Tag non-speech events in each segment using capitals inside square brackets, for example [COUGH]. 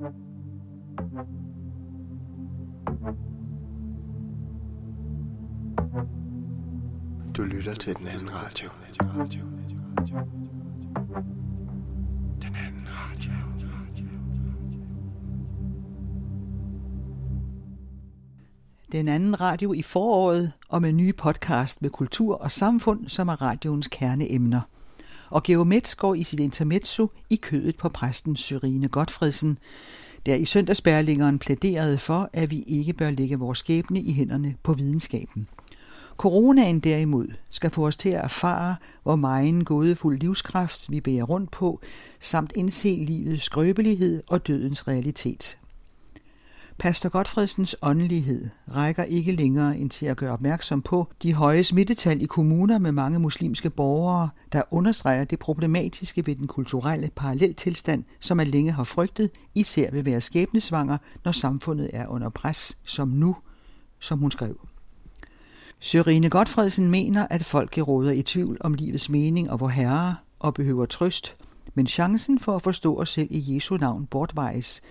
Du lytter til den anden radio. Den anden radio. Den anden radio i foråret og med nye podcast med kultur og samfund, som er radioens kerneemner. Og Geomets går i sit intermezzo i kødet på præsten Syrine Godfredsen, der i søndagsbærlingeren plæderede for, at vi ikke bør lægge vores skæbne i hænderne på videnskaben. Coronaen derimod skal få os til at erfare, hvor meget gådefuld livskraft vi bærer rundt på, samt indse livets skrøbelighed og dødens realitet. Pastor Godfredsens åndelighed rækker ikke længere end til at gøre opmærksom på de høje smittetal i kommuner med mange muslimske borgere, der understreger det problematiske ved den kulturelle paralleltilstand, som man længe har frygtet, især ved være skæbnesvanger, når samfundet er under pres, som nu, som hun skrev. Sørine Godfredsen mener, at folk råder i tvivl om livets mening og hvor herre og behøver trøst, men chancen for at forstå os selv i Jesu navn bortvejes,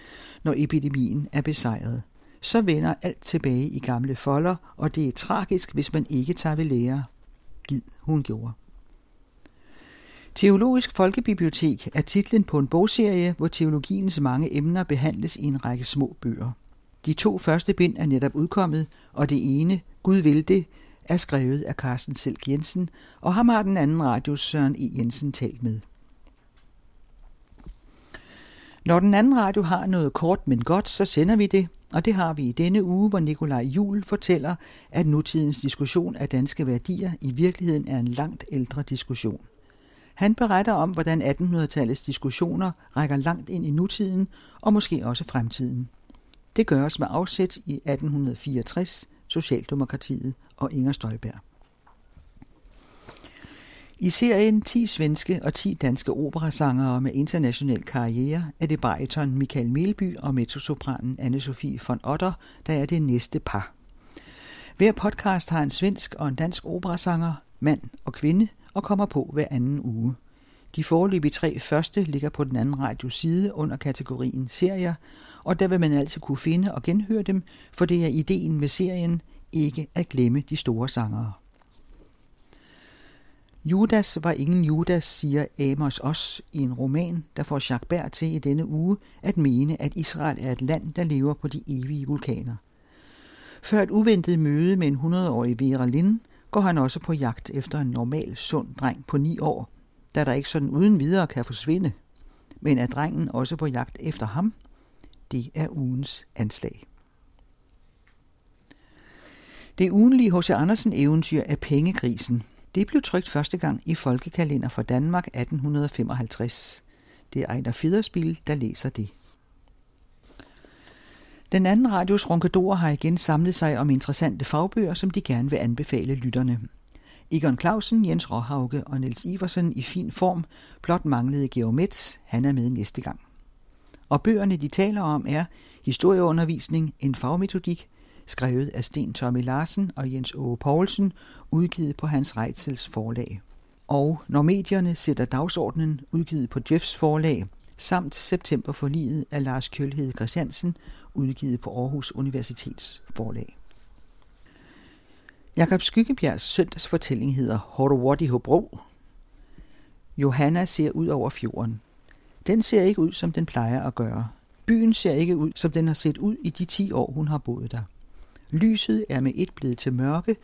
når epidemien er besejret. Så vender alt tilbage i gamle folder, og det er tragisk, hvis man ikke tager ved lære. Gid hun gjorde. Teologisk Folkebibliotek er titlen på en bogserie, hvor teologiens mange emner behandles i en række små bøger. De to første bind er netop udkommet, og det ene, Gud vil det, er skrevet af Carsten Selk Jensen, og ham har den anden radio Søren E. Jensen talt med. Når den anden radio har noget kort, men godt, så sender vi det, og det har vi i denne uge, hvor Nikolaj Jul fortæller, at nutidens diskussion af danske værdier i virkeligheden er en langt ældre diskussion. Han beretter om, hvordan 1800-tallets diskussioner rækker langt ind i nutiden og måske også fremtiden. Det gøres med afsæt i 1864, Socialdemokratiet og Inger Støjberg. I serien 10 svenske og 10 danske operasangere med international karriere er det bariton Michael Melby og mezzosopranen Anne-Sophie von Otter, der er det næste par. Hver podcast har en svensk og en dansk operasanger, mand og kvinde, og kommer på hver anden uge. De foreløbige tre første ligger på den anden radios side under kategorien serier, og der vil man altid kunne finde og genhøre dem, for det er ideen med serien ikke at glemme de store sangere. Judas var ingen Judas, siger Amos Os i en roman, der får Jacques Berg til i denne uge at mene, at Israel er et land, der lever på de evige vulkaner. Før et uventet møde med en 100-årig Vera Lind, går han også på jagt efter en normal, sund dreng på 9 år, da der ikke sådan uden videre kan forsvinde. Men er drengen også på jagt efter ham? Det er ugens anslag. Det ugenlige H.C. Andersen eventyr er pengekrisen, det blev trykt første gang i Folkekalender for Danmark 1855. Det er Ejner Fiderspil, der læser det. Den anden radios ronkedor har igen samlet sig om interessante fagbøger, som de gerne vil anbefale lytterne. Egon Clausen, Jens Råhauke og Niels Iversen i fin form, blot manglede Geomets, han er med næste gang. Og bøgerne, de taler om, er Historieundervisning, en fagmetodik, skrevet af Sten Tommy Larsen og Jens Åge Poulsen, udgivet på Hans Reitzels forlag. Og Når medierne sætter dagsordenen, udgivet på Jeffs forlag, samt September for livet af Lars Kjølhed Christiansen, udgivet på Aarhus Universitets forlag. Jakob Skyggebjergs søndagsfortælling hedder Horowati Hobro. Johanna ser ud over fjorden. Den ser ikke ud, som den plejer at gøre. Byen ser ikke ud, som den har set ud i de 10 år, hun har boet der. Lyset er med et blevet til mørke.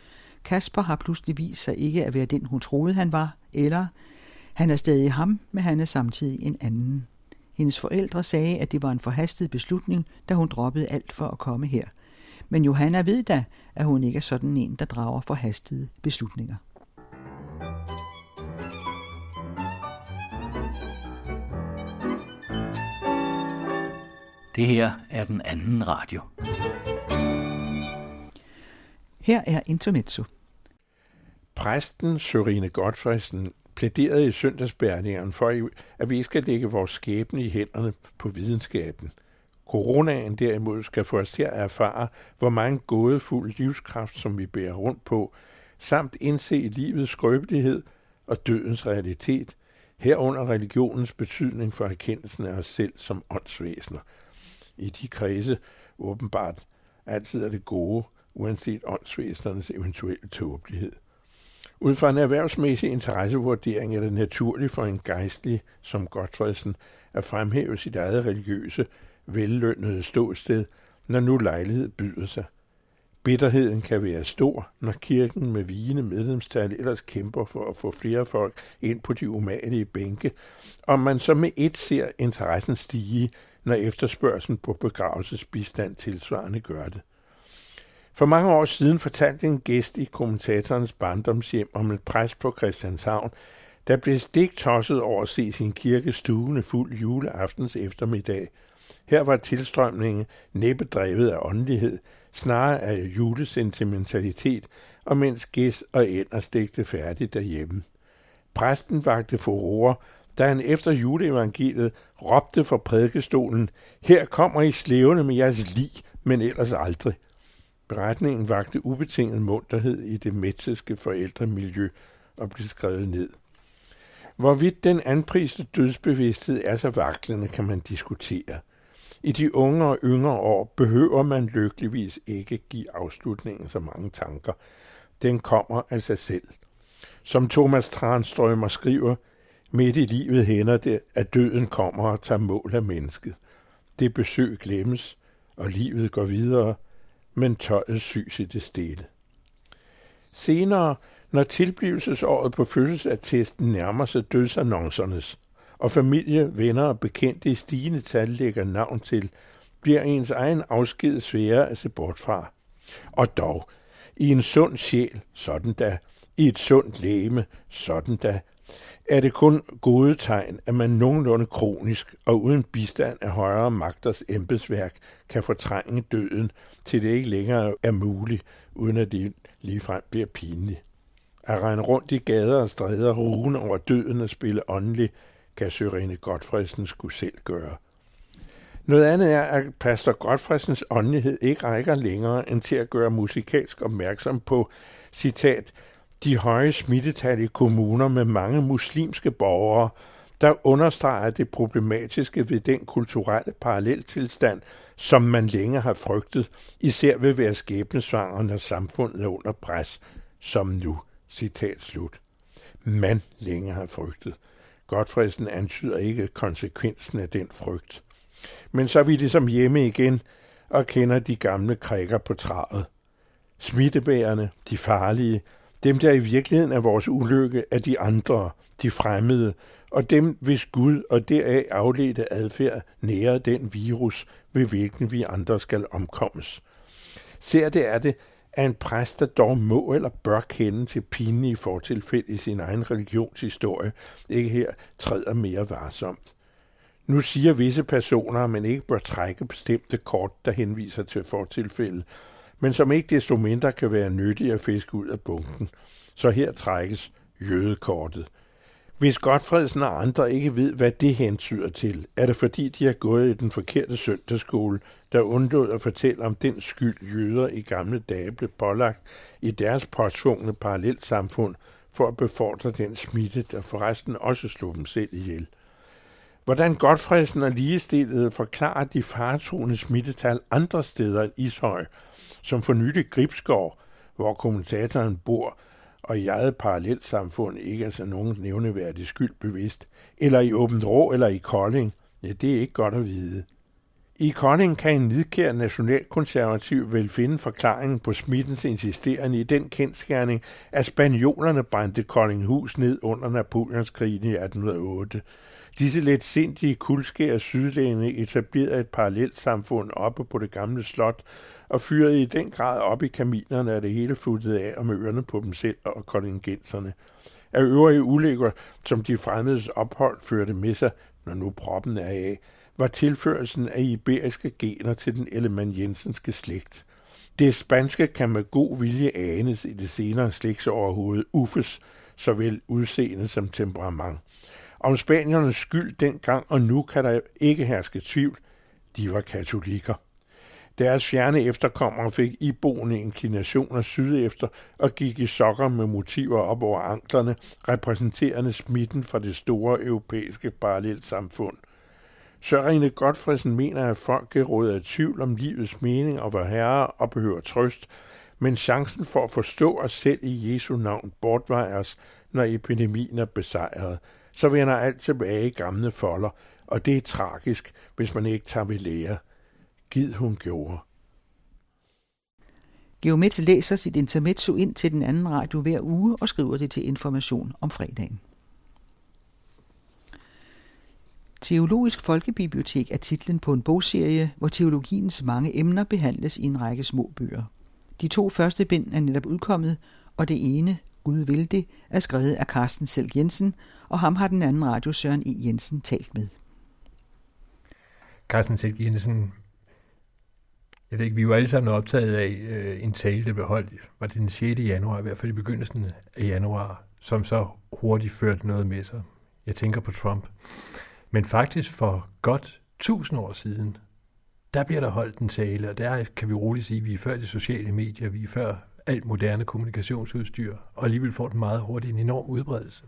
Kasper har pludselig vist sig ikke at være den, hun troede, han var, eller han er stadig ham, men han er samtidig en anden. Hendes forældre sagde, at det var en forhastet beslutning, da hun droppede alt for at komme her. Men Johanna ved da, at hun ikke er sådan en, der drager forhastede beslutninger. Det her er den anden radio. Her er Intermezzo. Præsten Sørine Godfredsen plæderede i søndagsbærningeren for, at vi ikke skal lægge vores skæbne i hænderne på videnskaben. Coronaen derimod skal få os til at erfare, hvor mange gådefulde livskraft, som vi bærer rundt på, samt indse livets skrøbelighed og dødens realitet, herunder religionens betydning for erkendelsen af os selv som åndsvæsener. i de kredse åbenbart altid er det gode, uanset åndsvæsenernes eventuelle tåbelighed. Ud fra en erhvervsmæssig interessevurdering er det naturligt for en gejstlig som Godfredsen at fremhæve sit eget religiøse, vellønnede ståsted, når nu lejlighed byder sig. Bitterheden kan være stor, når kirken med vigende medlemstal ellers kæmper for at få flere folk ind på de umagelige bænke, og man så med et ser interessen stige, når efterspørgselen på begravelsesbistand tilsvarende gør det. For mange år siden fortalte en gæst i kommentatorens barndomshjem om et præst på Christianshavn, der blev stik tosset over at se sin kirke stuende fuld juleaftens eftermiddag. Her var tilstrømningen næppe drevet af åndelighed, snarere af julesentimentalitet, og mens gæst og ænder stegte færdigt derhjemme. Præsten vagte furore, da han efter juleevangeliet råbte fra prædikestolen, her kommer I slevende med jeres lig, men ellers aldrig. Beretningen vagte ubetinget munterhed i det metsiske forældremiljø og blev skrevet ned. Hvorvidt den anpriste dødsbevidsthed er så vaklende, kan man diskutere. I de unge og yngre år behøver man lykkeligvis ikke give afslutningen så mange tanker. Den kommer af sig selv. Som Thomas Tranströmer skriver, midt i livet hænder det, at døden kommer og tager mål af mennesket. Det besøg glemmes, og livet går videre, men tøjet sys i det stille. Senere, når tilblivelsesåret på fødselsattesten nærmer sig dødsannoncernes, og familie, venner og bekendte i stigende tal lægger navn til, bliver ens egen afsked sværere at se bort fra. Og dog, i en sund sjæl, sådan da, i et sundt læme, sådan da, er det kun gode tegn, at man nogenlunde kronisk og uden bistand af højere magters embedsværk kan fortrænge døden, til det ikke længere er muligt, uden at det ligefrem bliver pinligt. At regne rundt i gader og stræder, rugen over døden og spille åndelig, kan Sørene Godfredsen skulle selv gøre. Noget andet er, at pastor Godfredsens åndelighed ikke rækker længere end til at gøre musikalsk opmærksom på, citat, de høje smittetal i kommuner med mange muslimske borgere, der understreger det problematiske ved den kulturelle paralleltilstand, som man længe har frygtet, især ved være skæbnesvanger, når samfundet er under pres, som nu. Citat slut. Man længe har frygtet. Godfredsen antyder ikke konsekvensen af den frygt. Men så er vi ligesom hjemme igen og kender de gamle krikker på træet. Smittebærerne, de farlige, dem, der i virkeligheden er vores ulykke, er de andre, de fremmede, og dem, hvis Gud og deraf afledte adfærd nærer den virus, ved hvilken vi andre skal omkommes. Ser det er det, at en præst, der dog må eller bør kende til pinlige fortilfælde i sin egen religionshistorie, ikke her træder mere varsomt. Nu siger visse personer, at man ikke bør trække bestemte kort, der henviser til fortilfælde, men som ikke desto mindre kan være nyttige at fiske ud af bunken. Så her trækkes jødekortet. Hvis Godfredsen og andre ikke ved, hvad det hentyder til, er det fordi, de har gået i den forkerte søndagsskole, der undlod at fortælle om den skyld, jøder i gamle dage blev pålagt i deres påtvungne parallelsamfund for at befordre den smitte, der forresten også slog dem selv ihjel. Hvordan Godfredsen og ligestillet forklarer de faretroende smittetal andre steder end Ishøj, som for nylig Gribskov, hvor kommentatoren bor, og i eget parallelsamfund ikke er så nogen nævneværdig skyld bevidst, eller i Åbent Rå eller i Kolding, ja, det er ikke godt at vide. I Kolding kan en nidkær nationalkonservativ vel finde forklaringen på smittens insisterende i den kendskærning, at spanjolerne brændte Koldinghus ned under Napoleonskrigen i 1808. Disse let sindige kuldskære sydlændinge etablerede et parallelt samfund oppe på det gamle slot, og fyrede i den grad op i kaminerne, at det hele futtede af og ørerne på dem selv og kontingenserne. Af øvrige ulykker, som de fremmedes ophold førte med sig, når nu proppen er af, var tilførelsen af iberiske gener til den Ellemann Jensenske slægt. Det spanske kan med god vilje anes i det senere slægtsoverhoved Uffes, såvel udseende som temperament. Om spaniernes skyld dengang og nu kan der ikke herske tvivl. De var katolikker. Deres fjerne efterkommere fik iboende inklinationer sydefter og gik i sokker med motiver op over anklerne, repræsenterende smitten fra det store europæiske parallelsamfund. Sørine Godfredsen mener, at folk er råd i tvivl om livets mening og var herre og behøver trøst, men chancen for at forstå os selv i Jesu navn bortvejes, når epidemien er besejret. Så vender alt tilbage i gamle folder, og det er tragisk, hvis man ikke tager ved lære. Gid hun gjorde. Geomets læser sit intermezzo ind til den anden radio hver uge og skriver det til information om fredagen. Teologisk Folkebibliotek er titlen på en bogserie, hvor teologiens mange emner behandles i en række små bøger. De to første bind er netop udkommet, og det ene, Gud vil det, er skrevet af Carsten Selv Jensen, og ham har den anden radio Søren E. Jensen talt med. Carsten Selv Jensen, jeg ved ikke, vi var alle sammen optaget af øh, en tale, der blev holdt, var det den 6. januar, i hvert fald i begyndelsen af januar, som så hurtigt førte noget med sig. Jeg tænker på Trump. Men faktisk for godt tusind år siden, der bliver der holdt en tale, og der kan vi roligt sige, at vi er før de sociale medier, vi er før alt moderne kommunikationsudstyr, og alligevel får den meget hurtigt en enorm udbredelse.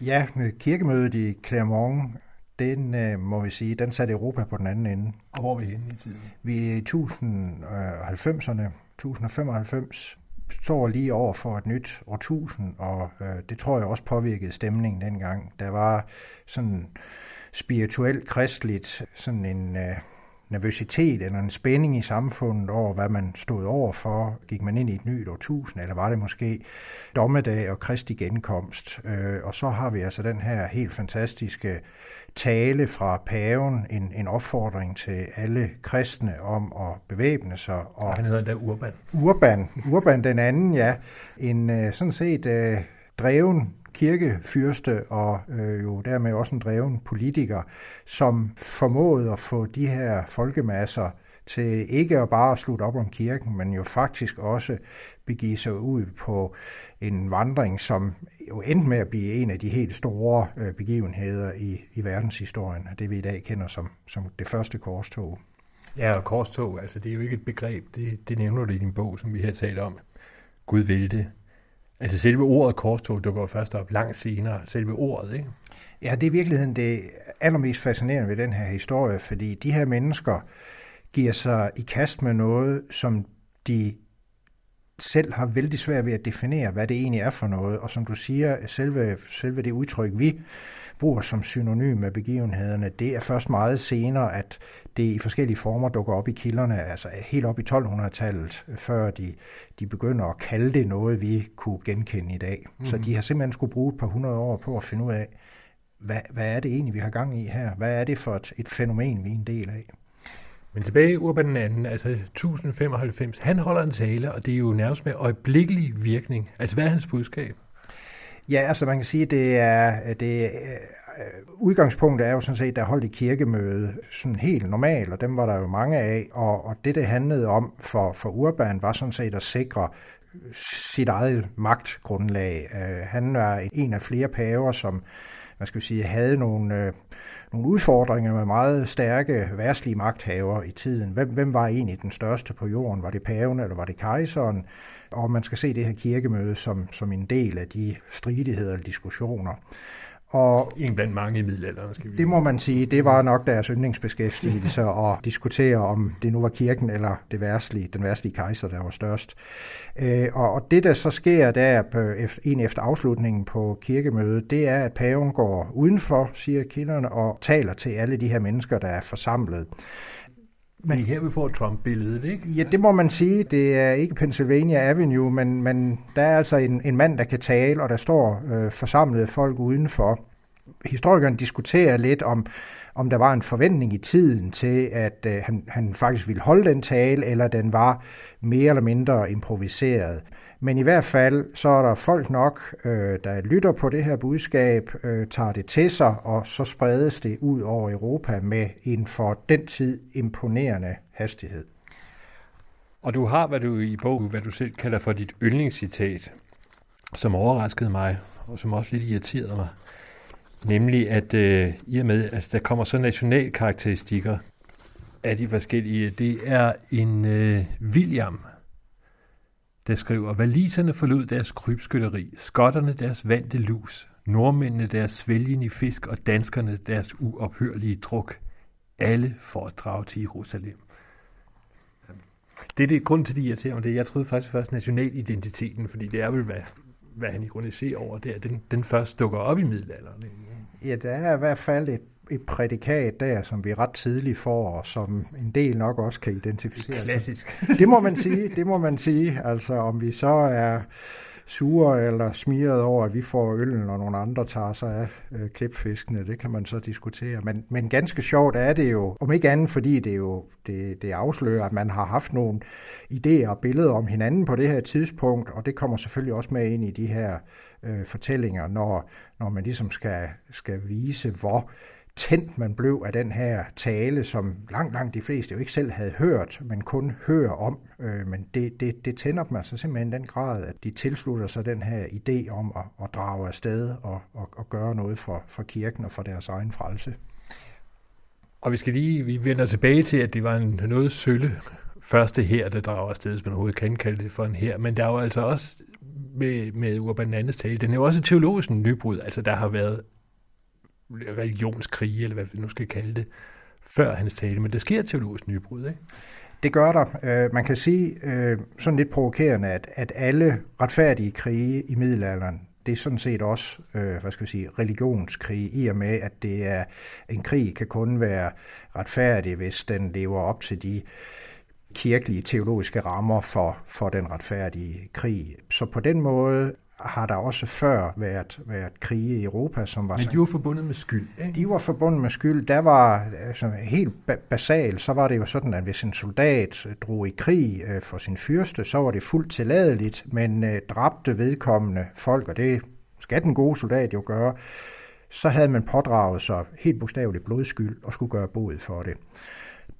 Ja, med kirkemødet i Clermont, den øh, må vi sige, den satte Europa på den anden ende. Og hvor er vi henne i tiden? Vi er i 1090'erne, 1095, står lige over for et nyt årtusind, og øh, det tror jeg også påvirkede stemningen dengang. Der var sådan spirituelt, kristligt, sådan en øh, nervøsitet eller en spænding i samfundet over, hvad man stod over for. Gik man ind i et nyt årtusind, eller var det måske dommedag og kristi genkomst? Øh, og så har vi altså den her helt fantastiske tale fra paven, en, en opfordring til alle kristne om at bevæbne sig. Og han hedder da Urban. Urban, Urban den anden, ja. En øh, sådan set øh, dreven kirkefyrste og øh, jo dermed også en dreven politiker, som formåede at få de her folkemasser til ikke at bare slutte op om kirken, men jo faktisk også begive sig ud på en vandring, som jo endte med at blive en af de helt store øh, begivenheder i, i verdenshistorien, det vi i dag kender som, som det første korstog. Ja, og korstog, altså det er jo ikke et begreb, det, det nævner du i din bog, som vi har talt om. Gud vil det. Altså selve ordet korstog dukker først op langt senere, selve ordet, ikke? Ja, det er i virkeligheden det allermest fascinerende ved den her historie, fordi de her mennesker giver sig i kast med noget, som de selv har vældig svært ved at definere, hvad det egentlig er for noget. Og som du siger, selve, selve det udtryk, vi bruger som synonym med begivenhederne, det er først meget senere, at det i forskellige former dukker op i kilderne, altså helt op i 1200-tallet, før de, de begynder at kalde det noget, vi kunne genkende i dag. Mm. Så mhm. de har simpelthen skulle bruge et par hundrede år på at finde ud af, hvad, hvad er det egentlig, vi har gang i her? Hvad er det for et, et fænomen, vi er en del af? Men tilbage Urban den anden, altså 1095, han holder en tale, og det er jo nærmest med øjeblikkelig virkning. Altså hvad er hans budskab? Ja, altså man kan sige, det er, det er udgangspunktet er jo sådan set, der holdt et kirkemøde sådan helt normalt, og dem var der jo mange af, og, og det det handlede om for, for Urban var sådan set at sikre sit eget magtgrundlag. Uh, han var en af flere paver, som man skal sige, havde nogle, øh, nogle udfordringer med meget stærke værtslige magthavere i tiden. Hvem, hvem var egentlig den største på jorden? Var det paven, eller var det kejseren? Og man skal se det her kirkemøde som, som en del af de stridigheder og diskussioner. Og en blandt mange i middelalderen, skal vi Det må man sige, det var nok deres yndlingsbeskæftigelse [LAUGHS] at diskutere, om det nu var kirken eller det værstlige, den værstlige kejser, der var størst. Øh, og det, der så sker der en efter afslutningen på kirkemødet, det er, at paven går udenfor, siger kilderne, og taler til alle de her mennesker, der er forsamlet. Men det er her, vi får Trump-billedet, ikke? Ja, det må man sige. Det er ikke Pennsylvania Avenue, men, men der er altså en, en mand, der kan tale, og der står øh, forsamlede folk udenfor. Historikeren diskuterer lidt om, om der var en forventning i tiden til, at øh, han, han faktisk ville holde den tale, eller den var mere eller mindre improviseret. Men i hvert fald, så er der folk nok, øh, der lytter på det her budskab, øh, tager det til sig, og så spredes det ud over Europa med en for den tid imponerende hastighed. Og du har, hvad du i bogen, hvad du selv kalder for dit yndlingscitat, som overraskede mig, og som også lidt irriterede mig. Nemlig, at øh, i og med, at altså, der kommer så nationalkarakteristikker af de forskellige, det er en øh, William, der skriver, Valiserne forlod deres krybskytteri, skotterne deres vante lus, nordmændene deres svælgen i fisk og danskerne deres uophørlige druk. alle for at drage til Jerusalem. Det er det grund til, det irriterer mig. Det. Jeg troede faktisk først nationalidentiteten, fordi det er vel, hvad, hvad han ironiserer over, det er, den, den først dukker op i middelalderen. Ja, der er i hvert fald et, et prædikat der, som vi ret tidligt får, og som en del nok også kan identificere Klassisk. [LAUGHS] Det må man sige, det må man sige. Altså om vi så er sure eller smiret over, at vi får øllen, og nogle andre tager sig af øh, klipfiskene. Det kan man så diskutere. Men, men ganske sjovt er det jo, om ikke andet, fordi det jo det, det afslører, at man har haft nogle idéer og billeder om hinanden på det her tidspunkt, og det kommer selvfølgelig også med ind i de her øh, fortællinger, når, når man ligesom skal, skal vise, hvor tændt man blev af den her tale, som langt, langt de fleste jo ikke selv havde hørt, men kun hører om. Øh, men det, det, det tænder dem altså simpelthen den grad, at de tilslutter sig den her idé om at, at drage afsted og, og, og gøre noget for, for kirken og for deres egen frelse. Og vi skal lige, vi vender tilbage til, at det var en noget sølle første her, der drager afsted, hvis man overhovedet kan kalde det for en her. Men der er jo altså også med, med Urban Landes tale, den er jo også teologisk nybrud. Altså der har været religionskrige, eller hvad vi nu skal kalde det, før hans tale. Men der sker teologisk nybrud, ikke? Det gør der. Øh, man kan sige øh, sådan lidt provokerende, at, at alle retfærdige krige i middelalderen, det er sådan set også, øh, hvad skal vi sige, religionskrige, i og med, at det er en krig kan kun være retfærdig, hvis den lever op til de kirkelige teologiske rammer for, for den retfærdige krig. Så på den måde har der også før været, været krige i Europa, som var... Men de var forbundet med skyld, ikke? De var forbundet med skyld. Der var altså, helt basalt, så var det jo sådan, at hvis en soldat drog i krig øh, for sin fyrste, så var det fuldt tilladeligt, men øh, dræbte vedkommende folk, og det skal den gode soldat jo gøre, så havde man pådraget sig helt bogstaveligt blodskyld og skulle gøre bod for det.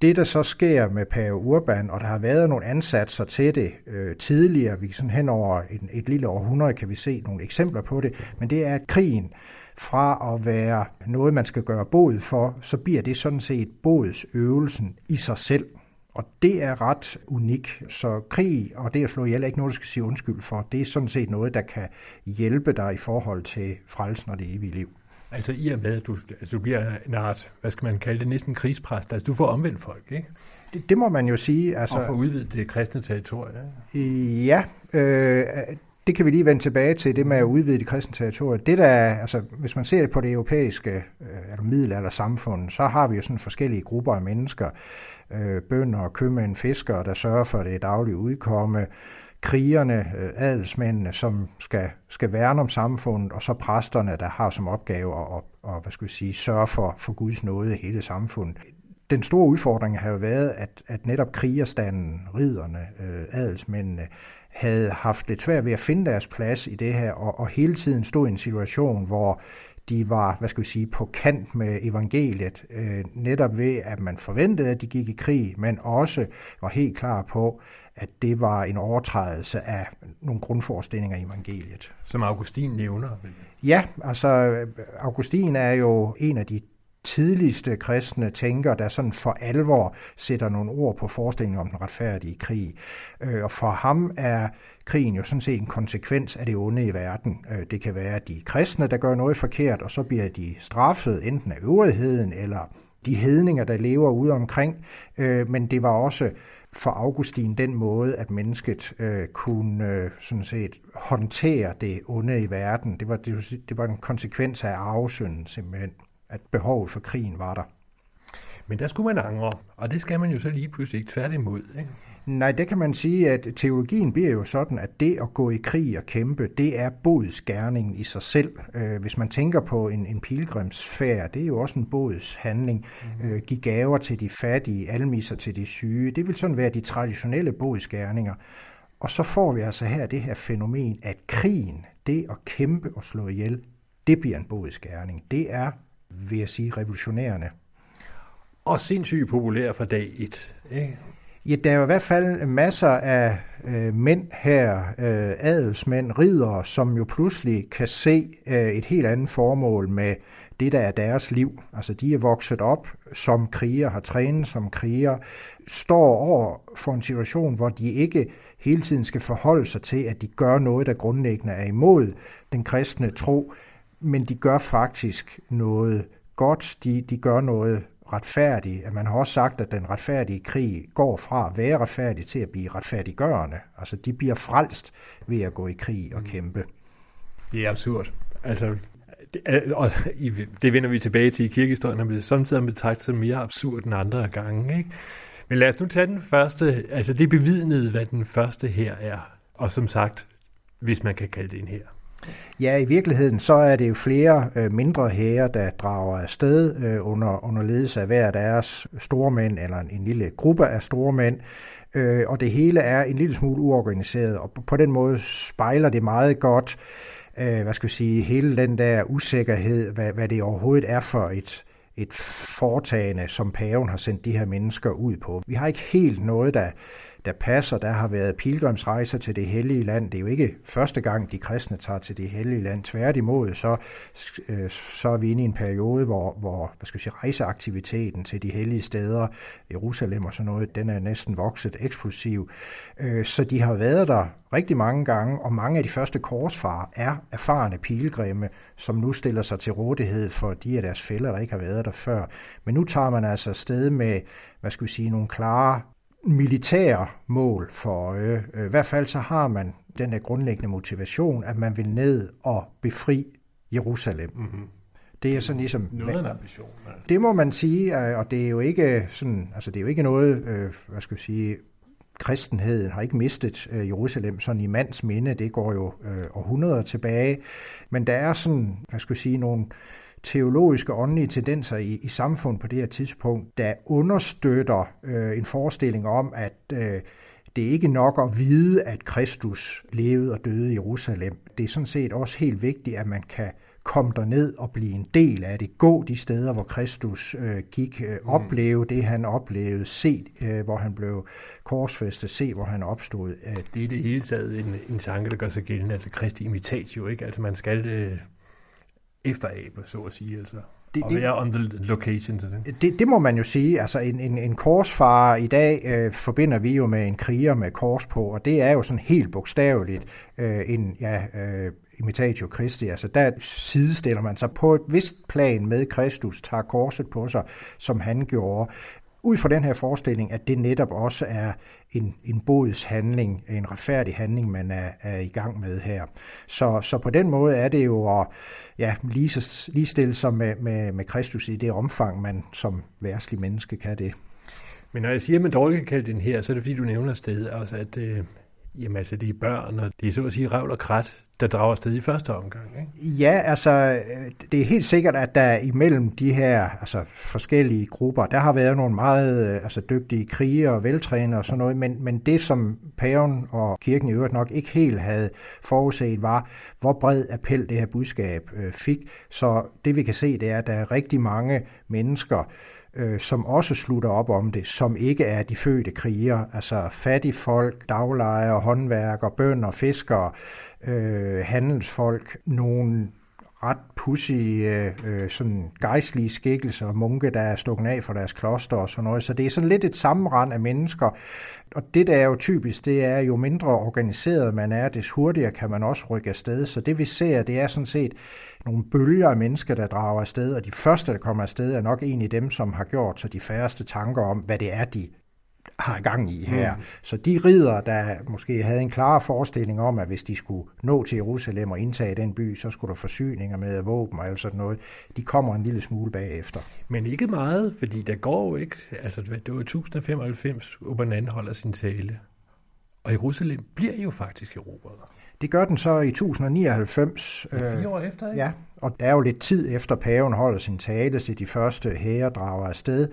Det, der så sker med Pave Urban, og der har været nogle ansatser til det øh, tidligere, vi sådan hen over et, et lille århundrede kan vi se nogle eksempler på det, men det er, at krigen fra at være noget, man skal gøre bod for, så bliver det sådan set bådsøvelsen i sig selv. Og det er ret unik. Så krig og det at slå ihjel er ikke noget, du skal sige undskyld for. Det er sådan set noget, der kan hjælpe dig i forhold til frelsen og det evige liv. Altså i og med, at du, altså, du bliver en art, hvad skal man kalde det, næsten krigspræst. Altså du får omvendt folk, ikke? Det, det må man jo sige. Altså, og får udvidet det kristne territorium. Ja, øh, det kan vi lige vende tilbage til, det med at udvide det kristne territorium. Det der, altså, hvis man ser det på det europæiske øh, eller middelalder samfund, så har vi jo sådan forskellige grupper af mennesker, øh, bønder, købmænd, fiskere, der sørger for det daglige udkomme, krigerne, øh, adelsmændene, som skal, skal værne om samfundet, og så præsterne, der har som opgave at, at, at hvad skal vi sige, sørge for, for Guds nåde i hele samfundet. Den store udfordring har jo været, at, at netop krigerstanden, riderne, øh, adelsmændene, havde haft lidt svært ved at finde deres plads i det her, og, og hele tiden stod i en situation, hvor de var, hvad skal vi sige, på kant med evangeliet, øh, netop ved, at man forventede, at de gik i krig, men også var helt klar på, at det var en overtrædelse af nogle grundforestillinger i evangeliet. Som Augustin nævner. Ja, altså Augustin er jo en af de tidligste kristne tænker, der sådan for alvor sætter nogle ord på forestillingen om den retfærdige krig. Øh, og for ham er krigen jo sådan set en konsekvens af det onde i verden. Øh, det kan være de kristne, der gør noget forkert, og så bliver de straffet enten af øvrigheden eller de hedninger, der lever ude omkring. Øh, men det var også for Augustin den måde, at mennesket øh, kunne øh, sådan set håndtere det onde i verden. Det var, det, det var en konsekvens af arvesynden simpelthen, at behovet for krigen var der. Men der skulle man angre, og det skal man jo så lige pludselig ikke tværtimod. Ikke? Nej, det kan man sige, at teologien bliver jo sådan, at det at gå i krig og kæmpe, det er bodsgærningen i sig selv. Øh, hvis man tænker på en, en pilgrimsfærd, det er jo også en bodshandling. Mm-hmm. Giv gaver til de fattige, almisser til de syge. Det vil sådan være de traditionelle bodsgærninger. Og så får vi altså her det her fænomen, at krigen, det at kæmpe og slå ihjel, det bliver en bodsgærning. Det er, vil jeg sige, revolutionerende. Og sindssygt populær fra dag et. Ikke? Ja, der er jo i hvert fald masser af øh, mænd her, øh, adelsmænd, ridere, som jo pludselig kan se øh, et helt andet formål med det, der er deres liv. Altså, de er vokset op som kriger, har trænet som kriger, står over for en situation, hvor de ikke hele tiden skal forholde sig til, at de gør noget, der grundlæggende er imod den kristne tro, men de gør faktisk noget godt, de, de gør noget retfærdig. Man har også sagt, at den retfærdige krig går fra at være retfærdig til at blive retfærdiggørende. Altså, de bliver frelst ved at gå i krig og kæmpe. Det er absurd. Altså, det, og det vender vi tilbage til i kirkehistorien, når vi samtidig betragtet som mere absurd end andre gange. Ikke? Men lad os nu tage den første, altså det bevidnede, hvad den første her er. Og som sagt, hvis man kan kalde det en her. Ja, i virkeligheden så er det jo flere øh, mindre hære, der drager afsted øh, under, under ledelse af hver deres stormænd, eller en, en lille gruppe af stormænd, øh, og det hele er en lille smule uorganiseret, og på, på den måde spejler det meget godt, øh, hvad skal vi sige, hele den der usikkerhed, hvad, hvad det overhovedet er for et, et foretagende, som paven har sendt de her mennesker ud på. Vi har ikke helt noget, der der passer. Der har været pilgrimsrejser til det hellige land. Det er jo ikke første gang, de kristne tager til det hellige land. Tværtimod, så, øh, så er vi inde i en periode, hvor, hvor hvad skal jeg sige, rejseaktiviteten til de hellige steder, Jerusalem og sådan noget, den er næsten vokset eksplosiv. Øh, så de har været der rigtig mange gange, og mange af de første korsfarer er erfarne pilgrimme, som nu stiller sig til rådighed for de af deres fælder, der ikke har været der før. Men nu tager man altså sted med, hvad skal vi sige, nogle klare militære mål for øje. I hvert fald så har man den der grundlæggende motivation, at man vil ned og befri Jerusalem. Mm-hmm. Det er sådan ligesom... Noget en ambition. Ja. Det må man sige, og det er jo ikke sådan, altså det er jo ikke noget, øh, hvad skal jeg sige, kristenheden har ikke mistet øh, Jerusalem sådan i mands minde, det går jo øh, århundreder tilbage, men der er sådan, hvad skal jeg sige, nogle teologiske åndelige tendenser i, i samfundet på det her tidspunkt, der understøtter øh, en forestilling om, at øh, det er ikke nok at vide, at Kristus levede og døde i Jerusalem. Det er sådan set også helt vigtigt, at man kan komme ned og blive en del af det. Gå de steder, hvor Kristus øh, gik. Øh, mm. opleve det, han oplevede. Se, øh, hvor han blev korsfæstet. Se, hvor han opstod. Øh. Det er det hele taget en, en tanke, der gør sig gældende. Altså Kristi imitatio, ikke? Altså man skal... Øh efterabe, så at sige, altså. Det, og være on the location til det. det. Det må man jo sige. Altså en, en, en korsfar i dag øh, forbinder vi jo med en kriger med kors på, og det er jo sådan helt bogstaveligt øh, en ja, øh, imitatio Christi. Altså der sidestiller man sig på et vist plan med Kristus, tager korset på sig, som han gjorde ud fra den her forestilling, at det netop også er en, en bods handling, en retfærdig handling, man er, er i gang med her. Så, så på den måde er det jo at ja, lige, lige stille sig med, med, med Kristus i det omfang, man som værslig menneske kan det. Men når jeg siger, at man dårligt kan kalde den her, så er det fordi, du nævner stedet også, at øh, jamen, altså, det er børn, og det er så at sige revl og krat, der drager afsted i første omgang. Ikke? Ja, altså øh, det er helt sikkert, at der imellem de her altså, forskellige grupper, der har været nogle meget øh, altså, dygtige krigere og veltrænede og sådan noget, men, men det som paven og kirken i øvrigt nok ikke helt havde forudset var, hvor bred appel det her budskab øh, fik. Så det vi kan se, det er, at der er rigtig mange mennesker, øh, som også slutter op om det, som ikke er de fødte krigere, altså fattige folk, daglejere, håndværkere, bønder, fiskere, øh, handelsfolk, nogle ret pussy øh, sådan gejstlige skikkelser og munke, der er stukket af fra deres kloster og sådan noget. Så det er sådan lidt et sammenrend af mennesker. Og det, der er jo typisk, det er jo mindre organiseret man er, des hurtigere kan man også rykke afsted. Så det vi ser, det er sådan set nogle bølger af mennesker, der drager afsted, og de første, der kommer afsted, er nok en af dem, som har gjort sig de færreste tanker om, hvad det er, de har gang i her. Mm. Så de ridder, der måske havde en klar forestilling om, at hvis de skulle nå til Jerusalem og indtage den by, så skulle der forsyninger med våben og alt sådan noget, de kommer en lille smule bagefter. Men ikke meget, fordi der går jo ikke, altså det var 1095, Urban holder sin tale, og Jerusalem bliver jo faktisk erobret. Det gør den så i 1099. Fire år efter, ikke? Ja, og der er jo lidt tid efter paven holder sin tale, så de første hære drager afsted.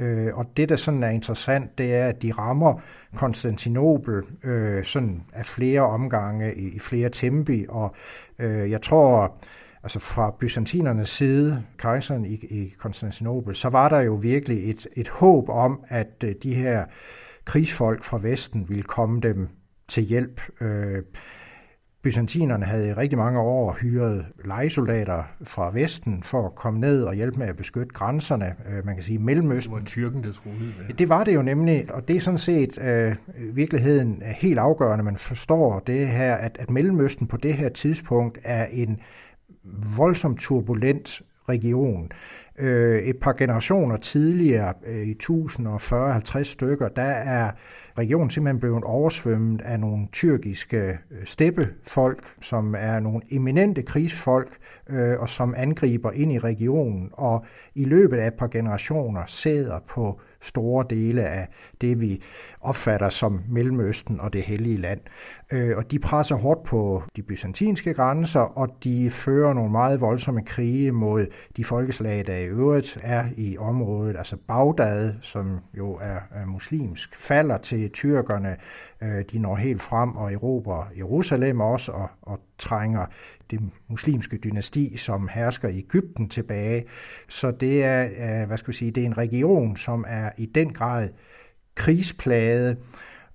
Øh, og det, der sådan er interessant, det er, at de rammer Konstantinopel øh, sådan af flere omgange i, i flere tempi, og øh, jeg tror, altså fra byzantinernes side, kejseren i, i Konstantinopel, så var der jo virkelig et, et håb om, at øh, de her krigsfolk fra Vesten ville komme dem til hjælp. Øh, Byzantinerne havde i rigtig mange år hyret legesoldater fra Vesten for at komme ned og hjælpe med at beskytte grænserne. Øh, man kan sige Mellemøsten. Det var tyrken, der troede det. Det var det jo nemlig, og det er sådan set øh, virkeligheden er helt afgørende. Man forstår det her, at, at Mellemøsten på det her tidspunkt er en voldsomt turbulent region. Øh, et par generationer tidligere, øh, i 1040-50 stykker, der er regionen simpelthen blevet oversvømmet af nogle tyrkiske øh, steppefolk, som er nogle eminente krigsfolk, øh, og som angriber ind i regionen, og i løbet af et par generationer sidder på store dele af det, vi opfatter som Mellemøsten og det hellige land. Øh, og de presser hårdt på de byzantinske grænser, og de fører nogle meget voldsomme krige mod de folkeslag, der i øvrigt er i området. Altså Bagdad, som jo er, muslimsk, falder til tyrkerne. Øh, de når helt frem og erobrer Jerusalem også, og, og trænger det muslimske dynasti, som hersker i Ægypten tilbage. Så det er, øh, hvad skal vi sige, det er en region, som er i den grad krigsplaget,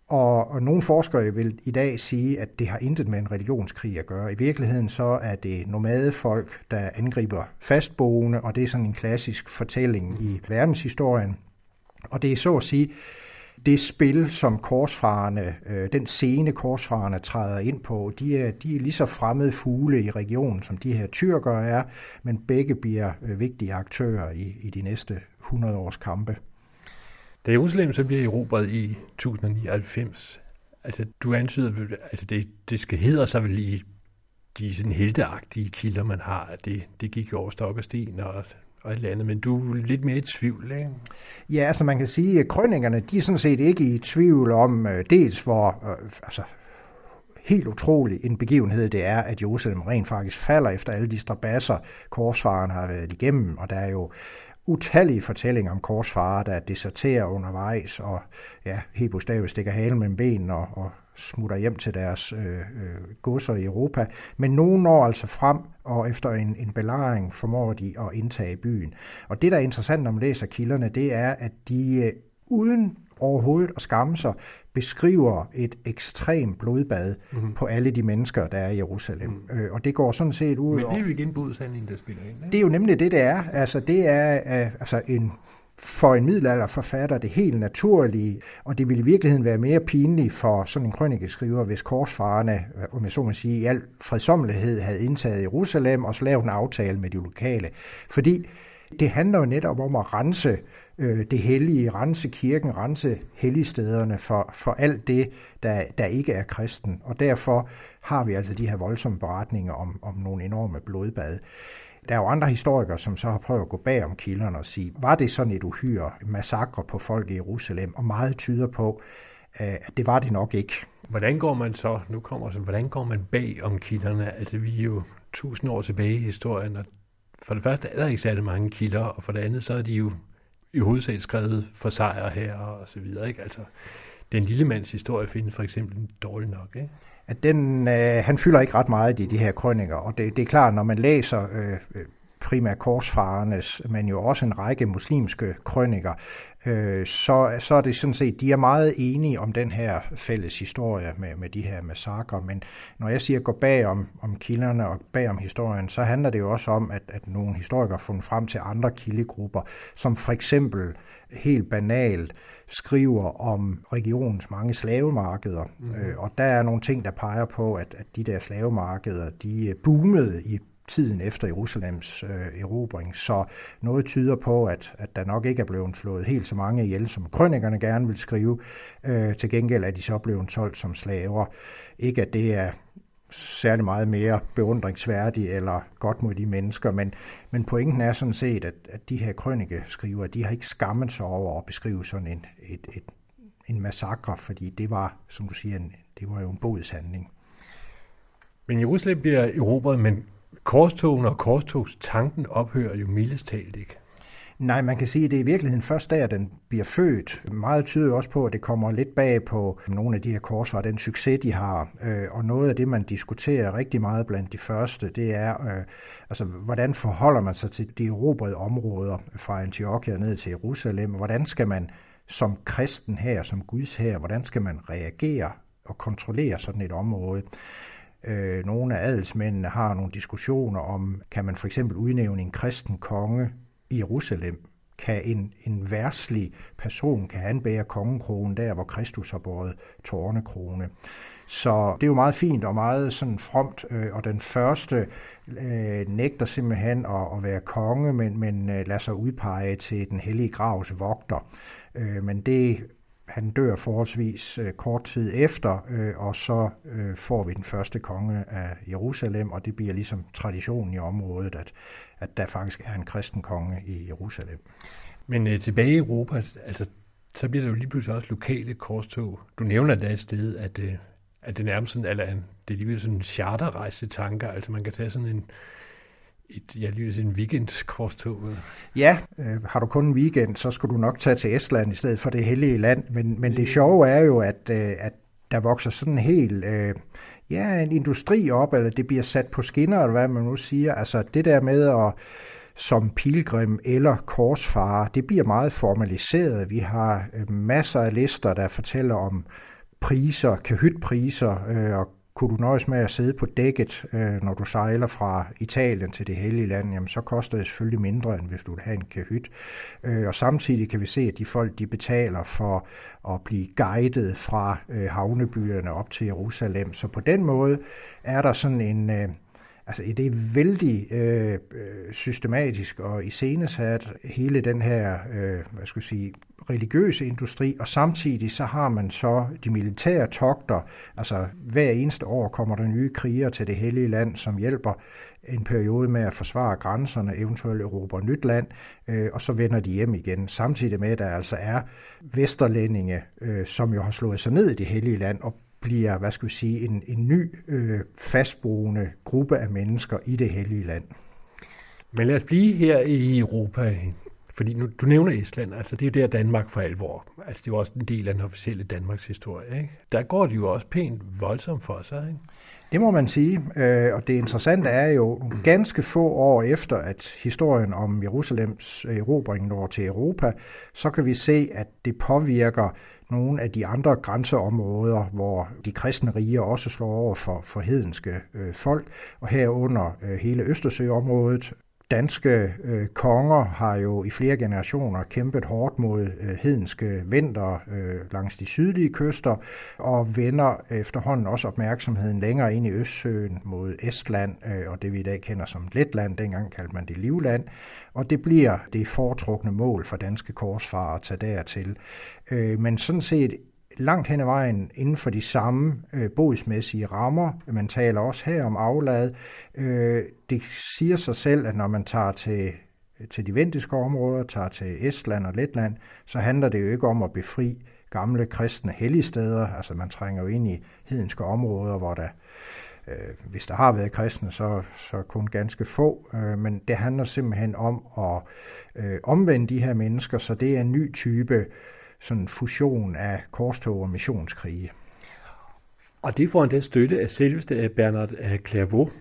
og, og nogle forskere vil i dag sige, at det har intet med en religionskrig at gøre. I virkeligheden så er det nomadefolk, der angriber fastboende, og det er sådan en klassisk fortælling i verdenshistorien. Og det er så at sige det spil, som korsfarerne, øh, den scene korsfarerne træder ind på, de er, de er lige så fremmede fugle i regionen, som de her tyrkere er, men begge bliver øh, vigtige aktører i, i de næste 100 års kampe. Da Jerusalem så bliver erobret i 1099, altså du antyder, altså det, det skal hedder sig vel i de sådan helteagtige kilder, man har, at det, det gik over stok og sten, og og et eller andet, men du er lidt mere i tvivl, ikke? Ja, altså man kan sige, at krønningerne, de er sådan set ikke i tvivl om, øh, dels hvor, øh, altså helt utrolig en begivenhed det er, at Jerusalem rent faktisk falder efter alle de strabasser, korsfaren har været igennem, og der er jo utallige fortællinger om korsfarer, der deserterer undervejs, og ja, helt bogstaveligt stikker halen mellem benene og, og smutter hjem til deres øh, øh, godser i Europa. Men nogen når altså frem, og efter en, en belejring formår de at indtage byen. Og det, der er interessant, når man læser kilderne, det er, at de øh, uden overhovedet at skamme sig, beskriver et ekstremt blodbad mm-hmm. på alle de mennesker, der er i Jerusalem. Mm. Øh, og det går sådan set ud Men det er jo igen budsandling, der spiller ind. Ikke? Det er jo nemlig det, det er. Altså, det er øh, altså en for en middelalderforfatter det helt naturlige, og det ville i virkeligheden være mere pinligt for sådan en krønikeskriver, hvis korsfarerne, øh, om jeg så må sige, i al fredsommelighed havde indtaget Jerusalem og så lavet en aftale med de lokale. Fordi det handler jo netop om at rense øh, det hellige, rense kirken, rense helligstederne for, for alt det, der, der ikke er kristen. Og derfor har vi altså de her voldsomme beretninger om, om nogle enorme blodbad. Der er jo andre historikere, som så har prøvet at gå bag om kilderne og sige, var det sådan et uhyre massakre på folk i Jerusalem? Og meget tyder på, øh, at det var det nok ikke. Hvordan går man så, nu kommer så, hvordan går man bag om kilderne? Altså vi er jo tusind år tilbage i historien, og for det første er der ikke særlig mange kilder, og for det andet så er de jo i hovedsag skrevet for sejr her og så videre. Ikke? Altså, den lille mands historie findes for eksempel dårlig nok. Ikke? At den, øh, han fylder ikke ret meget i de her krønninger, og det, det er klart, når man læser øh, øh primært korsfarernes, men jo også en række muslimske krønninger, øh, så, så er det sådan set, de er meget enige om den her fælles historie med, med de her massakre, men når jeg siger gå bag om, om kilderne og bag om historien, så handler det jo også om, at, at nogle historikere har fundet frem til andre kildegrupper, som for eksempel helt banalt skriver om regionens mange slavemarkeder. Mm. Øh, og der er nogle ting, der peger på, at, at de der slavemarkeder, de boomede i tiden efter Jerusalems øh, erobring. Så noget tyder på, at, at der nok ikke er blevet slået helt så mange ihjel, som krønikerne gerne vil skrive. Øh, til gengæld er de så blevet solgt som slaver. Ikke at det er særlig meget mere beundringsværdig eller godt mod de mennesker, men, men pointen er sådan set, at, at de her krønikeskriver, de har ikke skammet sig over at beskrive sådan en, et, et, en massakre, fordi det var, som du siger, en, det var jo en bodshandling. Men Jerusalem bliver erobret, men korstogen og korstogstanken ophører jo mildest talt ikke. Nej, man kan sige, at det er i virkeligheden først der, den bliver født. Meget tyder også på, at det kommer lidt bag på nogle af de her korsvar, den succes, de har. Øh, og noget af det, man diskuterer rigtig meget blandt de første, det er, øh, altså, hvordan forholder man sig til de erobrede områder fra Antiochia ned til Jerusalem? Hvordan skal man som kristen her, som Guds her, hvordan skal man reagere og kontrollere sådan et område? Øh, nogle af adelsmændene har nogle diskussioner om, kan man for eksempel udnævne en kristen konge Jerusalem kan en, en værslig person kan anbære kongekronen der, hvor Kristus har båret tårnekrone. Så det er jo meget fint og meget sådan fromt, øh, og den første øh, nægter simpelthen at, at være konge, men, men øh, lader sig udpege til den hellige gravs vogter. Øh, men det han dør forholdsvis øh, kort tid efter, øh, og så øh, får vi den første konge af Jerusalem, og det bliver ligesom traditionen i området, at, at der faktisk er en kristen konge i Jerusalem. Men øh, tilbage i Europa, altså, så bliver der jo lige pludselig også lokale korstog. Du nævner da et sted, at, øh, at det nærmest sådan, eller det er alligevel sådan en charterrejse tanker, altså man kan tage sådan en, et, jeg lige en weekendkorstog. Ja, øh, har du kun en weekend, så skulle du nok tage til Estland i stedet for det hellige land. Men, men det sjove er jo, at, øh, at der vokser sådan en helt... Øh, ja, en industri op, eller det bliver sat på skinner, eller hvad man nu siger. Altså det der med at som pilgrim eller korsfarer, det bliver meget formaliseret. Vi har øh, masser af lister, der fortæller om priser, kahytpriser øh, og kunne du nøjes med at sidde på dækket, øh, når du sejler fra Italien til det hellige land, jamen så koster det selvfølgelig mindre, end hvis du vil have en kahyt. Øh, og samtidig kan vi se, at de folk, de betaler for at blive guidet fra øh, havnebyerne op til Jerusalem. Så på den måde er der sådan en... Øh, Altså, det er vældig øh, øh, systematisk og iscenesat hele den her, øh, hvad skal jeg sige, religiøse industri, og samtidig så har man så de militære togter, altså hver eneste år kommer der nye krigere til det hellige land, som hjælper en periode med at forsvare grænserne, eventuelt Europa nyt land, øh, og så vender de hjem igen. Samtidig med, at der altså er vesterlændinge, øh, som jo har slået sig ned i det hellige land og bliver, hvad skal vi sige, en, en ny øh, fastboende gruppe af mennesker i det hellige land. Men lad os blive her i Europa fordi nu, du nævner Estland, altså det er jo der Danmark for alvor. Altså det er jo også en del af den officielle Danmarks historie. Ikke? Der går det jo også pænt voldsomt for sig. Ikke? Det må man sige, øh, og det interessante er jo ganske få år efter, at historien om Jerusalems erobring når til Europa, så kan vi se, at det påvirker nogle af de andre grænseområder, hvor de kristne riger også slår over for, for hedenske øh, folk, og herunder øh, hele Østersøområdet, danske øh, konger har jo i flere generationer kæmpet hårdt mod øh, hedenske vinter øh, langs de sydlige kyster, og vender efterhånden også opmærksomheden længere ind i Østsøen mod Estland, øh, og det vi i dag kender som Letland, dengang kaldte man det Livland, og det bliver det foretrukne mål for danske korsfarer at tage dertil. Øh, men sådan set langt hen ad vejen inden for de samme øh, bodsmæssige rammer. Man taler også her om aflad. Øh, det siger sig selv, at når man tager til, til de vendiske områder, tager til Estland og Letland, så handler det jo ikke om at befri gamle kristne helligsteder. Altså man trænger jo ind i hedenske områder, hvor der øh, hvis der har været kristne, så, så kun ganske få, øh, men det handler simpelthen om at øh, omvende de her mennesker, så det er en ny type sådan fusion af korstog og missionskrige. Og det får endda støtte af selveste Bernard af Clairvaux,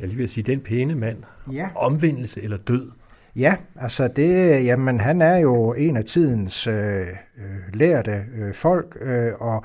jeg lige vil sige, den pæne mand. Ja. Omvendelse eller død. Ja, altså det, jamen han er jo en af tidens øh, øh, lærte øh, folk, øh, og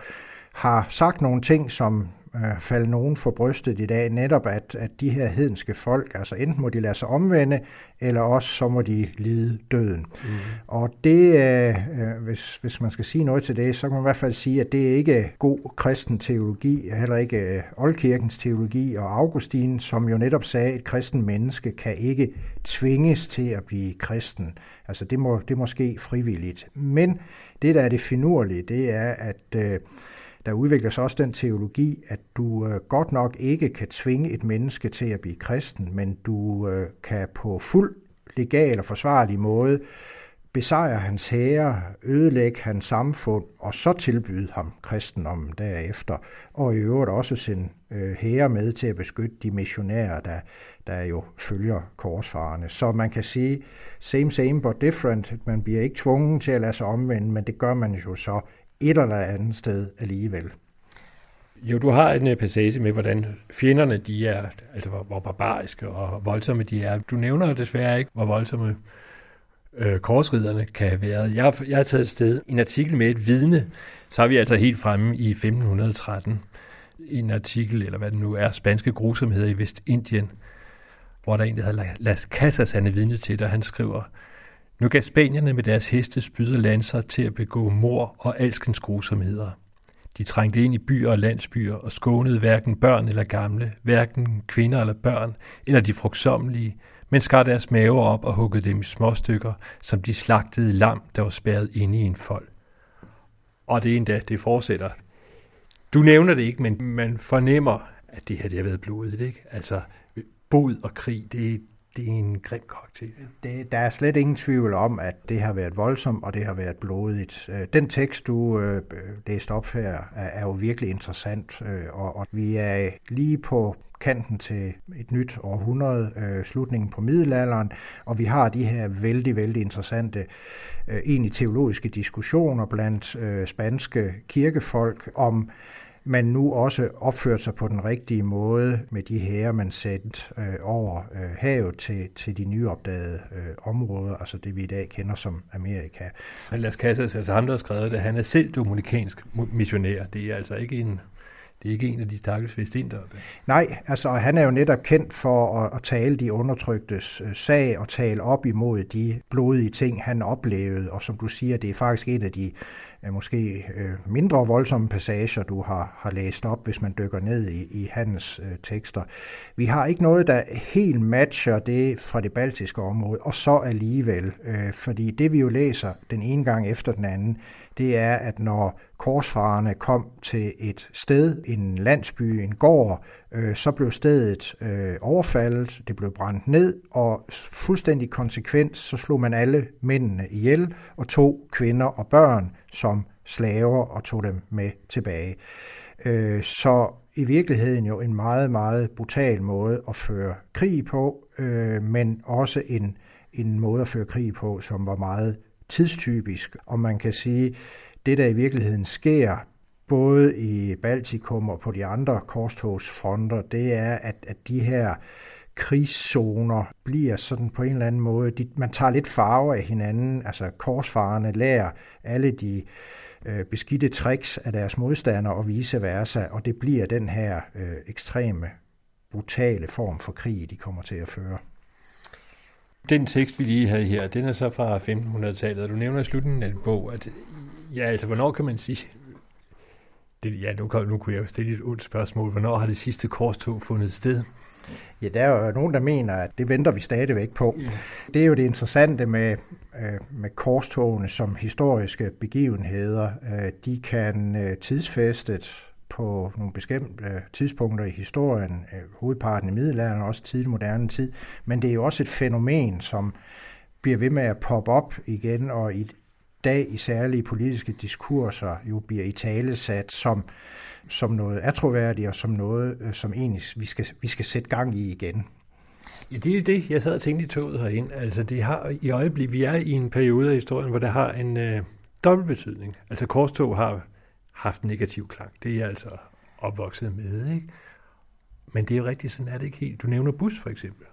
har sagt nogle ting, som øh, falde nogen for brystet i dag, netop at, at de her hedenske folk, altså enten må de lade sig omvende, eller også så må de lide døden. Mm. Og det, øh, øh, hvis, hvis man skal sige noget til det, så kan man i hvert fald sige, at det er ikke god kristen teologi, heller ikke øh, oldkirkens teologi, og Augustin, som jo netop sagde, at et kristen menneske kan ikke tvinges til at blive kristen. Altså det må, det må ske frivilligt. Men det, der er det finurlige, det er, at øh, der udvikler sig også den teologi, at du øh, godt nok ikke kan tvinge et menneske til at blive kristen, men du øh, kan på fuld legal og forsvarlig måde besejre hans herre, ødelægge hans samfund, og så tilbyde ham kristendommen derefter, og i øvrigt også sende øh, herre med til at beskytte de missionærer, der, der jo følger korsfarerne. Så man kan sige, same same but different. Man bliver ikke tvunget til at lade sig omvende, men det gør man jo så et eller andet sted alligevel. Jo, du har en øh, passage med, hvordan fjenderne de er, altså hvor, hvor barbariske og voldsomme de er. Du nævner desværre ikke, hvor voldsomme øh, korsriderne kan have været. Jeg, jeg har taget et sted en artikel med et vidne, så er vi altså helt fremme i 1513. En artikel, eller hvad det nu er, spanske grusomheder i Vestindien, hvor der egentlig en, der Las Casas, han er vidne til, og han skriver, nu gav spanierne med deres heste spyd og lanser til at begå mor og alskens grusomheder. De trængte ind i byer og landsbyer og skånede hverken børn eller gamle, hverken kvinder eller børn, eller de frugtsommelige, men skar deres maver op og huggede dem i småstykker, som de slagtede lam, der var spærret inde i en fold. Og det er endda, det fortsætter. Du nævner det ikke, men man fornemmer, at det her det har været blodet, ikke? Altså, bod og krig, det, det er en grim karakter. Det, der er slet ingen tvivl om, at det har været voldsomt, og det har været blodigt. Øh, den tekst, du øh, læste op her, er, er jo virkelig interessant, øh, og, og vi er lige på kanten til et nyt århundrede, øh, slutningen på middelalderen, og vi har de her vældig, vældig interessante øh, egentlig teologiske diskussioner blandt øh, spanske kirkefolk om man nu også opførte sig på den rigtige måde med de her, man sendte øh, over øh, havet til, til de nyopdagede øh, områder, altså det vi i dag kender som Amerika. Men Las Casas, altså ham, der har skrevet det, han er selv dominikansk missionær. Det er altså ikke en det er ikke en af de stakkels vestinter. Nej, altså han er jo netop kendt for at, at tale de undertryktes øh, sag og tale op imod de blodige ting, han oplevede. Og som du siger, det er faktisk en af de måske øh, mindre voldsomme passager, du har, har læst op, hvis man dykker ned i, i hans øh, tekster. Vi har ikke noget, der helt matcher det fra det baltiske område, og så alligevel, øh, fordi det vi jo læser den ene gang efter den anden, det er, at når korsfarerne kom til et sted, en landsby, en gård, øh, så blev stedet øh, overfaldet, det blev brændt ned, og fuldstændig konsekvent, så slog man alle mændene ihjel, og tog kvinder og børn som slaver og tog dem med tilbage. Øh, så i virkeligheden jo en meget, meget brutal måde at føre krig på, øh, men også en, en måde at føre krig på, som var meget tidstypisk. Og man kan sige, det der i virkeligheden sker, både i Baltikum og på de andre korstogsfronter, det er, at, at de her krigszoner bliver sådan på en eller anden måde, de, man tager lidt farve af hinanden, altså korsfarerne lærer alle de øh, beskidte tricks af deres modstandere og vice versa, og det bliver den her øh, ekstreme, brutale form for krig, de kommer til at føre. Den tekst, vi lige havde her, den er så fra 1500-tallet, og du nævner i slutningen af bog, at ja, altså, hvornår kan man sige, det, ja, nu, nu kunne jeg jo stille et ondt spørgsmål. Hvornår har det sidste korstog fundet sted? Ja, der er jo nogen, der mener, at det venter vi stadigvæk på. Yeah. Det er jo det interessante med, øh, med korstogene som historiske begivenheder. Øh, de kan øh, tidsfæstet på nogle bestemte øh, tidspunkter i historien, øh, hovedparten i middelalderen og også tidlig moderne tid, men det er jo også et fænomen, som bliver ved med at poppe op igen, og i dag i særlige politiske diskurser jo bliver i tale sat som, som noget atroværdigt og som noget, øh, som egentlig vi skal, vi skal sætte gang i igen. Ja, det er det, jeg sad og tænkte i toget herind. Altså, det har i øjeblikket, vi er i en periode af historien, hvor det har en øh, dobbelt betydning. Altså, korstog har haft negativ klang. Det er jeg altså opvokset med, ikke? Men det er jo rigtigt, sådan er det ikke helt. Du nævner bus, for eksempel.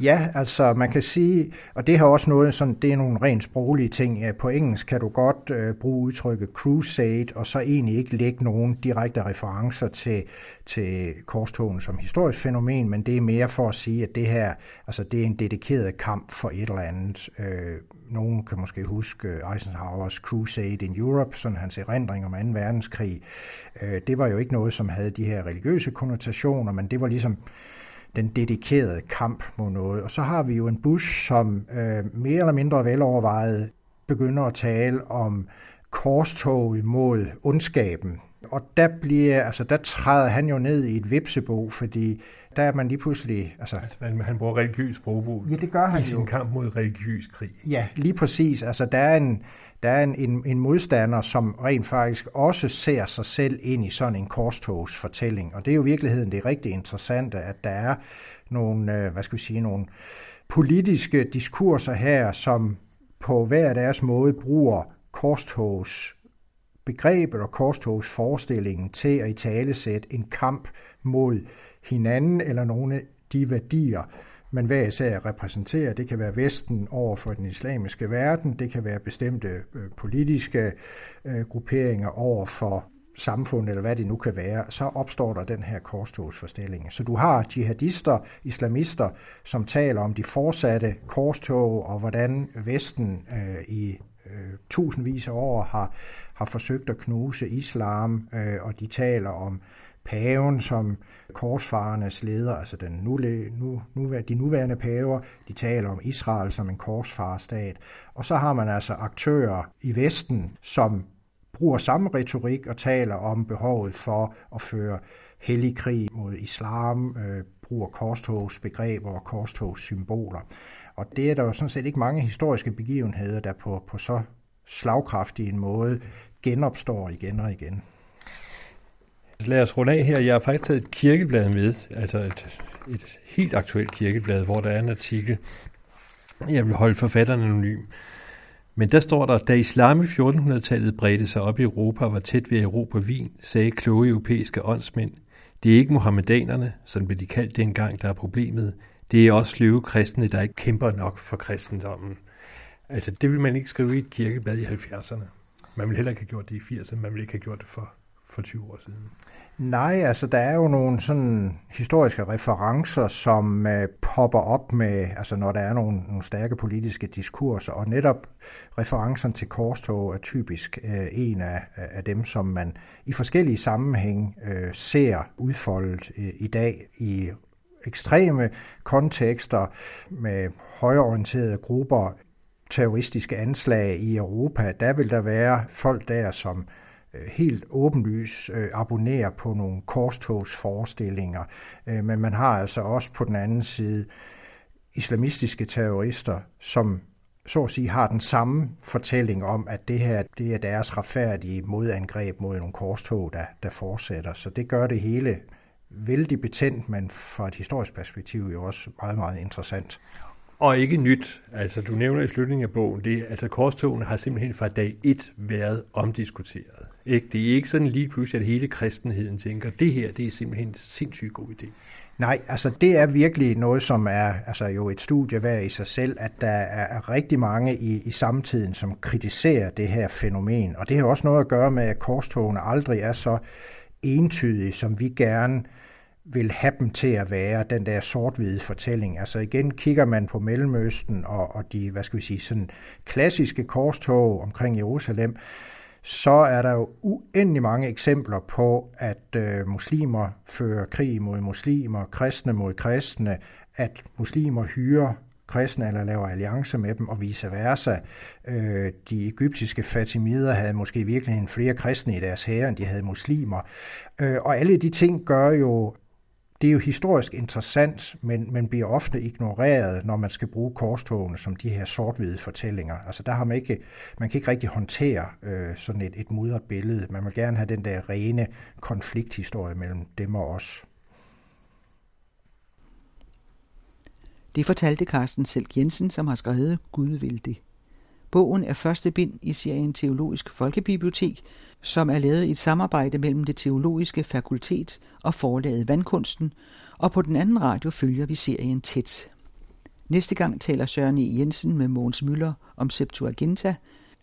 Ja, altså man kan sige, og det har også noget sådan, det er nogle rent sproglige ting. På engelsk kan du godt øh, bruge udtrykket crusade, og så egentlig ikke lægge nogen direkte referencer til, til korstogen som historisk fænomen, men det er mere for at sige, at det her, altså det er en dedikeret kamp for et eller andet. Øh, nogen kan måske huske øh, Eisenhowers Crusade in Europe, sådan hans erindring om 2. verdenskrig. Øh, det var jo ikke noget, som havde de her religiøse konnotationer, men det var ligesom den dedikerede kamp mod noget. Og så har vi jo en Bush, som øh, mere eller mindre velovervejet begynder at tale om korstog imod ondskaben. Og der, bliver, altså, der træder han jo ned i et vipsebo, fordi der er man lige pludselig... Altså, altså, han bruger religiøs sprogbrug ja, det gør han i sin jo. kamp mod religiøs krig. Ja, lige præcis. Altså, der er en, der er en, en, en modstander, som rent faktisk også ser sig selv ind i sådan en korstogsfortælling. Og det er jo i virkeligheden det rigtig interessante, at der er nogle, øh, hvad skal vi sige, nogle politiske diskurser her, som på hver deres måde bruger korstogs begrebet og korstogsforestillingen til at i talesætte en kamp mod hinanden eller nogle af de værdier, man hver især repræsenterer. Det kan være Vesten over for den islamiske verden, det kan være bestemte øh, politiske øh, grupperinger over for samfund, eller hvad det nu kan være, så opstår der den her korstogsforstilling. Så du har jihadister, islamister, som taler om de fortsatte korstog, og hvordan Vesten øh, i øh, tusindvis af år har, har forsøgt at knuse islam, øh, og de taler om paven som korsfarernes leder, altså den nu, nu, nu, de nuværende paver, de taler om Israel som en korsfarstat. Og så har man altså aktører i Vesten, som bruger samme retorik og taler om behovet for at føre hellig krig mod islam, øh, bruger korstogsbegreber og korstogssymboler. Og det er der jo sådan set ikke mange historiske begivenheder, der på, på så slagkraftig en måde genopstår igen og igen. Lad os runde af her. Jeg har faktisk taget et kirkeblad med, altså et, et helt aktuelt kirkeblad, hvor der er en artikel. Jeg vil holde forfatteren anonym. Men der står der, da islam i 1400-tallet bredte sig op i Europa og var tæt ved Europa Wien, sagde kloge europæiske åndsmænd, det er ikke muhammedanerne, som blev de kaldt dengang, der er problemet. Det er også sløve kristne, der ikke kæmper nok for kristendommen. Altså, det vil man ikke skrive i et kirkeblad i 70'erne. Man ville heller ikke have gjort det i 80'erne, man ville ikke have gjort det for, for 20 år siden. Nej, altså der er jo nogle sådan historiske referencer, som øh, popper op med, altså når der er nogle, nogle stærke politiske diskurser, og netop referencen til korstog er typisk øh, en af, af dem, som man i forskellige sammenhæng øh, ser udfoldet øh, i dag i ekstreme kontekster med højorienterede grupper, terroristiske anslag i Europa. Der vil der være folk der, som Øh, helt åbenlyst øh, abonnerer på nogle korstogsforestillinger. Øh, men man har altså også på den anden side islamistiske terrorister, som så at sige har den samme fortælling om, at det her det er deres retfærdige modangreb mod nogle korstog, der, der fortsætter. Så det gør det hele vældig betændt, men fra et historisk perspektiv jo også meget, meget interessant. Og ikke nyt. Altså, du nævner i slutningen af bogen, det, altså korstogene har simpelthen fra dag 1 været omdiskuteret. Ikke? Det er ikke sådan lige pludselig, at hele kristenheden tænker, det her det er simpelthen en sindssygt god idé. Nej, altså det er virkelig noget, som er altså jo et studie værd i sig selv, at der er rigtig mange i, i samtiden, som kritiserer det her fænomen. Og det har også noget at gøre med, at korstogene aldrig er så entydige, som vi gerne vil have dem til at være, den der sort-hvide fortælling. Altså igen kigger man på Mellemøsten og, og de, hvad skal vi sige, sådan klassiske korstog omkring Jerusalem, så er der jo uendelig mange eksempler på, at øh, muslimer fører krig mod muslimer, kristne mod kristne, at muslimer hyrer kristne eller laver alliance med dem og vice versa. Øh, de egyptiske fatimider havde måske virkelig flere kristne i deres hære, end de havde muslimer. Øh, og alle de ting gør jo det er jo historisk interessant, men, men bliver ofte ignoreret, når man skal bruge korstogene som de her sort-hvide fortællinger. Altså der har man ikke, man kan ikke rigtig håndtere øh, sådan et, et mudret billede. Man vil gerne have den der rene konflikthistorie mellem dem og os. Det fortalte Carsten Selk Jensen, som har skrevet Gud vil det. Bogen er første bind i serien Teologisk Folkebibliotek, som er lavet i et samarbejde mellem det teologiske fakultet og forlaget Vandkunsten, og på den anden radio følger vi serien tæt. Næste gang taler Søren E. Jensen med Mogens Møller om Septuaginta,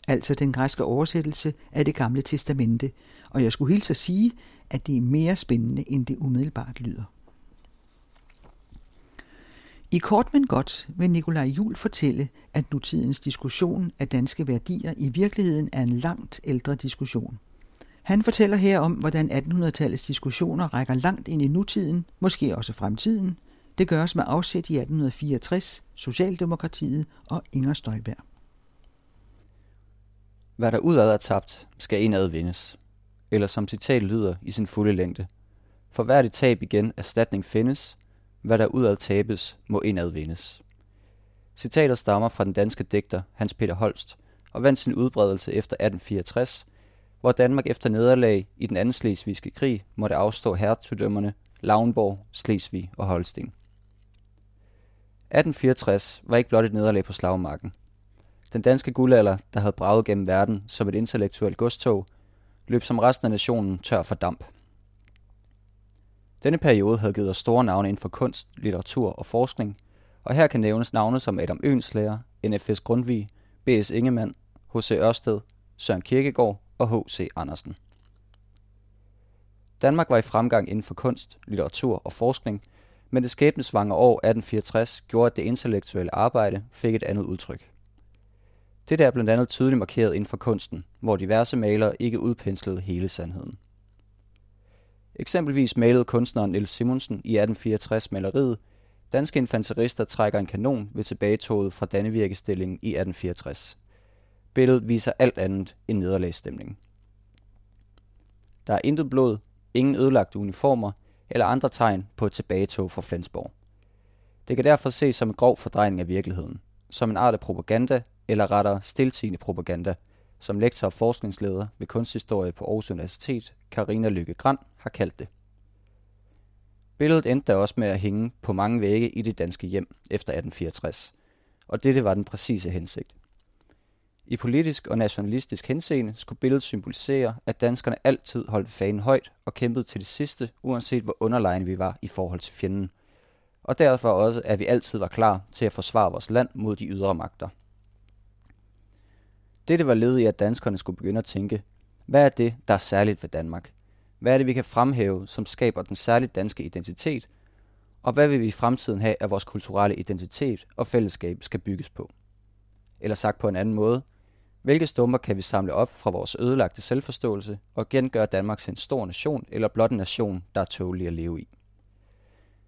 altså den græske oversættelse af det gamle testamente, og jeg skulle hilse at sige, at det er mere spændende, end det umiddelbart lyder. I kort men godt vil Nikolaj Jul fortælle, at nutidens diskussion af danske værdier i virkeligheden er en langt ældre diskussion. Han fortæller her om, hvordan 1800-tallets diskussioner rækker langt ind i nutiden, måske også fremtiden. Det gøres med afsæt i 1864, Socialdemokratiet og Inger Støjberg. Hvad der udad er tabt, skal indad vindes. Eller som citat lyder i sin fulde længde. For hvert et tab igen erstatning findes, hvad der udad tabes, må indad vindes. Citater stammer fra den danske digter Hans Peter Holst og vandt sin udbredelse efter 1864, hvor Danmark efter nederlag i den anden slesvigske krig måtte afstå hertugdømmerne Lauenborg, Slesvig og Holsten. 1864 var ikke blot et nederlag på slagmarken. Den danske guldalder, der havde braget gennem verden som et intellektuelt godstog, løb som resten af nationen tør for damp. Denne periode havde givet os store navne inden for kunst, litteratur og forskning, og her kan nævnes navne som Adam Øenslager, NFS Grundtvig, B.S. Ingemann, H.C. Ørsted, Søren Kierkegaard og H.C. Andersen. Danmark var i fremgang inden for kunst, litteratur og forskning, men det skæbnesvangre år 1864 gjorde, at det intellektuelle arbejde fik et andet udtryk. Det er blandt andet tydeligt markeret inden for kunsten, hvor diverse malere ikke udpenslede hele sandheden. Eksempelvis malede kunstneren Niels Simonsen i 1864 maleriet Danske infanterister trækker en kanon ved tilbagetoget fra Dannevirkestillingen i 1864. Billedet viser alt andet end nederlagsstemning. Der er intet blod, ingen ødelagte uniformer eller andre tegn på et tilbagetog fra Flensborg. Det kan derfor ses som en grov fordrejning af virkeligheden, som en art af propaganda, eller rettere stiltigende propaganda, som lektor og forskningsleder ved kunsthistorie på Aarhus Universitet, Karina Lykke Gran, har kaldt det. Billedet endte da også med at hænge på mange vægge i det danske hjem efter 1864, og dette var den præcise hensigt. I politisk og nationalistisk henseende skulle billedet symbolisere, at danskerne altid holdt fanen højt og kæmpede til det sidste, uanset hvor underlegne vi var i forhold til fjenden. Og derfor også, at vi altid var klar til at forsvare vores land mod de ydre magter. Dette var led i, at danskerne skulle begynde at tænke, hvad er det, der er særligt ved Danmark? Hvad er det, vi kan fremhæve, som skaber den særligt danske identitet? Og hvad vil vi i fremtiden have, at vores kulturelle identitet og fællesskab skal bygges på? Eller sagt på en anden måde, hvilke stumper kan vi samle op fra vores ødelagte selvforståelse og gengøre Danmark til en stor nation eller blot en nation, der er tålig at leve i?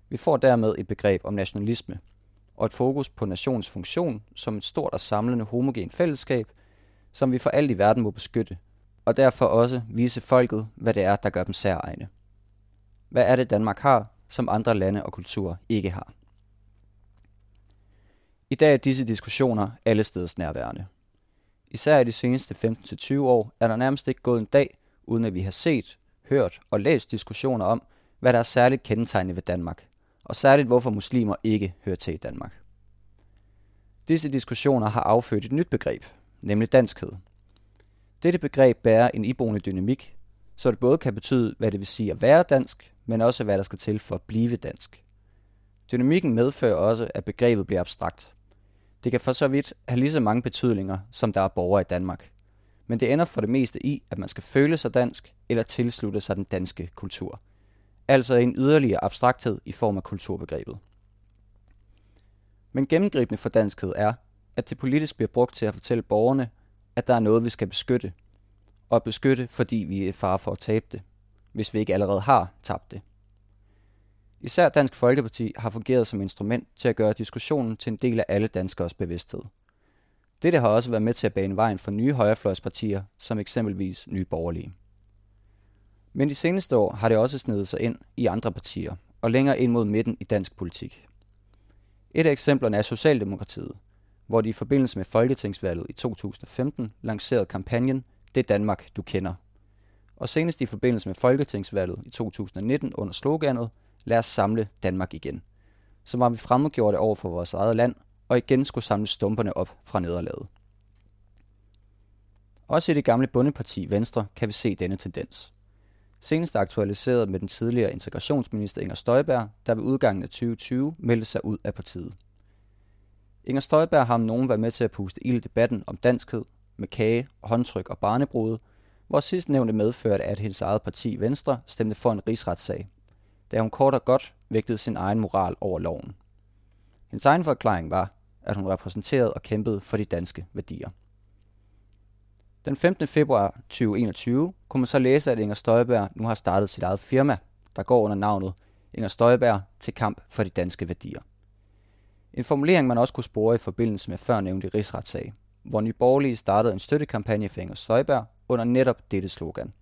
Vi får dermed et begreb om nationalisme og et fokus på nationens funktion som et stort og samlende homogen fællesskab, som vi for alt i verden må beskytte, og derfor også vise folket, hvad det er, der gør dem særegne. Hvad er det, Danmark har, som andre lande og kulturer ikke har? I dag er disse diskussioner alle steds nærværende. Især i de seneste 15-20 år er der nærmest ikke gået en dag, uden at vi har set, hørt og læst diskussioner om, hvad der er særligt kendetegnende ved Danmark, og særligt hvorfor muslimer ikke hører til i Danmark. Disse diskussioner har affødt et nyt begreb, nemlig danskhed. Dette begreb bærer en iboende dynamik, så det både kan betyde, hvad det vil sige at være dansk, men også hvad der skal til for at blive dansk. Dynamikken medfører også, at begrebet bliver abstrakt. Det kan for så vidt have lige så mange betydninger, som der er borgere i Danmark. Men det ender for det meste i, at man skal føle sig dansk eller tilslutte sig den danske kultur. Altså en yderligere abstrakthed i form af kulturbegrebet. Men gennemgribende for danskhed er, at det politisk bliver brugt til at fortælle borgerne, at der er noget, vi skal beskytte. Og beskytte, fordi vi er far fare for at tabe det, hvis vi ikke allerede har tabt det. Især Dansk Folkeparti har fungeret som instrument til at gøre diskussionen til en del af alle danskers bevidsthed. Dette har også været med til at bane vejen for nye højrefløjspartier, som eksempelvis Nye Borgerlige. Men de seneste år har det også snedet sig ind i andre partier, og længere ind mod midten i dansk politik. Et af eksemplerne er Socialdemokratiet, hvor de i forbindelse med Folketingsvalget i 2015 lancerede kampagnen Det Danmark, du kender. Og senest i forbindelse med Folketingsvalget i 2019 under sloganet Lad os samle Danmark igen. Så var vi fremmedgjorte over for vores eget land, og igen skulle samle stumperne op fra nederlaget. Også i det gamle bundeparti Venstre kan vi se denne tendens. Senest aktualiseret med den tidligere integrationsminister Inger Støjberg, der ved udgangen af 2020 meldte sig ud af partiet. Inger Støjberg har om nogen været med til at puste ild i debatten om danskhed med kage, håndtryk og barnebrud, hvor sidst nævnte medførte, at hendes eget parti Venstre stemte for en rigsretssag, da hun kort og godt vægtede sin egen moral over loven. Hendes egen forklaring var, at hun repræsenterede og kæmpede for de danske værdier. Den 15. februar 2021 kunne man så læse, at Inger Støjberg nu har startet sit eget firma, der går under navnet Inger Støjberg til kamp for de danske værdier. En formulering, man også kunne spore i forbindelse med førnævnte rigsretssag, hvor Nye Borgerlige startede en støttekampagne for Inger Støjberg under netop dette slogan.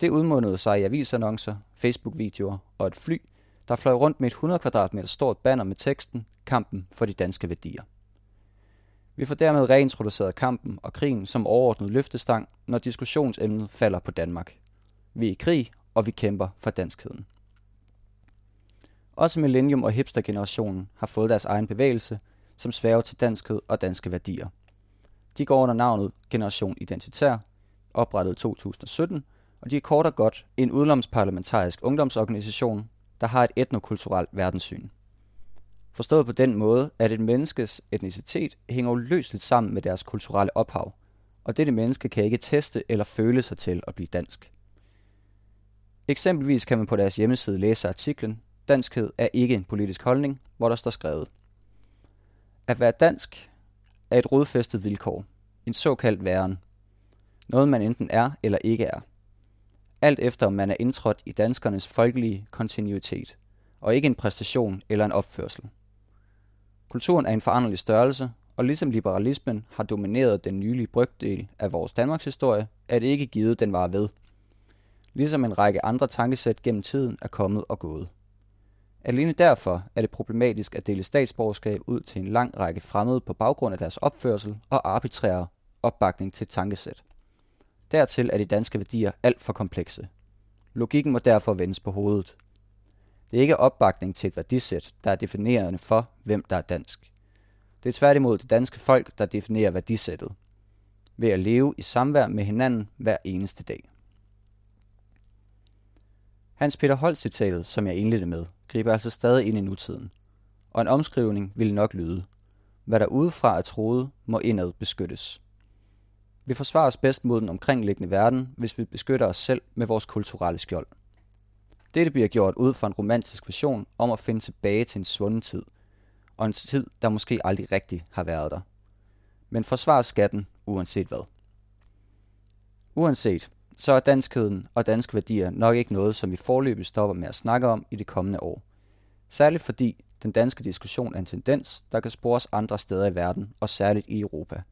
Det udmundede sig i avisannoncer, Facebook-videoer og et fly, der fløj rundt med et 100 kvadratmeter stort banner med teksten Kampen for de danske værdier. Vi får dermed reintroduceret kampen og krigen som overordnet løftestang, når diskussionsemnet falder på Danmark. Vi er i krig, og vi kæmper for danskheden. Også Millennium og hipstergenerationen har fået deres egen bevægelse, som sværger til danskhed og danske værdier. De går under navnet Generation Identitær, oprettet i 2017, og de er kort og godt en udenomsparlamentarisk ungdomsorganisation, der har et etnokulturelt verdenssyn. Forstået på den måde, at et menneskes etnicitet hænger uløseligt sammen med deres kulturelle ophav, og dette menneske kan ikke teste eller føle sig til at blive dansk. Eksempelvis kan man på deres hjemmeside læse artiklen Danskhed er ikke en politisk holdning, hvor der står skrevet. At være dansk er et rodfæstet vilkår, en såkaldt væren. Noget man enten er eller ikke er. Alt efter om man er indtrådt i danskernes folkelige kontinuitet, og ikke en præstation eller en opførsel. Kulturen er en foranderlig størrelse, og ligesom liberalismen har domineret den nylige brygdel af vores Danmarks historie, er det ikke givet, den var ved. Ligesom en række andre tankesæt gennem tiden er kommet og gået. Alene derfor er det problematisk at dele statsborgerskab ud til en lang række fremmede på baggrund af deres opførsel og arbitrære opbakning til tankesæt. Dertil er de danske værdier alt for komplekse. Logikken må derfor vendes på hovedet. Det er ikke opbakning til et værdisæt, der er definerende for, hvem der er dansk. Det er tværtimod det danske folk, der definerer værdisættet. Ved at leve i samvær med hinanden hver eneste dag. Hans Peter Holst citatet, som jeg indledte med, griber altså stadig ind i nutiden. Og en omskrivning ville nok lyde. Hvad der udefra er troet, må indad beskyttes. Vi forsvarer os bedst mod den omkringliggende verden, hvis vi beskytter os selv med vores kulturelle skjold. Dette bliver gjort ud fra en romantisk vision om at finde tilbage til en svunden tid, og en tid, der måske aldrig rigtig har været der. Men forsvar skatten, uanset hvad. Uanset, så er danskheden og danske værdier nok ikke noget, som vi forløbig stopper med at snakke om i det kommende år. Særligt fordi den danske diskussion er en tendens, der kan spores andre steder i verden, og særligt i Europa.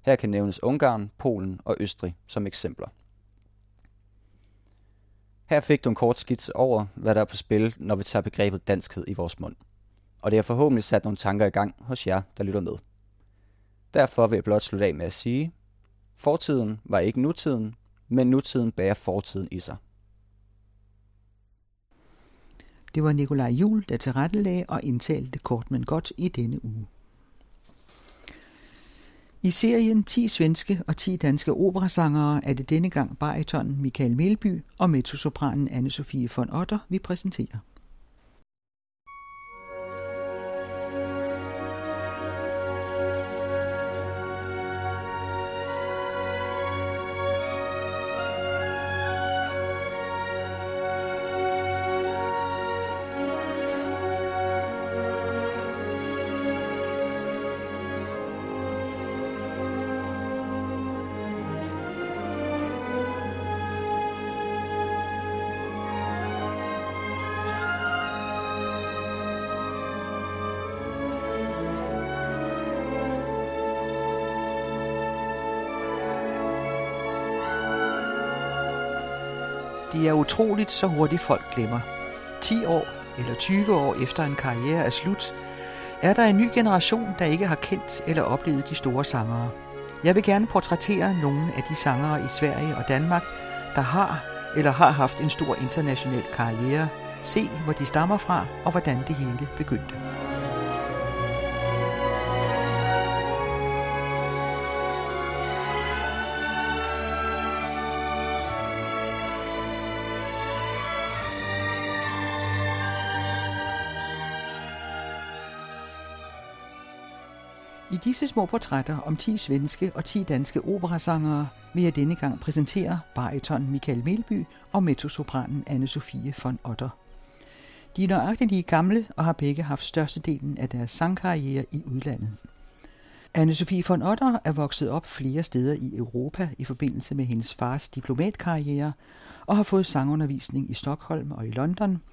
Her kan nævnes Ungarn, Polen og Østrig som eksempler. Her fik du en kort skitse over, hvad der er på spil, når vi tager begrebet danskhed i vores mund. Og det har forhåbentlig sat nogle tanker i gang hos jer, der lytter med. Derfor vil jeg blot slutte af med at sige, fortiden var ikke nutiden, men nutiden bærer fortiden i sig. Det var Nikolaj Jul, der tilrettelagde og indtalte kort men godt i denne uge. I serien 10 svenske og 10 danske operasangere er det denne gang baritonen Michael Melby og mezzosopranen Anne-Sophie von Otter, vi præsenterer. Er utroligt, så hurtigt folk glemmer. 10 år eller 20 år efter en karriere er slut, er der en ny generation, der ikke har kendt eller oplevet de store sangere. Jeg vil gerne portrættere nogle af de sangere i Sverige og Danmark, der har eller har haft en stor international karriere. Se, hvor de stammer fra og hvordan det hele begyndte. I disse små portrætter om 10 svenske og 10 danske operasangere vil jeg denne gang præsentere bariton Michael Melby og mezzosopranen Anne-Sophie von Otter. De er nøjagtigt lige gamle og har begge haft størstedelen af deres sangkarriere i udlandet. Anne-Sophie von Otter er vokset op flere steder i Europa i forbindelse med hendes fars diplomatkarriere og har fået sangundervisning i Stockholm og i London –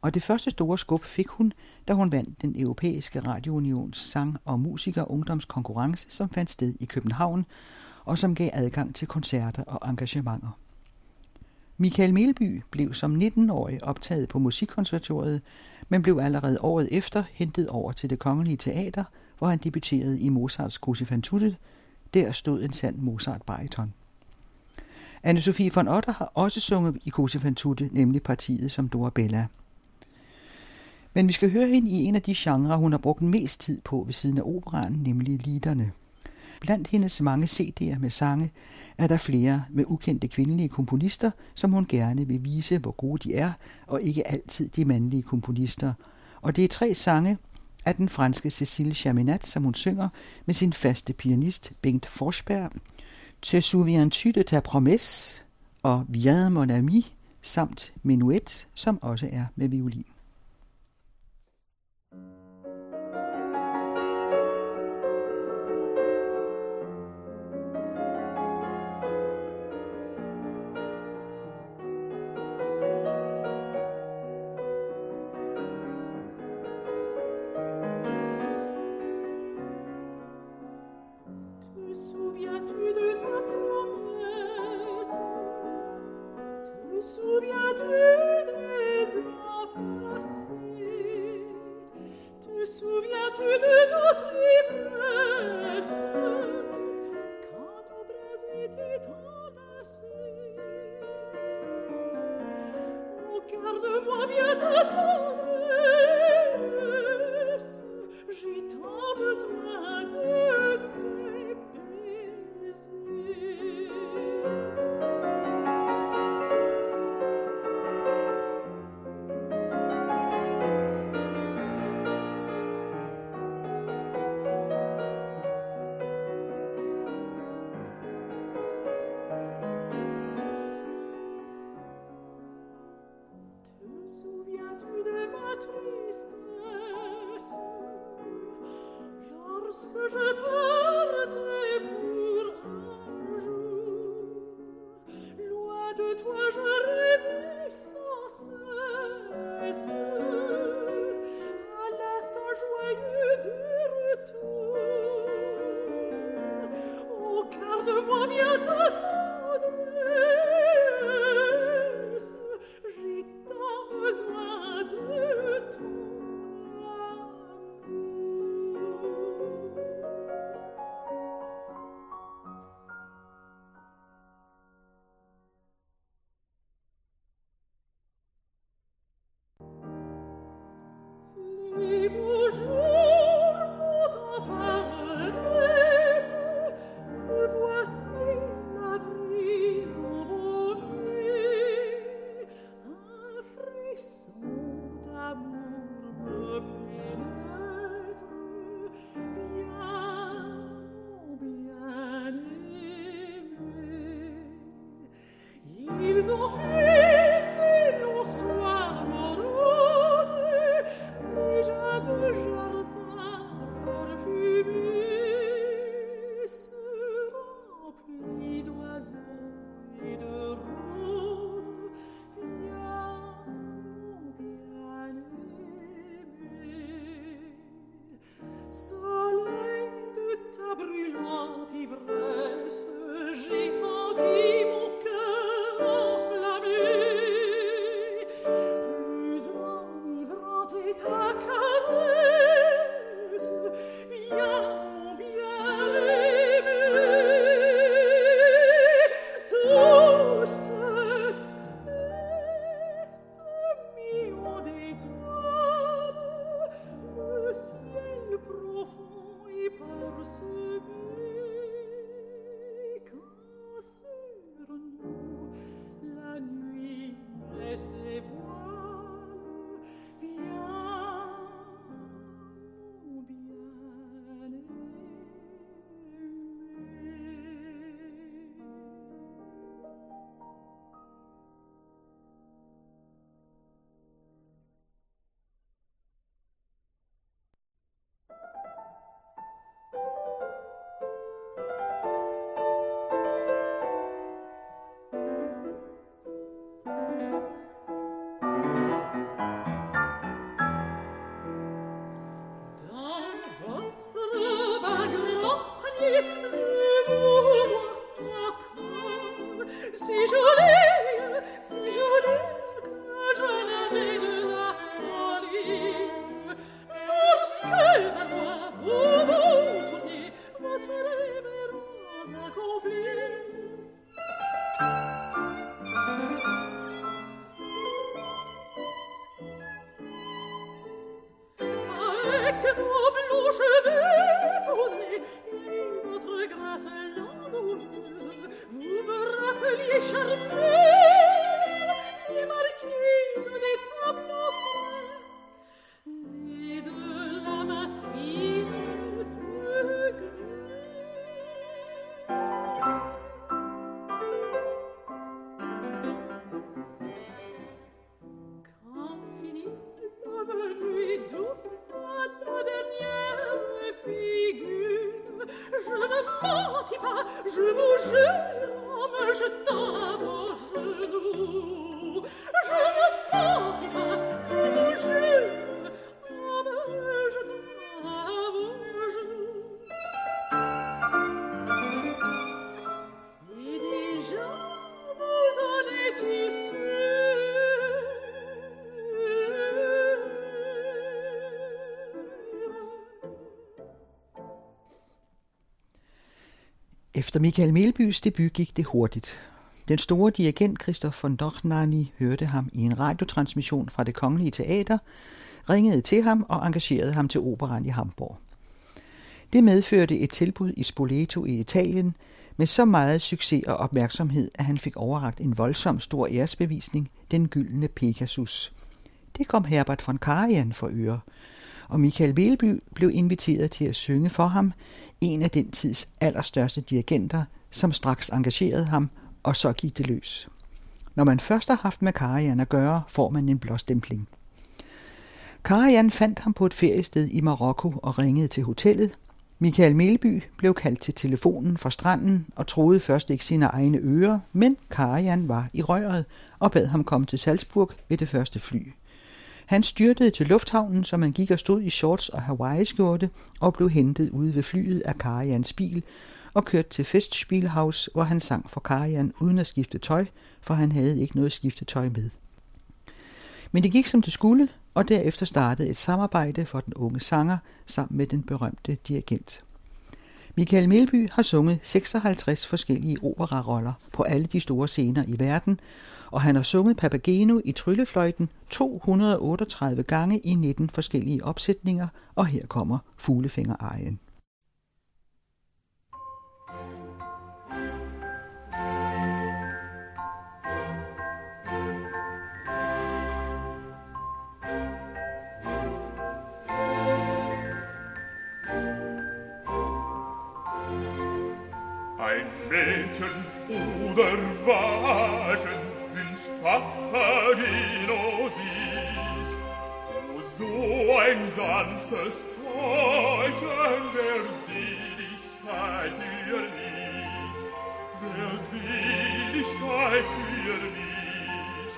og det første store skub fik hun, da hun vandt den europæiske radiounions sang- og musikerungdomskonkurrence, som fandt sted i København, og som gav adgang til koncerter og engagementer. Michael Melby blev som 19-årig optaget på Musikkonservatoriet, men blev allerede året efter hentet over til det kongelige teater, hvor han debuterede i Mozarts Così fan tutte. Der stod en sand Mozart-bariton. Anne-Sophie von Otter har også sunget i Così fan tutte, nemlig partiet som Dorabella. Men vi skal høre hende i en af de genrer, hun har brugt mest tid på ved siden af operaen, nemlig liderne. Blandt hendes mange CD'er med sange er der flere med ukendte kvindelige komponister, som hun gerne vil vise, hvor gode de er, og ikke altid de mandlige komponister. Og det er tre sange af den franske Cécile Chaminat, som hun synger med sin faste pianist Bengt Forsberg. Te souviens-tu de ta promesse? og Viens mon ami, samt Menuet, som også er med violin. Efter Michael Melbys debut gik det hurtigt. Den store dirigent Christoph von Dochnani hørte ham i en radiotransmission fra det kongelige teater, ringede til ham og engagerede ham til operan i Hamburg. Det medførte et tilbud i Spoleto i Italien med så meget succes og opmærksomhed, at han fik overragt en voldsom stor æresbevisning, den gyldne Pegasus. Det kom Herbert von Karajan for øre, og Michael Velby blev inviteret til at synge for ham, en af den tids allerstørste dirigenter, som straks engagerede ham, og så gik det løs. Når man først har haft med Karajan at gøre, får man en blåstempling. Karajan fandt ham på et feriested i Marokko og ringede til hotellet. Michael Melby blev kaldt til telefonen fra stranden og troede først ikke sine egne ører, men Karajan var i røret og bad ham komme til Salzburg ved det første fly. Han styrtede til lufthavnen, som han gik og stod i shorts og Hawaii-skjorte og blev hentet ude ved flyet af Karajans bil og kørt til Festspielhaus, hvor han sang for Karajan uden at skifte tøj, for han havde ikke noget skiftetøj med. Men det gik som det skulle, og derefter startede et samarbejde for den unge sanger sammen med den berømte dirigent. Michael Melby har sunget 56 forskellige operaroller på alle de store scener i verden, og han har sunget Papageno i tryllefløjten 238 gange i 19 forskellige opsætninger, og her kommer Fuglefingerejen. Ein Mädchen oder Wagen Papperino sich, o so ein sanftes Träuchen der Seligkeit für mich, der Seligkeit für mich,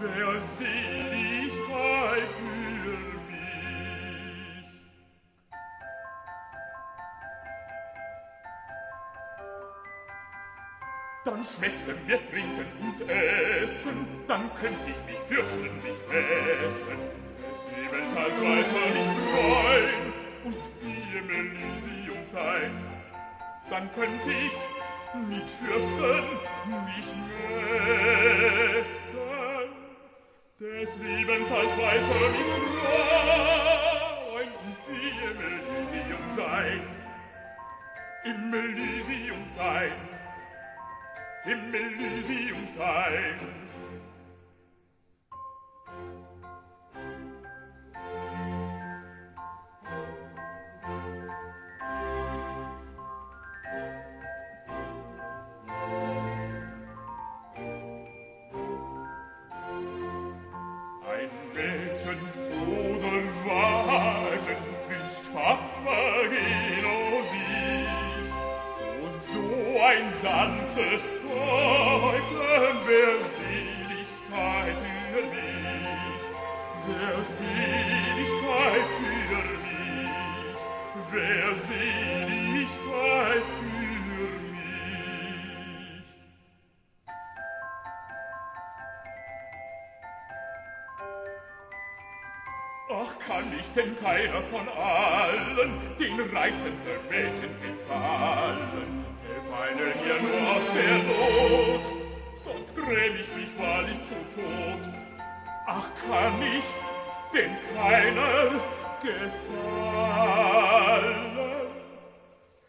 der Seligkeit für mich. Dann schmecken wir trinken und essen, dann könnt ich mich fürsten nicht messen. Des Lebens als Weißer nicht freuen und wie im Elysium sein. Dann könnt ich mit fürsten mich messen. Des Lebens als Weißer nicht freuen und wie im Elysium sein. Im Elysium sein im Elysium sein. Ein Mädchen oder Wasen wünscht Papageno sich, und so ein sanftes Ach, kann ich denn keiner von allen den reizenden Mädchen gefallen? Helf einer hier nur aus der Not, sonst gräm ich mich wahrlich zu Tod. Ach, kann ich denn keiner gefallen?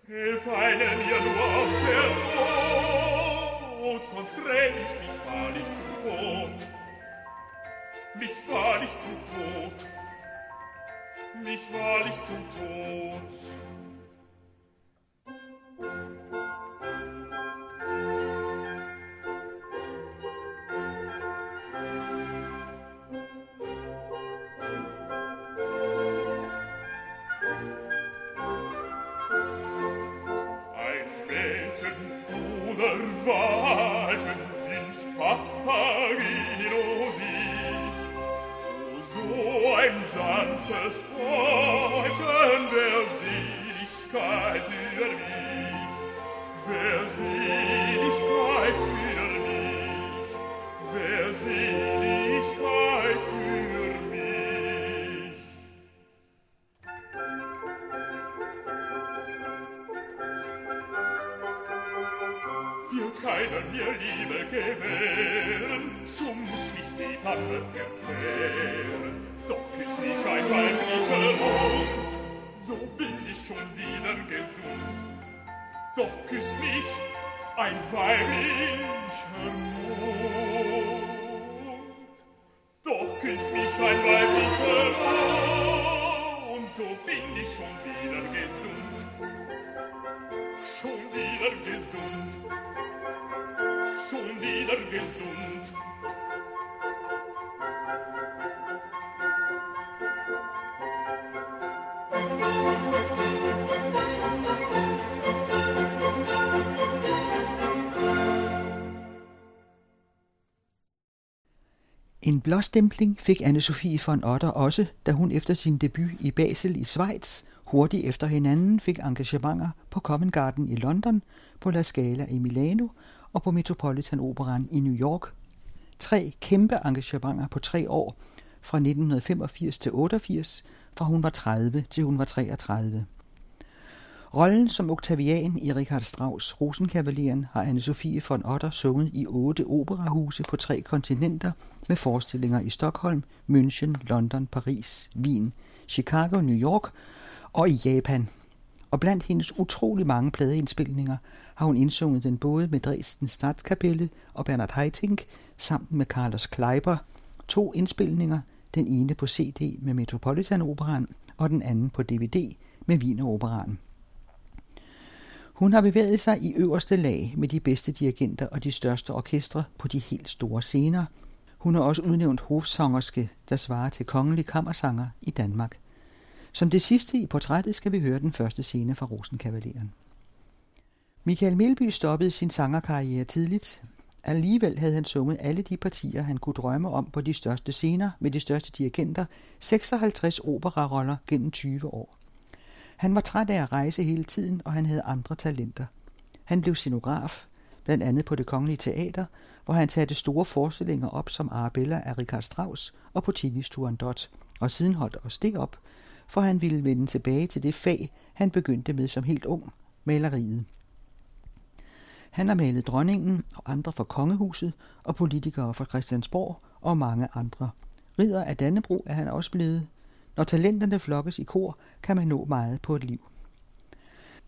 Hilf einer mir nur auf der Not, sonst gräm ich mich wahrlich zu Tod. Mich wahrlich zu Tod. Mich wahrlich zu Tod. ein sanftes Freuden der Seligkeit für mich, für Seligkeit für mich, für Seligkeit für mich. Wird keiner mir Liebe gewähren, so muss ich die Tanne verzehren, sich ein weiblicher Mond, so bin ich schon wieder gesund. Doch küss mich ein weiblicher Mond. Doch küss mich ein weiblicher Mond, so bin ich schon wieder gesund. Schon wieder gesund. Schon wieder gesund. En blåstempling fik Anne-Sophie von Otter også, da hun efter sin debut i Basel i Schweiz hurtigt efter hinanden fik engagementer på Covent Garden i London, på La Scala i Milano og på Metropolitan Operan i New York. Tre kæmpe engagementer på tre år, fra 1985 til 88, fra hun var 30 til hun var 33. Rollen som Octavian i Richard Strauss' Rosenkavaleren har Anne-Sophie von Otter sunget i otte operahuse på tre kontinenter med forestillinger i Stockholm, München, London, Paris, Wien, Chicago, New York og i Japan. Og blandt hendes utrolig mange pladeindspilninger har hun indsunget den både med Dresden Stadskapelle og Bernhard Haitink samt med Carlos Kleiber. To indspilninger, den ene på CD med Metropolitan Operan og den anden på DVD med Wiener Operan. Hun har bevæget sig i øverste lag med de bedste dirigenter og de største orkestre på de helt store scener. Hun har også udnævnt hofsangerske, der svarer til kongelig kammersanger i Danmark. Som det sidste i portrættet skal vi høre den første scene fra Rosenkavaleren. Michael Melby stoppede sin sangerkarriere tidligt. Alligevel havde han sunget alle de partier, han kunne drømme om på de største scener med de største dirigenter, 56 operaroller gennem 20 år. Han var træt af at rejse hele tiden, og han havde andre talenter. Han blev scenograf, blandt andet på det Kongelige Teater, hvor han satte store forestillinger op som Arabella af Richard Strauss og Puccinis Turandot, og siden holdt også det op, for han ville vende tilbage til det fag, han begyndte med som helt ung, maleriet. Han har malet dronningen og andre fra kongehuset og politikere fra Christiansborg og mange andre. Ridder af Dannebro er han også blevet. Når talenterne flokkes i kor, kan man nå meget på et liv.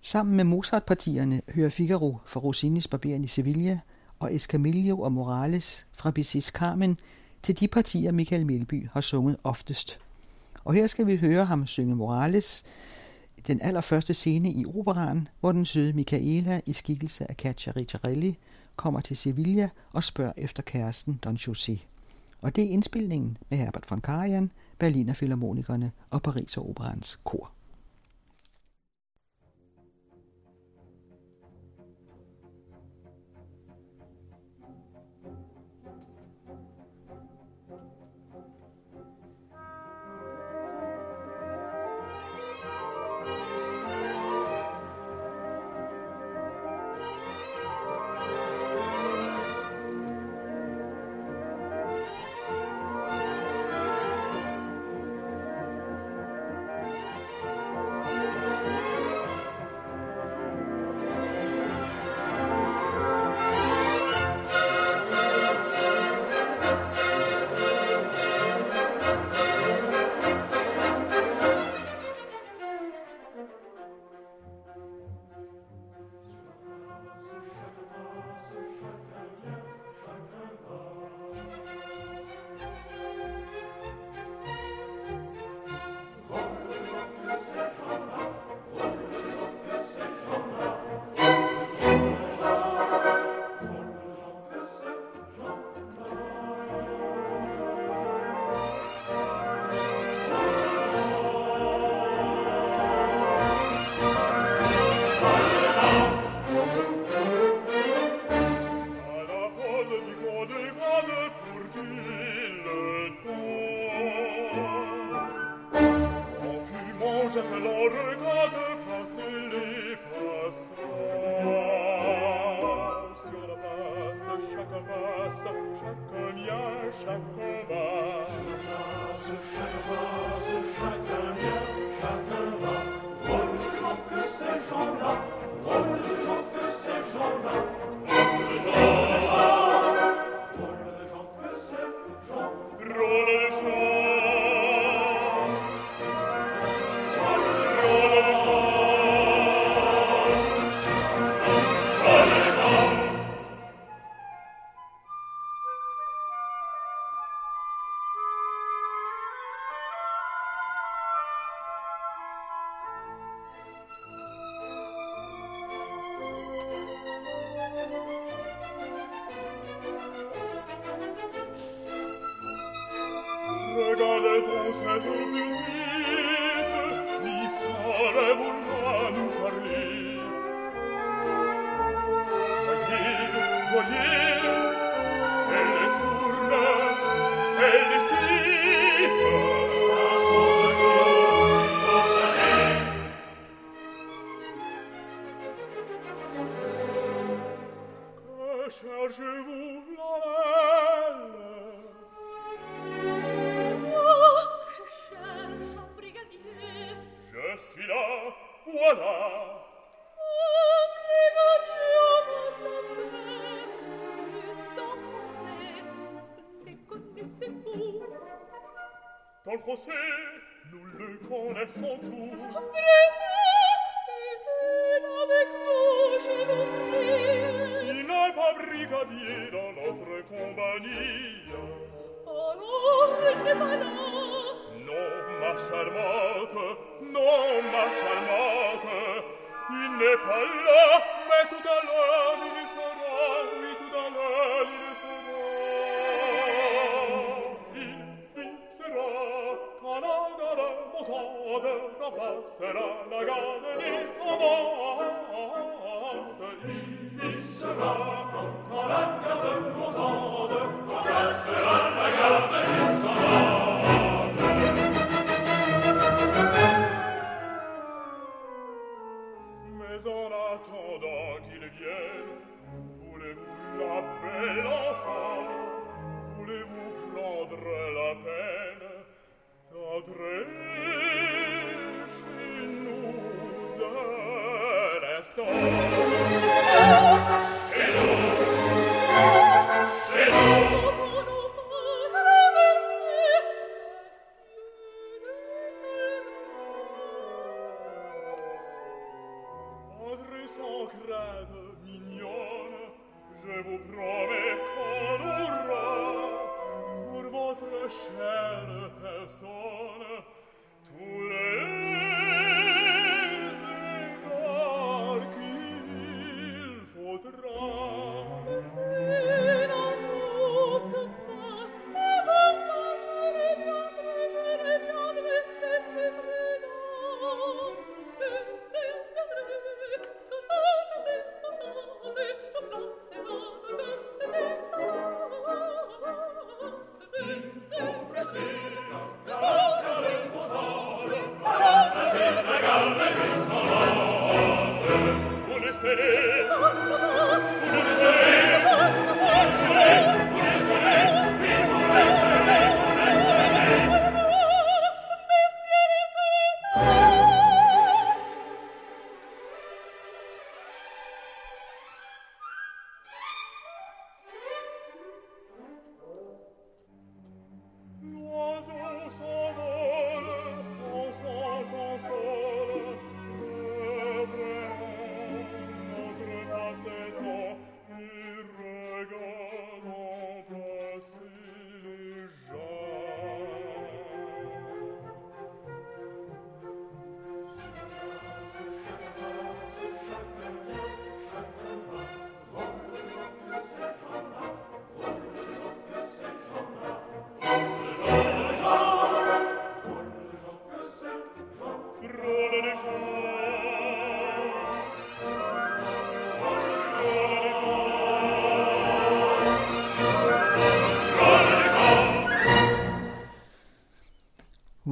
Sammen med Mozart-partierne hører Figaro fra Rossinis Barberen i Sevilla og Escamillo og Morales fra Bizets Carmen til de partier, Michael Melby har sunget oftest. Og her skal vi høre ham synge Morales, den allerførste scene i operaen, hvor den søde Michaela i skikkelse af Katja Ricciarelli kommer til Sevilla og spørger efter kæresten Don José. Og det er indspilningen med Herbert von Karajan, Berliner Philharmonikerne og Paris Operans kor.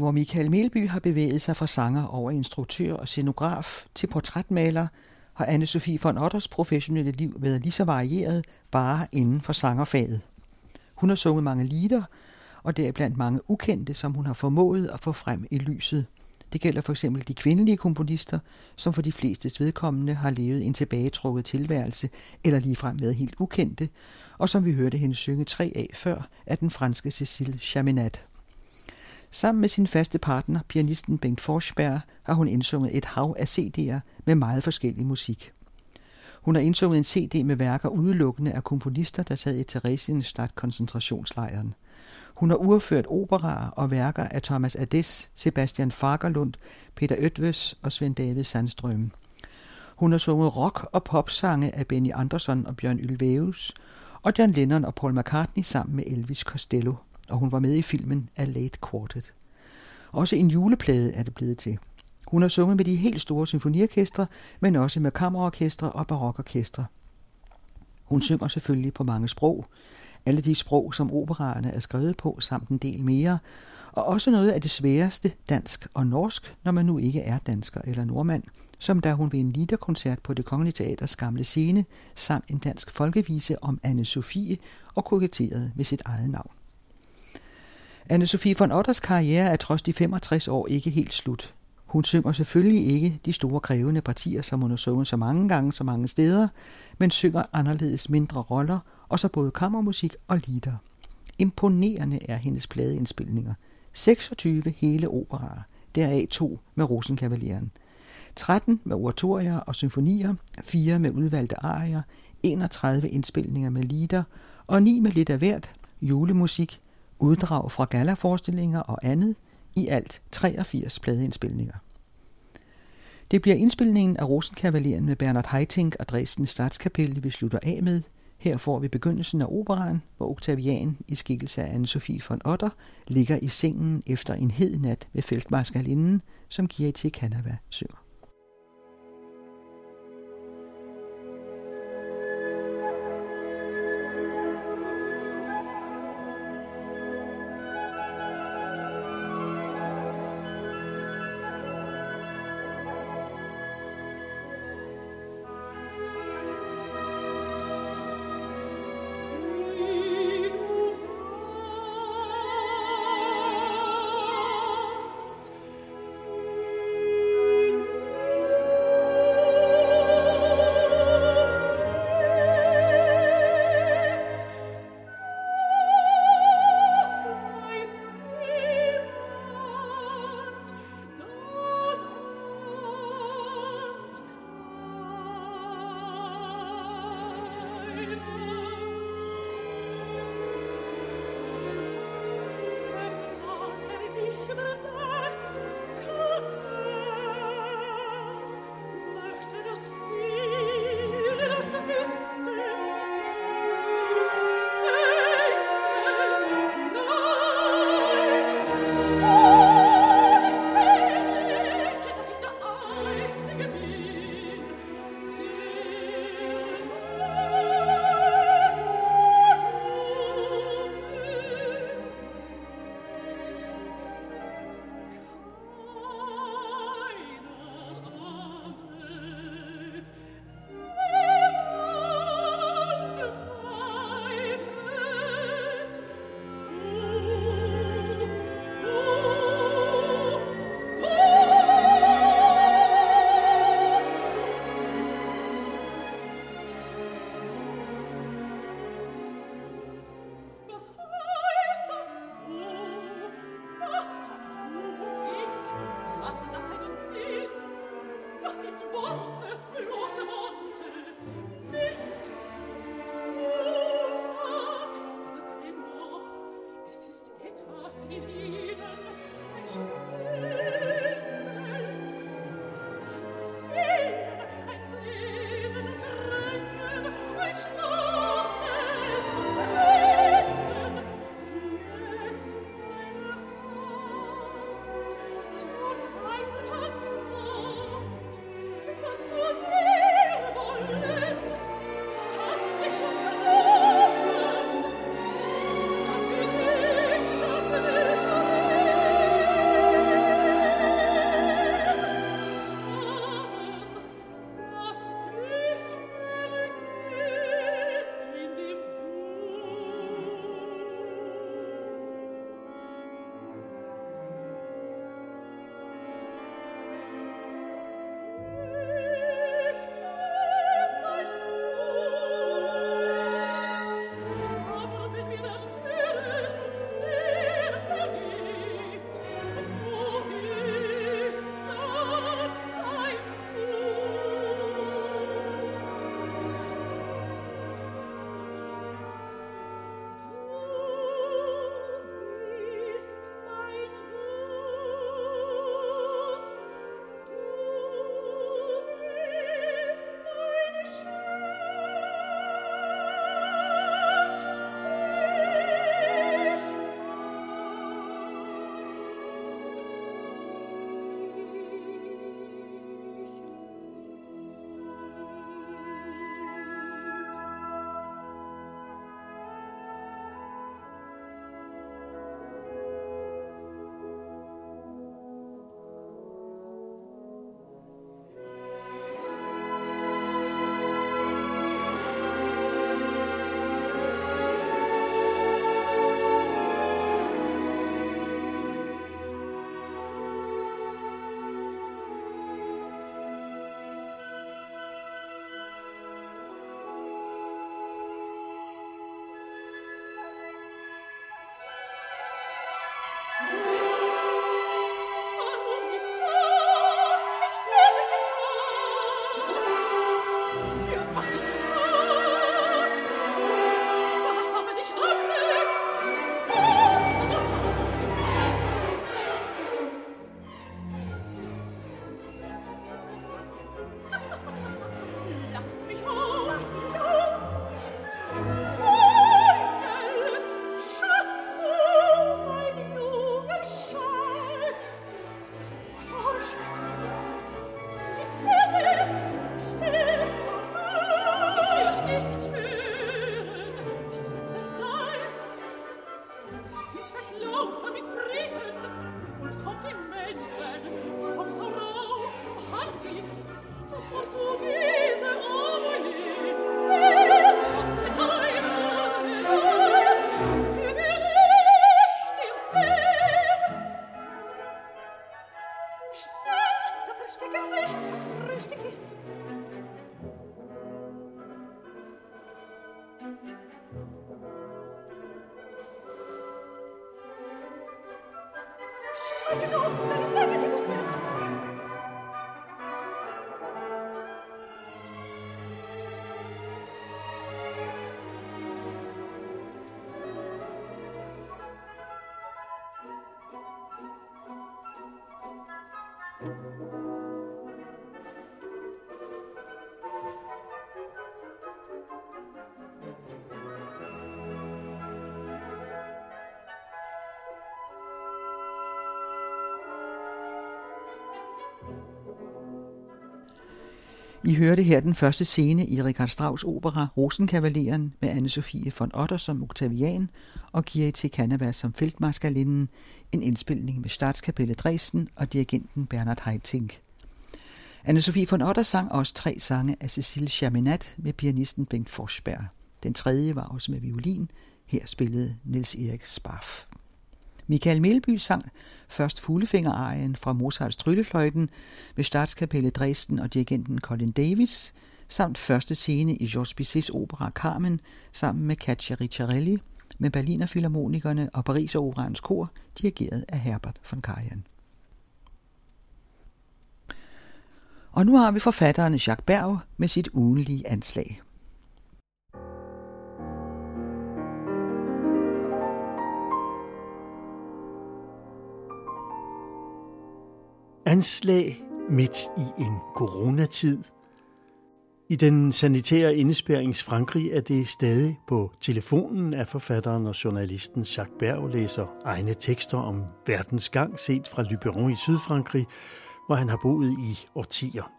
Hvor Michael Melby har bevæget sig fra sanger over instruktør og scenograf til portrætmaler, har anne Sofie von Otters professionelle liv været lige så varieret bare inden for sangerfaget. Hun har sunget mange lieder, og deriblandt mange ukendte, som hun har formået at få frem i lyset. Det gælder for eksempel de kvindelige komponister, som for de fleste vedkommende har levet en tilbagetrukket tilværelse, eller ligefrem været helt ukendte, og som vi hørte hende synge tre af før af den franske Cécile Chaminade. Sammen med sin faste partner, pianisten Bengt Forsberg, har hun indsunget et hav af CD'er med meget forskellig musik. Hun har indsunget en CD med værker udelukkende af komponister, der sad i Theresienstadt koncentrationslejren. Hun har urført operaer og værker af Thomas Ades, Sebastian Fagerlund, Peter Ötvös og Svend David Sandstrøm. Hun har sunget rock- og popsange af Benny Andersson og Bjørn Ylvæus, og John Lennon og Paul McCartney sammen med Elvis Costello, og hun var med i filmen A Late Quartet. Også en juleplade er det blevet til. Hun har sunget med de helt store symfoniorkestre, men også med kammerorkestre og barokorkestre. Hun synger selvfølgelig på mange sprog, alle de sprog, som operaerne er skrevet på, samt en del mere, og også noget af det sværeste, dansk og norsk, når man nu ikke er dansker eller nordmand, som da hun ved en liderkoncert på det Kongelige Teaters gamle scene sang en dansk folkevise om anne Sofie og koketterede med sit eget navn anne Sofie von Otters karriere er trods de 65 år ikke helt slut. Hun synger selvfølgelig ikke de store krævende partier, som hun har sunget så mange gange så mange steder, men synger anderledes mindre roller, og så både kammermusik og lieder. Imponerende er hendes pladeindspilninger. 26 hele operaer, deraf to med Rosenkavalieren. 13 med oratorier og symfonier, 4 med udvalgte arier, 31 indspilninger med lieder og 9 med lidt af hvert, julemusik, uddrag fra galaforestillinger og andet, i alt 83 pladeindspilninger. Det bliver indspilningen af Rosenkavalieren med Bernhard Haitink og Dresden Statskapelle, vi slutter af med. Her får vi begyndelsen af operaen, hvor Octavian i skikkelse af Anne-Sophie von Otter ligger i sengen efter en hed nat ved feltmarskalinden, som Kieti Kanava synger. I hørte her den første scene i Richard Strauss opera Rosenkavaleren med Anne-Sophie von Otter som Octavian og Kirti Kanava som Feltmarskalinden, en indspilning med Statskapelle Dresden og dirigenten Bernhard Haitink. Anne-Sophie von Otter sang også tre sange af Cecil Chaminat med pianisten Bengt Forsberg. Den tredje var også med violin. Her spillede Nils Erik Sparf. Michael Melby sang først fuglefingerarien fra Mozarts Tryllefløjten med Statskapelle Dresden og dirigenten Colin Davis, samt første scene i Georges Bizets opera Carmen sammen med Katja Ricciarelli, med Berliner Philharmonikerne og Paris Operans kor, dirigeret af Herbert von Karajan. Og nu har vi forfatteren Jacques Berg med sit ugenlige anslag. Anslag midt i en coronatid. I den sanitære indespærings Frankrig er det stadig på telefonen, at forfatteren og journalisten Jacques Berg læser egne tekster om verdens gang set fra Lyberon i Sydfrankrig, hvor han har boet i årtier.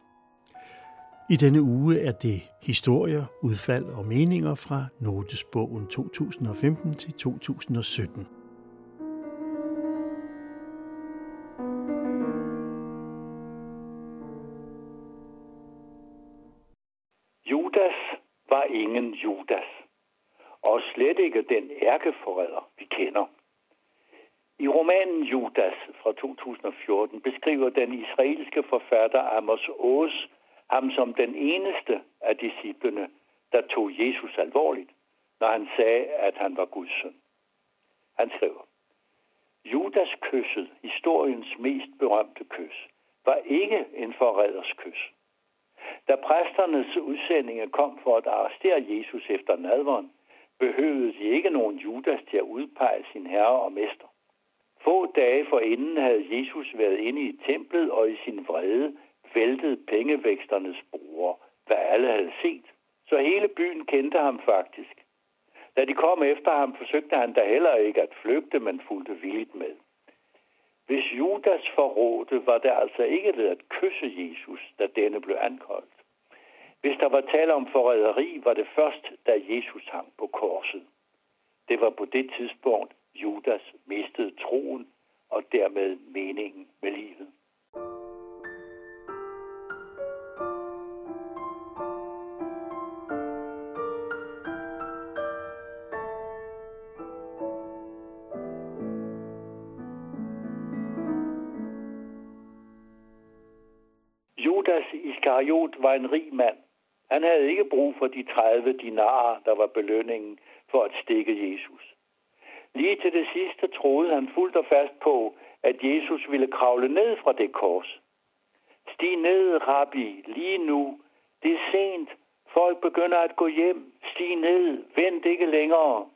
I denne uge er det historier, udfald og meninger fra Notesbogen 2015 til 2017. Judas, og slet ikke den ærkeforræder, vi kender. I romanen Judas fra 2014 beskriver den israelske forfatter Amos Oz ham som den eneste af disciplene, der tog Jesus alvorligt, når han sagde, at han var Guds søn. Han skriver, Judas kysset, historiens mest berømte kys, var ikke en forræders kys. Da præsternes udsendinge kom for at arrestere Jesus efter nadveren, behøvede de ikke nogen Judas til at udpege sin herre og mester. Få dage forinden havde Jesus været inde i templet og i sin vrede væltet pengevæksternes bruger, hvad alle havde set. Så hele byen kendte ham faktisk. Da de kom efter ham, forsøgte han da heller ikke at flygte, men fulgte villigt med. Hvis Judas forrådte, var det altså ikke ved at kysse Jesus, da denne blev anholdt. Hvis der var tale om forræderi, var det først, da Jesus hang på korset. Det var på det tidspunkt, Judas mistede troen og dermed meningen med livet. Iskariot var en rig mand. Han havde ikke brug for de 30 dinarer, der var belønningen for at stikke Jesus. Lige til det sidste troede han fuldt og fast på, at Jesus ville kravle ned fra det kors. Stig ned, rabbi, lige nu. Det er sent. Folk begynder at gå hjem. Stig ned. Vent ikke længere.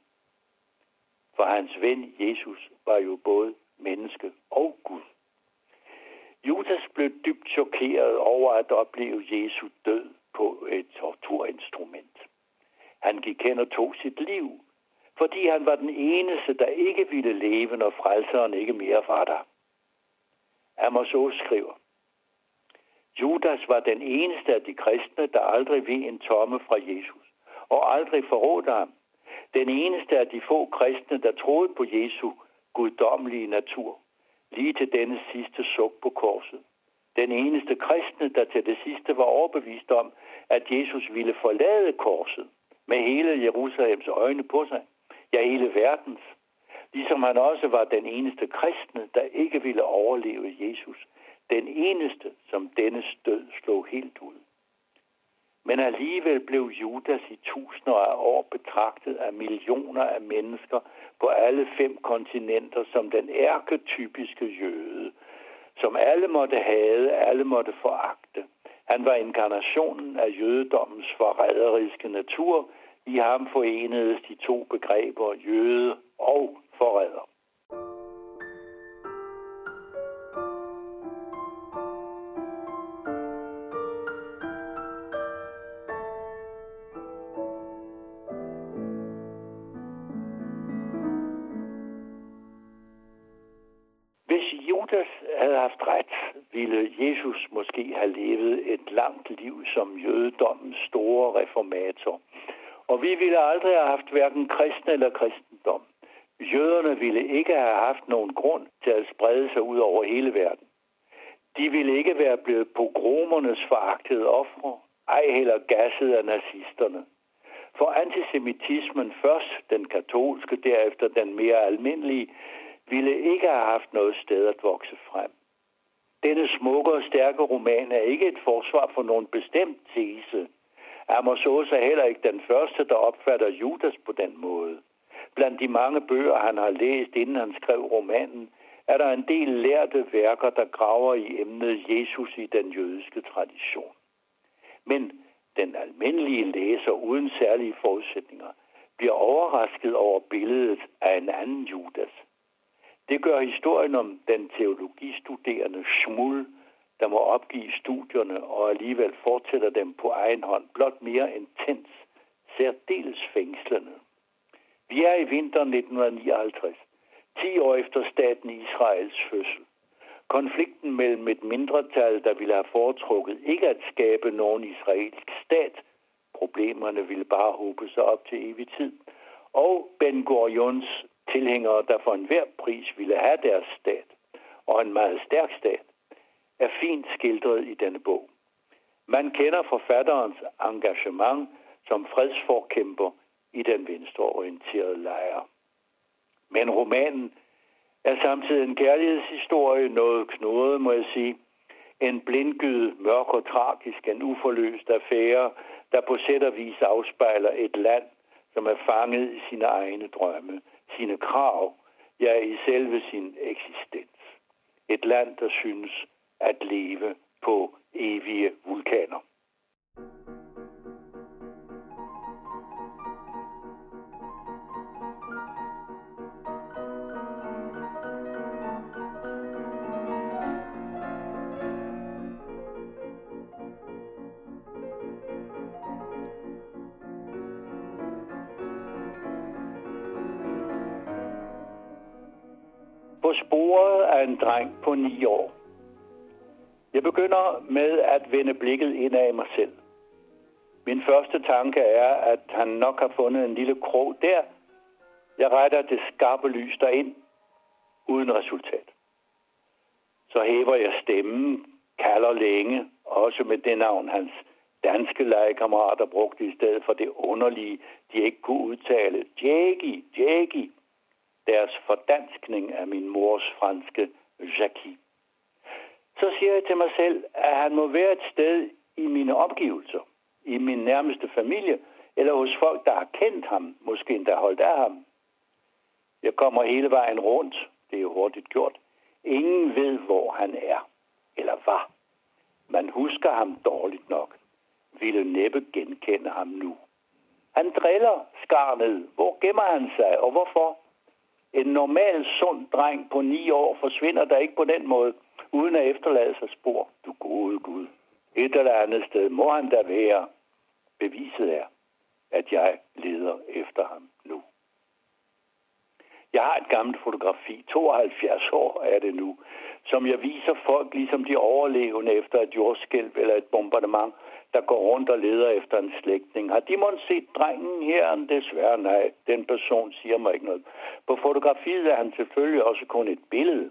For hans ven Jesus var jo både menneske og Gud. Judas blev dybt chokeret over at opleve Jesu død på et torturinstrument. Han gik hen og tog sit liv, fordi han var den eneste, der ikke ville leve, når frelseren ikke mere var der. Amos O. skriver, Judas var den eneste af de kristne, der aldrig ved en tomme fra Jesus, og aldrig forrådte ham. Den eneste af de få kristne, der troede på Jesu guddommelige natur lige til denne sidste suk på korset. Den eneste kristne, der til det sidste var overbevist om, at Jesus ville forlade korset med hele Jerusalems øjne på sig, ja hele verdens, ligesom han også var den eneste kristne, der ikke ville overleve Jesus, den eneste, som denne død slog helt ud. Men alligevel blev Judas i tusinder af år betragtet af millioner af mennesker på alle fem kontinenter som den ærketypiske jøde, som alle måtte have, alle måtte foragte. Han var inkarnationen af jødedommens forræderiske natur. I ham forenedes de to begreber jøde og forræder. Langt liv som jødedommens store reformator. Og vi ville aldrig have haft hverken kristne eller kristendom. Jøderne ville ikke have haft nogen grund til at sprede sig ud over hele verden. De ville ikke være blevet pogromernes foragtede ofre, ej heller gasset af nazisterne. For antisemitismen, først den katolske, derefter den mere almindelige, ville ikke have haft noget sted at vokse frem. Denne smukke og stærke roman er ikke et forsvar for nogen bestemt tese. Amos Aas er heller ikke den første, der opfatter Judas på den måde. Blandt de mange bøger, han har læst, inden han skrev romanen, er der en del lærte værker, der graver i emnet Jesus i den jødiske tradition. Men den almindelige læser uden særlige forudsætninger bliver overrasket over billedet af en anden Judas. Det gør historien om den teologistuderende smuld, der må opgive studierne og alligevel fortsætter dem på egen hånd, blot mere intens, særdeles fængslende. Vi er i vinteren 1959, 10 år efter staten Israels fødsel. Konflikten mellem et mindretal, der ville have foretrukket ikke at skabe nogen israelsk stat, problemerne ville bare håbe sig op til evig tid, og Ben Gurions tilhængere, der for enhver pris ville have deres stat, og en meget stærk stat, er fint skildret i denne bog. Man kender forfatterens engagement som fredsforkæmper i den venstreorienterede lejr. Men romanen er samtidig en kærlighedshistorie, noget knurret, må jeg sige. En blindgyde, mørk og tragisk, en uforløst affære, der på sæt og vis afspejler et land, som er fanget i sine egne drømme, sine krav, ja i selve sin eksistens. Et land, der synes at leve på evige vulkaner. På sporet af en dreng på ni år. Jeg begynder med at vende blikket ind af mig selv. Min første tanke er, at han nok har fundet en lille krog der. Jeg retter det skarpe lys derind, uden resultat. Så hæver jeg stemmen, kalder længe, også med det navn hans danske legekammerater brugte i stedet for det underlige, de ikke kunne udtale. Jackie, Jackie. Deres fordanskning af min mors franske Jackie. Så siger jeg til mig selv, at han må være et sted i mine omgivelser, i min nærmeste familie, eller hos folk, der har kendt ham, måske endda holdt af ham. Jeg kommer hele vejen rundt, det er jo hurtigt gjort. Ingen ved, hvor han er, eller var. Man husker ham dårligt nok, ville næppe genkende ham nu. Han driller skarnet. Hvor gemmer han sig, og hvorfor? En normal, sund dreng på ni år forsvinder der ikke på den måde, uden at efterlade sig spor. Du gode Gud. Et eller andet sted må han da være. Beviset er, at jeg leder efter ham nu. Jeg har et gammelt fotografi, 72 år er det nu, som jeg viser folk, ligesom de overlevende efter et jordskælv eller et bombardement, der går rundt og leder efter en slægtning. Har de måske set drengen her? Desværre nej. Den person siger mig ikke noget. På fotografiet er han selvfølgelig også kun et billede.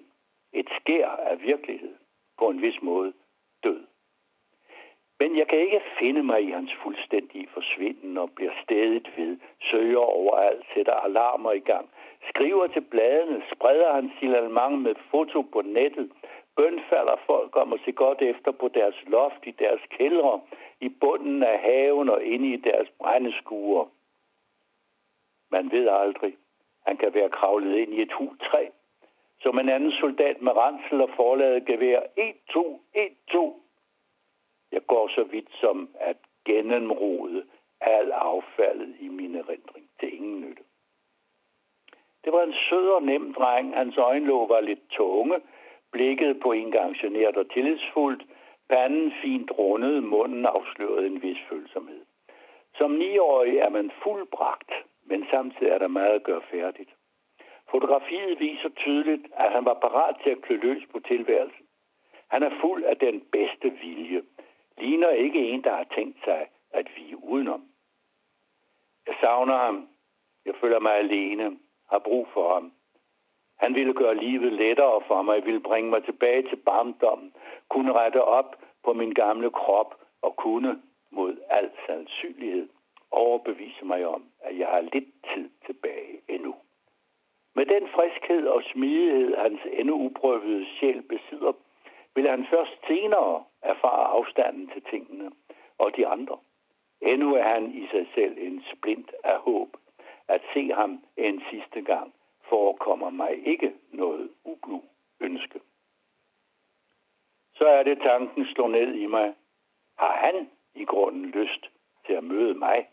Et skær af virkelighed. På en vis måde død. Men jeg kan ikke finde mig i hans fuldstændige forsvinden og bliver stedigt ved, søger overalt, sætter alarmer i gang, skriver til bladene, spreder hans signalement med foto på nettet, bønfalder folk om at se godt efter på deres loft, i deres kældre, i bunden af haven og inde i deres brændeskuer. Man ved aldrig. Han kan være kravlet ind i et træ, som en anden soldat med ransel og forladet gevær. 1, 2, 1, 2. Jeg går så vidt som at gennemrode al affaldet i min erindring til ingen nytte. Det var en sød og nem dreng. Hans øjenlåg var lidt tunge, blikket på en gang genert og tillidsfuldt, panden fint rundet, munden afslørede en vis følsomhed. Som niårig er man fuldbragt, men samtidig er der meget at gøre færdigt. Fotografiet viser tydeligt, at han var parat til at klø løs på tilværelsen. Han er fuld af den bedste vilje. Ligner ikke en, der har tænkt sig at vige udenom. Jeg savner ham. Jeg føler mig alene. Har brug for ham. Han ville gøre livet lettere for mig, ville bringe mig tilbage til barndommen, kunne rette op på min gamle krop og kunne mod al sandsynlighed overbevise mig om, at jeg har lidt tid tilbage endnu. Med den friskhed og smidighed, hans endnu uprøvede sjæl besidder, vil han først senere erfare afstanden til tingene og de andre. Endnu er han i sig selv en splint af håb. At se ham en sidste gang forekommer mig ikke noget ublu ønske. Så er det tanken slår ned i mig. Har han i grunden lyst til at møde mig?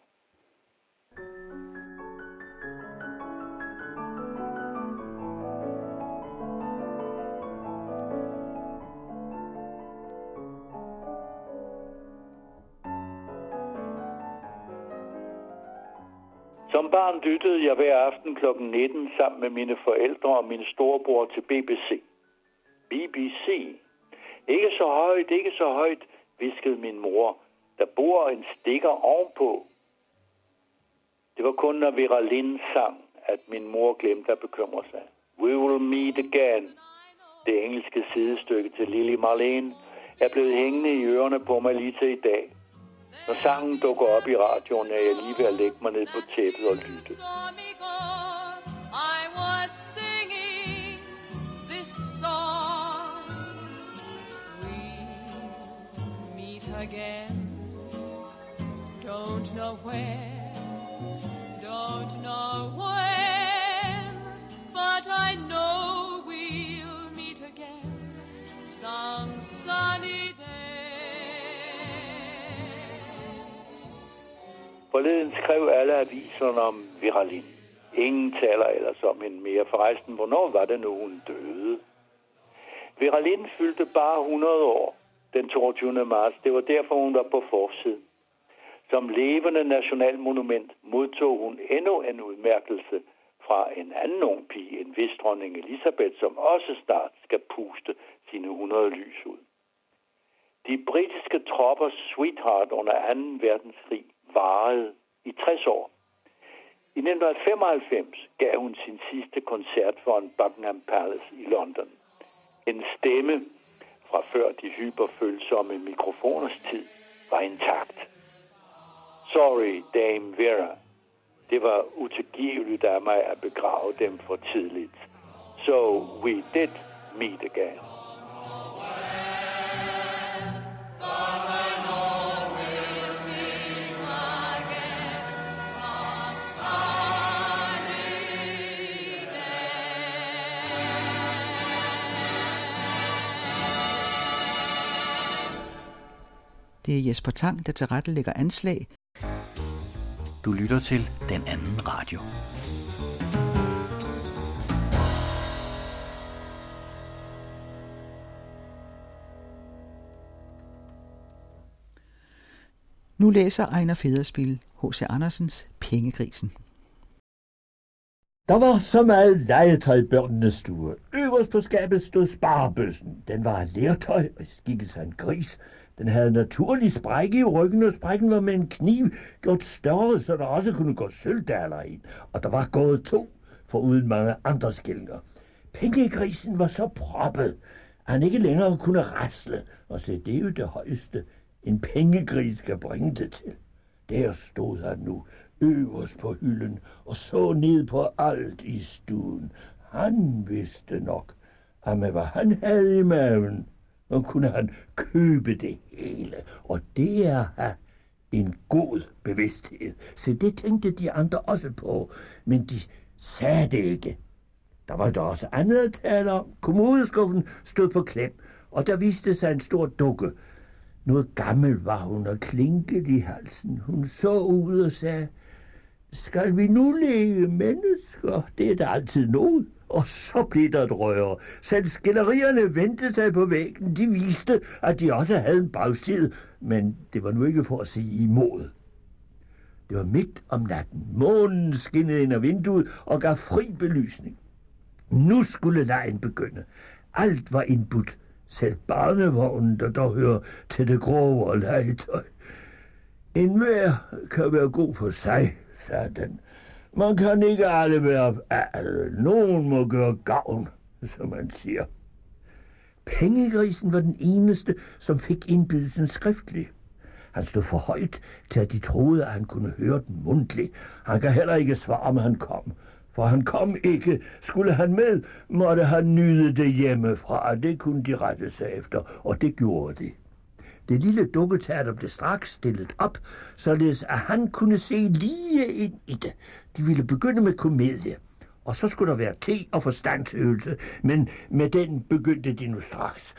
Som barn lyttede jeg hver aften kl. 19 sammen med mine forældre og min storebror til BBC. BBC? Ikke så højt, ikke så højt, viskede min mor. Der bor en stikker ovenpå. Det var kun, når Vera Lind sang, at min mor glemte at bekymre sig. We will meet again. Det engelske sidestykke til Lily Marlene er blevet hængende i ørerne på mig lige til i dag. Når sangen dukker op i radioen, er jeg lige ved at lægge mig ned på tæppet og lytte. again. Don't know where, Forleden skrev alle aviserne om Viralin. Ingen taler ellers om hende mere. Forresten, hvornår var det nu, hun døde? Viralin fyldte bare 100 år den 22. marts. Det var derfor, hun var på forsiden. Som levende nationalmonument modtog hun endnu en udmærkelse fra en anden ung pige, en vis dronning Elisabeth, som også snart skal puste sine 100 lys ud. De britiske troppers sweetheart under 2. verdenskrig varede i 60 år. I 1995 gav hun sin sidste koncert for en Buckingham Palace i London. En stemme fra før de hyperfølsomme mikrofoners tid var intakt. Sorry, Dame Vera. Det var utilgiveligt af mig at begrave dem for tidligt. So we did meet again. Det er Jesper Tang, der tilrettelægger anslag. Du lytter til Den Anden Radio. Nu læser Ejner Federspil H.C. Andersens Pengegrisen. Der var så meget legetøj i børnenes stue. Øverst på skabet stod sparebøssen. Den var af lertøj og skikkelse af en gris. Den havde naturlig sprække i ryggen, og sprækken var med en kniv gjort større, så der også kunne gå sølvdaler ind. Og der var gået to, for uden mange andre skillinger. Pengegrisen var så proppet, at han ikke længere kunne rasle, og se, det er jo det højeste, en pengegris skal bringe det til. Der stod han nu, øverst på hylden, og så ned på alt i stuen. Han vidste nok, at med hvad han havde i maven, så kunne han købe det hele. Og det er at en god bevidsthed. Så det tænkte de andre også på. Men de sagde det ikke. Der var der også andet at tale om. Kommodeskuffen stod på klem, og der viste sig en stor dukke. Noget gammel var hun og klinkede i halsen. Hun så ud og sagde, skal vi nu lege mennesker? Det er der altid noget. Og så blev der et røre. Selv skillerierne vendte sig på væggen. De viste, at de også havde en bagside, men det var nu ikke for at sige imod. Det var midt om natten. Månen skinnede ind af vinduet og gav fri belysning. Nu skulle lejen begynde. Alt var indbudt. Selv barnevognen, der dog hører til det grove legetøj. En hver kan være god for sig, sagde den. Man kan ikke alle være alle. Nogen må gøre gavn, som man siger. Pengegrisen var den eneste, som fik indbydelsen skriftlig. Han stod for højt til, at de troede, at han kunne høre den mundtligt. Han kan heller ikke svare, om han kom. For han kom ikke. Skulle han med, måtte han nyde det hjemmefra. Det kunne de rette sig efter, og det gjorde de. Det lille dukketeater blev straks stillet op, således at han kunne se lige ind i det. De ville begynde med komedie, og så skulle der være te og forstandsøvelse, men med den begyndte de nu straks.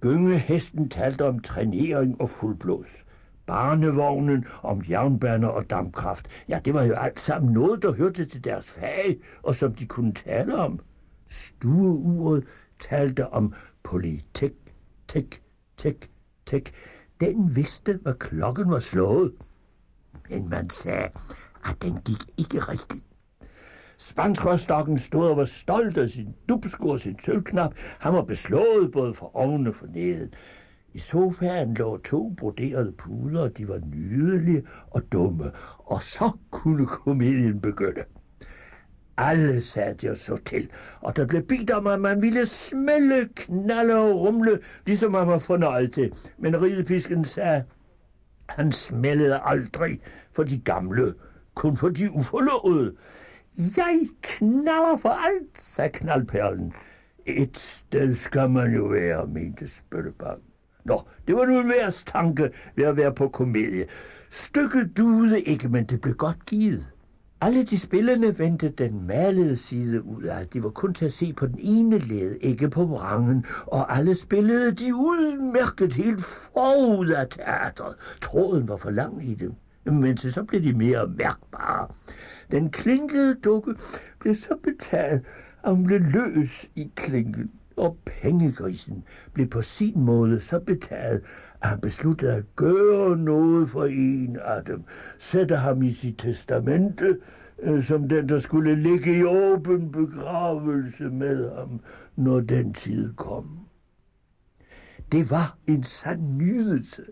Gyngehesten talte om trænering og fuldblås. Barnevognen om jernbaner og dampkraft. Ja, det var jo alt sammen noget, der hørte til deres fag, og som de kunne tale om. Stueuret talte om politik, tik, tik, tik. Den vidste, hvad klokken var slået. Men man sagde, at den gik ikke rigtigt. Spanskrøstokken stod og var stolt af sin dubsko og sin sølvknap. Han var beslået både for oven og for neden. I sofaen lå to broderede puder, og de var nydelige og dumme. Og så kunne komedien begynde. Alle satte og så til, og der blev bedt om, at man ville smelle, knalle og rumle, ligesom man var fornøjet til. Men ridepisken sagde, han smældede aldrig for de gamle, kun for de uforlovede. Jeg knaller for alt, sagde knaldperlen. Et sted skal man jo være, mente Spøttebang. Nå, det var nu en værs tanke ved at være på komedie. Stykket duede ikke, men det blev godt givet. Alle de spillende vendte den malede side ud af. De var kun til at se på den ene led, ikke på vrangen, og alle spillede de udmærket helt forud af teatret. Tråden var for lang i dem, men så blev de mere mærkbare. Den klinkede dukke blev så betalt, at hun blev løs i klinken og pengegrisen blev på sin måde så betaget, at han besluttede at gøre noget for en af dem, sætte ham i sit testamente, øh, som den, der skulle ligge i åben begravelse med ham, når den tid kom. Det var en sand nydelse,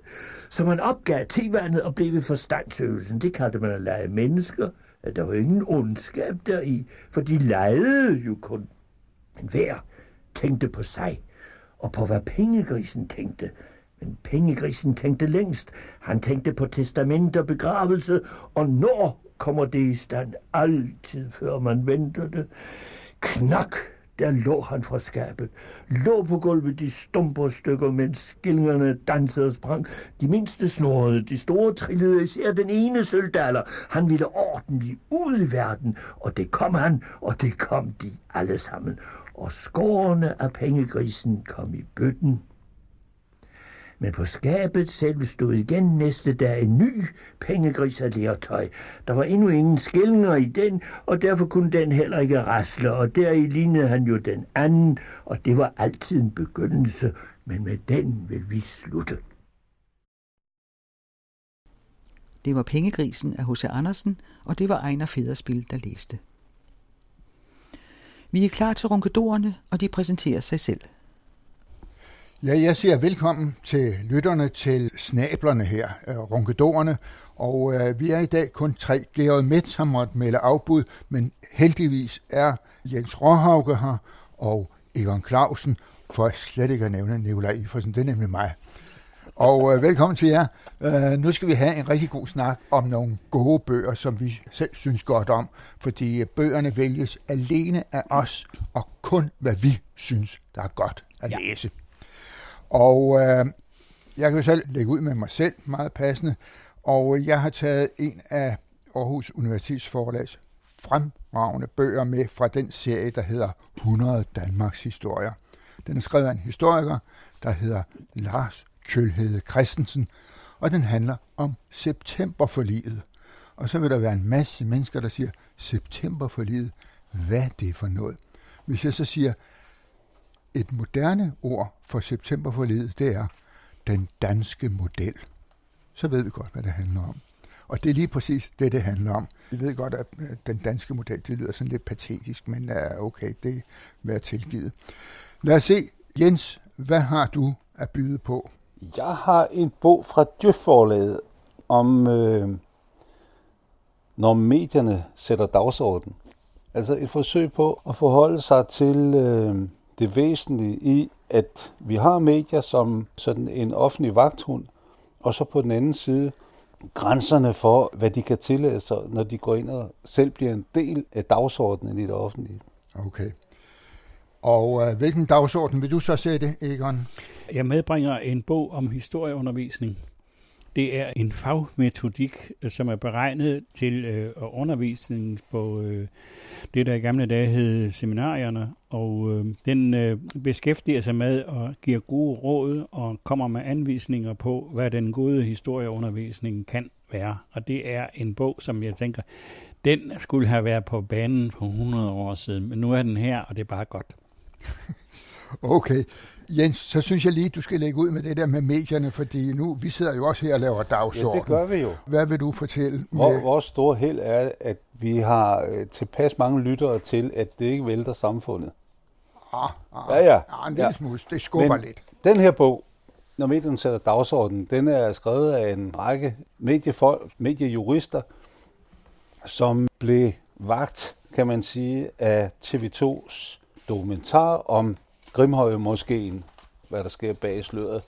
som man opgav tilvandet og blev ved forstandsøvelsen. Det kaldte man at lege mennesker. At der var ingen ondskab deri, for de legede jo kun. Men hver tænkte på sig, og på hvad pengegrisen tænkte. Men pengegrisen tænkte længst. Han tænkte på testament og begravelse, og når kommer det i stand altid, før man venter det. Knak, der lå han fra skabet. Lå på gulvet de stumper stykker, mens skillingerne dansede og sprang. De mindste snorede, de store trillede, især den ene sølvdaler. Han ville ordentligt ud i verden, og det kom han, og det kom de alle sammen. Og skårene af pengegrisen kom i bøtten men på skabet selv stod igen næste dag en ny pengegris af lertøj. Der var endnu ingen skillinger i den, og derfor kunne den heller ikke rasle, og deri lignede han jo den anden, og det var altid en begyndelse, men med den vil vi slutte. Det var Pengegrisen af H.C. Andersen, og det var Ejner Federspil, der læste. Vi er klar til ronkedorerne, og de præsenterer sig selv. Ja, jeg siger velkommen til lytterne til snablerne her, øh, ronkedorerne. Og øh, vi er i dag kun tre. Georg Metz har måttet melde afbud, men heldigvis er Jens Råhauke her og Egon Clausen, for slet ikke at nævne Nikolaj Iversen. Det er nemlig mig. Og øh, velkommen til jer. Øh, nu skal vi have en rigtig god snak om nogle gode bøger, som vi selv synes godt om, fordi bøgerne vælges alene af os, og kun hvad vi synes, der er godt at ja. læse. Og øh, jeg kan jo selv lægge ud med mig selv, meget passende, og øh, jeg har taget en af Aarhus Universitets forlags fremragende bøger med fra den serie, der hedder 100 Danmarks Historier. Den er skrevet af en historiker, der hedder Lars Kjølhede Christensen, og den handler om septemberforliget. Og så vil der være en masse mennesker, der siger, septemberforliget, hvad er det for noget? Hvis jeg så siger, et moderne ord for septemberforledet, det er den danske model. Så ved vi godt, hvad det handler om. Og det er lige præcis det, det handler om. Vi ved godt, at den danske model, det lyder sådan lidt patetisk, men er okay, det vil jeg tilgivet. Lad os se, Jens, hvad har du at byde på? Jeg har en bog fra Djøfforlaget om, øh, når medierne sætter dagsordenen. Altså et forsøg på at forholde sig til øh, det væsentlige i, at vi har medier som sådan en offentlig vagthund, og så på den anden side grænserne for, hvad de kan tillade sig, når de går ind og selv bliver en del af dagsordenen i det offentlige. Okay. Og øh, hvilken dagsorden vil du så sætte, Egon? Jeg medbringer en bog om historieundervisning. Det er en fagmetodik, øh, som er beregnet til øh, undervisning på øh, det, der i gamle dage hed seminarierne, og øh, den øh, beskæftiger sig med og giver gode råd og kommer med anvisninger på, hvad den gode historieundervisning kan være. Og det er en bog, som jeg tænker, den skulle have været på banen for 100 år siden, men nu er den her, og det er bare godt. [LAUGHS] Okay. Jens, så synes jeg lige, du skal lægge ud med det der med medierne, fordi nu, vi sidder jo også her og laver dagsorden. Ja, det gør vi jo. Hvad vil du fortælle? Med... Vores store held er, at vi har øh, tilpas mange lyttere til, at det ikke vælter samfundet. Ah, ah, ja, ja. ah en lille ja. smule. Det skubber Men lidt. Den her bog, når medierne sætter dagsordenen, den er skrevet af en række mediefolk, mediejurister, som blev vagt, kan man sige, af TV2's dokumentar om Grimhøje måske, hvad der sker bag sløret.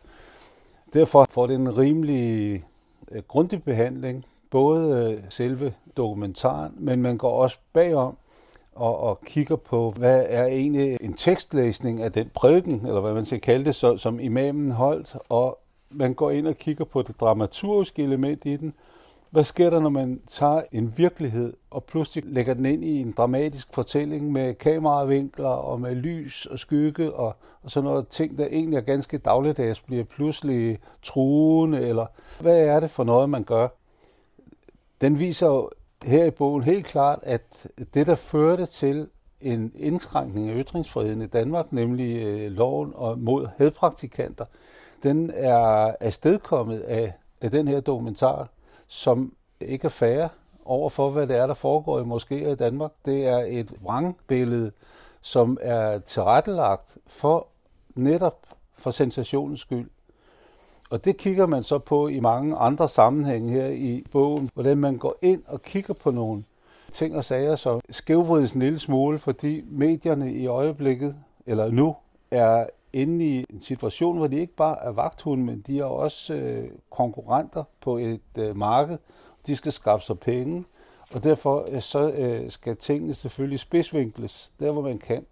Derfor får det en rimelig øh, grundig behandling, både øh, selve dokumentaren, men man går også bagom og, og kigger på, hvad er egentlig en tekstlæsning af den prædiken, eller hvad man skal kalde det, så, som imamen holdt, og man går ind og kigger på det dramaturgiske element i den, hvad sker der, når man tager en virkelighed og pludselig lægger den ind i en dramatisk fortælling med kameravinkler og med lys og skygge og, og sådan noget ting, der egentlig er ganske dagligdags, bliver pludselig truende, eller hvad er det for noget, man gør? Den viser jo her i bogen helt klart, at det, der førte til en indskrænkning af ytringsfriheden i Danmark, nemlig øh, loven og mod hadpraktikanter, den er afstedkommet af, af den her dokumentar, som ikke er færre over for, hvad det er, der foregår i moskéer i Danmark. Det er et vrangbillede, som er tilrettelagt for netop for sensationens skyld. Og det kigger man så på i mange andre sammenhænge her i bogen, hvordan man går ind og kigger på nogle ting og sager, så skævvrides en lille smule, fordi medierne i øjeblikket, eller nu, er inde i en situation, hvor de ikke bare er vagthunde, men de er også øh, konkurrenter på et øh, marked. De skal skaffe sig penge, og derfor øh, så øh, skal tingene selvfølgelig spidsvinkles, der hvor man kan.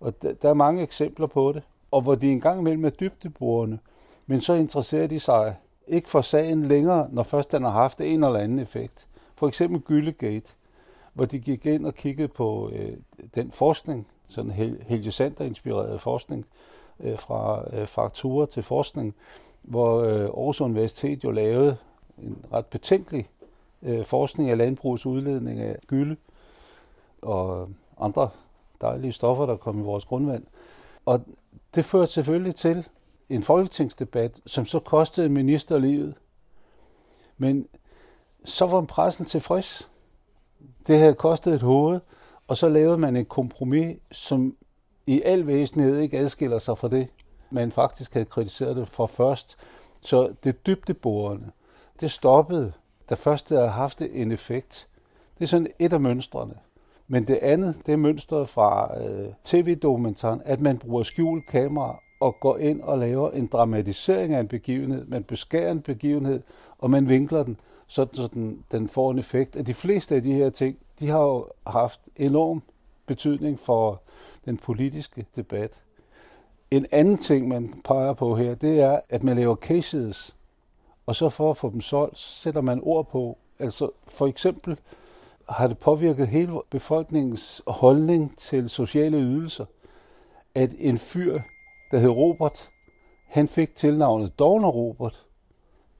Og der, der er mange eksempler på det, og hvor de engang imellem er dybdeborende, men så interesserer de sig ikke for sagen længere, når først den har haft en eller anden effekt. For eksempel Gyllegate, hvor de gik ind og kiggede på øh, den forskning, sådan Helge Sander-inspireret forskning, øh, fra øh, frakturer til forskning, hvor øh, Aarhus Universitet jo lavede en ret betænkelig øh, forskning af landbrugets udledning af gylde og andre dejlige stoffer, der kom i vores grundvand. Og det førte selvfølgelig til en folketingsdebat, som så kostede minister livet. Men så var pressen tilfreds. Det havde kostet et hoved, og så lavede man et kompromis, som i al væsenhed ikke adskiller sig fra det, man faktisk havde kritiseret det for først. Så det dybdeborende, det stoppede, da først det havde haft en effekt. Det er sådan et af mønstrene. Men det andet, det er mønstret fra øh, tv-dokumentaren, at man bruger skjult kamera og går ind og laver en dramatisering af en begivenhed. Man beskærer en begivenhed, og man vinkler den, så den, den får en effekt. At de fleste af de her ting, de har jo haft enorm betydning for den politiske debat. En anden ting, man peger på her, det er, at man laver cases, og så for at få dem solgt, så sætter man ord på. Altså for eksempel har det påvirket hele befolkningens holdning til sociale ydelser, at en fyr, der hed Robert, han fik tilnavnet Dovner Robert.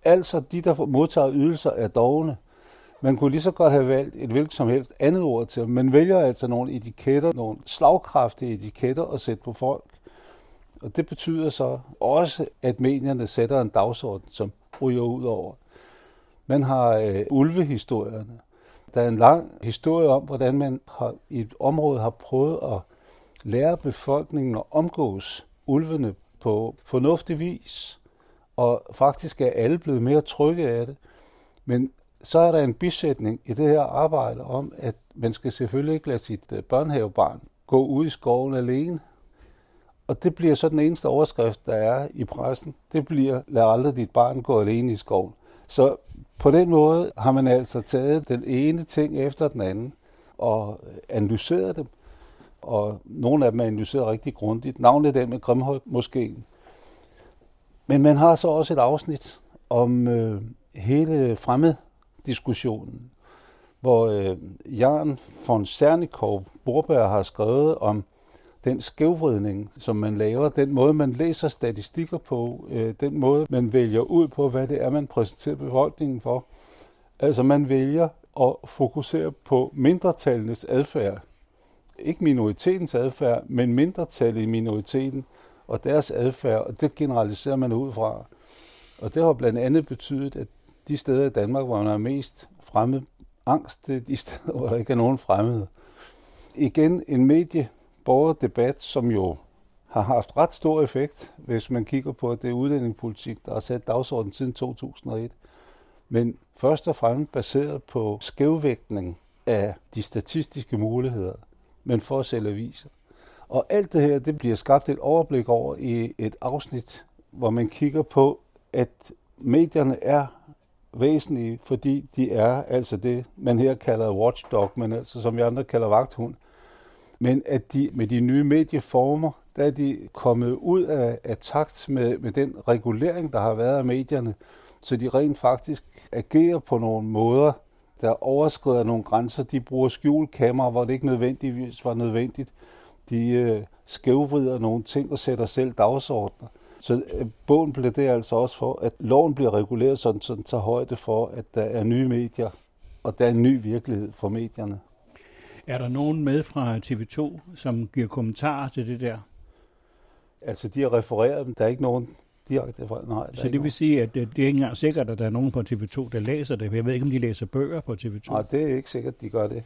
Altså de, der modtager ydelser, er dogne. Man kunne lige så godt have valgt et hvilket som helst andet ord til. Man vælger altså nogle etiketter, nogle slagkraftige etiketter at sætte på folk. Og det betyder så også, at medierne sætter en dagsorden, som ryger ud over. Man har øh, ulvehistorierne. Der er en lang historie om, hvordan man har, i et område har prøvet at lære befolkningen at omgås ulvene på fornuftig vis. Og faktisk er alle blevet mere trygge af det. Men så er der en bisætning i det her arbejde om, at man skal selvfølgelig ikke lade sit øh, børnehavebarn gå ud i skoven alene. Og det bliver så den eneste overskrift, der er i pressen. Det bliver, lad aldrig dit barn gå alene i skoven. Så på den måde har man altså taget den ene ting efter den anden og øh, analyseret dem. Og nogle af dem er analyseret rigtig grundigt. Navnet den med Grimhøj måske. Men man har så også et afsnit om øh, hele diskussionen, hvor øh, Jan von Sernikov Borberg har skrevet om den skævvridning, som man laver, den måde, man læser statistikker på, øh, den måde, man vælger ud på, hvad det er, man præsenterer befolkningen for. Altså man vælger at fokusere på mindretallenes adfærd. Ikke minoritetens adfærd, men mindretallet i minoriteten og deres adfærd, og det generaliserer man ud fra. Og det har blandt andet betydet, at de steder i Danmark, hvor man er mest fremmed angst, det er de [LAUGHS] steder, hvor der ikke er nogen fremmede. Igen en medieborgerdebat, som jo har haft ret stor effekt, hvis man kigger på det udlændingepolitik, der har sat dagsordenen siden 2001. Men først og fremmest baseret på skævvægtning af de statistiske muligheder, men for at sælge aviser. Og alt det her, det bliver skabt et overblik over i et afsnit, hvor man kigger på, at medierne er væsentlige, fordi de er altså det, man her kalder watchdog, men altså som vi andre kalder vagthund. Men at de med de nye medieformer, der er de kommet ud af, af takt med, med den regulering, der har været af medierne, så de rent faktisk agerer på nogle måder, der overskrider nogle grænser. De bruger skjulkamera, hvor det ikke nødvendigvis var nødvendigt. De øh, skævvrider nogle ting og sætter selv dagsordner. Så øh, bogen det altså også for, at loven bliver reguleret sådan, så den tager højde for, at der er nye medier, og der er en ny virkelighed for medierne. Er der nogen med fra TV2, som giver kommentarer til det der? Altså, de har refereret dem. Der er ikke nogen direkte fra. Nej, så det vil nogen. sige, at det, det er ikke engang sikkert, at der er nogen på TV2, der læser det. Jeg ved ikke, om de læser bøger på TV2. Nej, det er ikke sikkert, de gør det.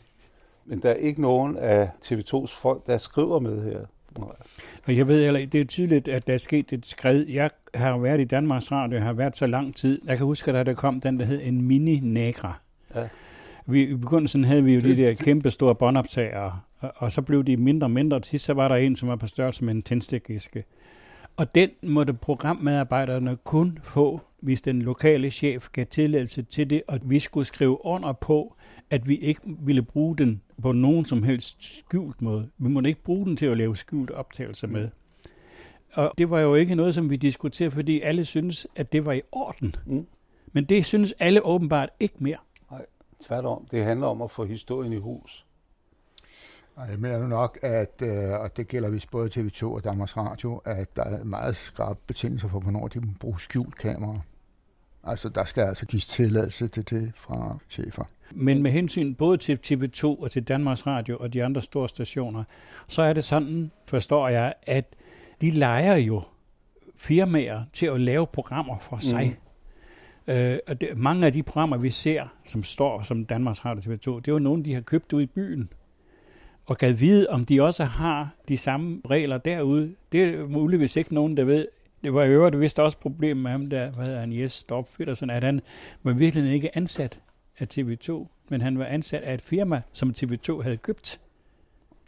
Men der er ikke nogen af TV2's folk, der skriver med her. Og jeg ved heller det er tydeligt, at der er sket et skred. Jeg har været i Danmarks Radio, jeg har været så lang tid. Jeg kan huske, at der kom den, der hed en mini-negra. Ja. Vi, I begyndelsen havde vi jo de der kæmpe store båndoptagere, og, og så blev de mindre og mindre. Til sidst så var der en, som var på størrelse med en tændstikæske. Og den måtte programmedarbejderne kun få, hvis den lokale chef gav tilladelse til det, og vi skulle skrive under på, at vi ikke ville bruge den på nogen som helst skjult måde. Vi måtte ikke bruge den til at lave skjult optagelser med. Og det var jo ikke noget, som vi diskuterede, fordi alle synes, at det var i orden. Mm. Men det synes alle åbenbart ikke mere. Nej, tværtom. Det handler om at få historien i hus. Jeg mener nu nok, at, øh, og det gælder vist både TV2 og Danmarks Radio, at der er meget skarpe betingelser for, hvornår de må bruge skjult kamera. Altså, der skal altså gives tilladelse til det fra chefer. Men med hensyn både til TV2 og til Danmarks Radio og de andre store stationer, så er det sådan, forstår jeg, at de leger jo firmaer til at lave programmer for sig. Mm. Øh, og det, mange af de programmer, vi ser, som står som Danmarks Radio og TV2, det er jo nogle, de har købt ud i byen. Og kan vide, om de også har de samme regler derude. Det er muligvis ikke nogen, der ved. Det var i øvrigt vist også problem med ham der, hvad hedder han, Jes Storp Petersen, at han var virkelig ikke ansat af TV2, men han var ansat af et firma, som TV2 havde købt.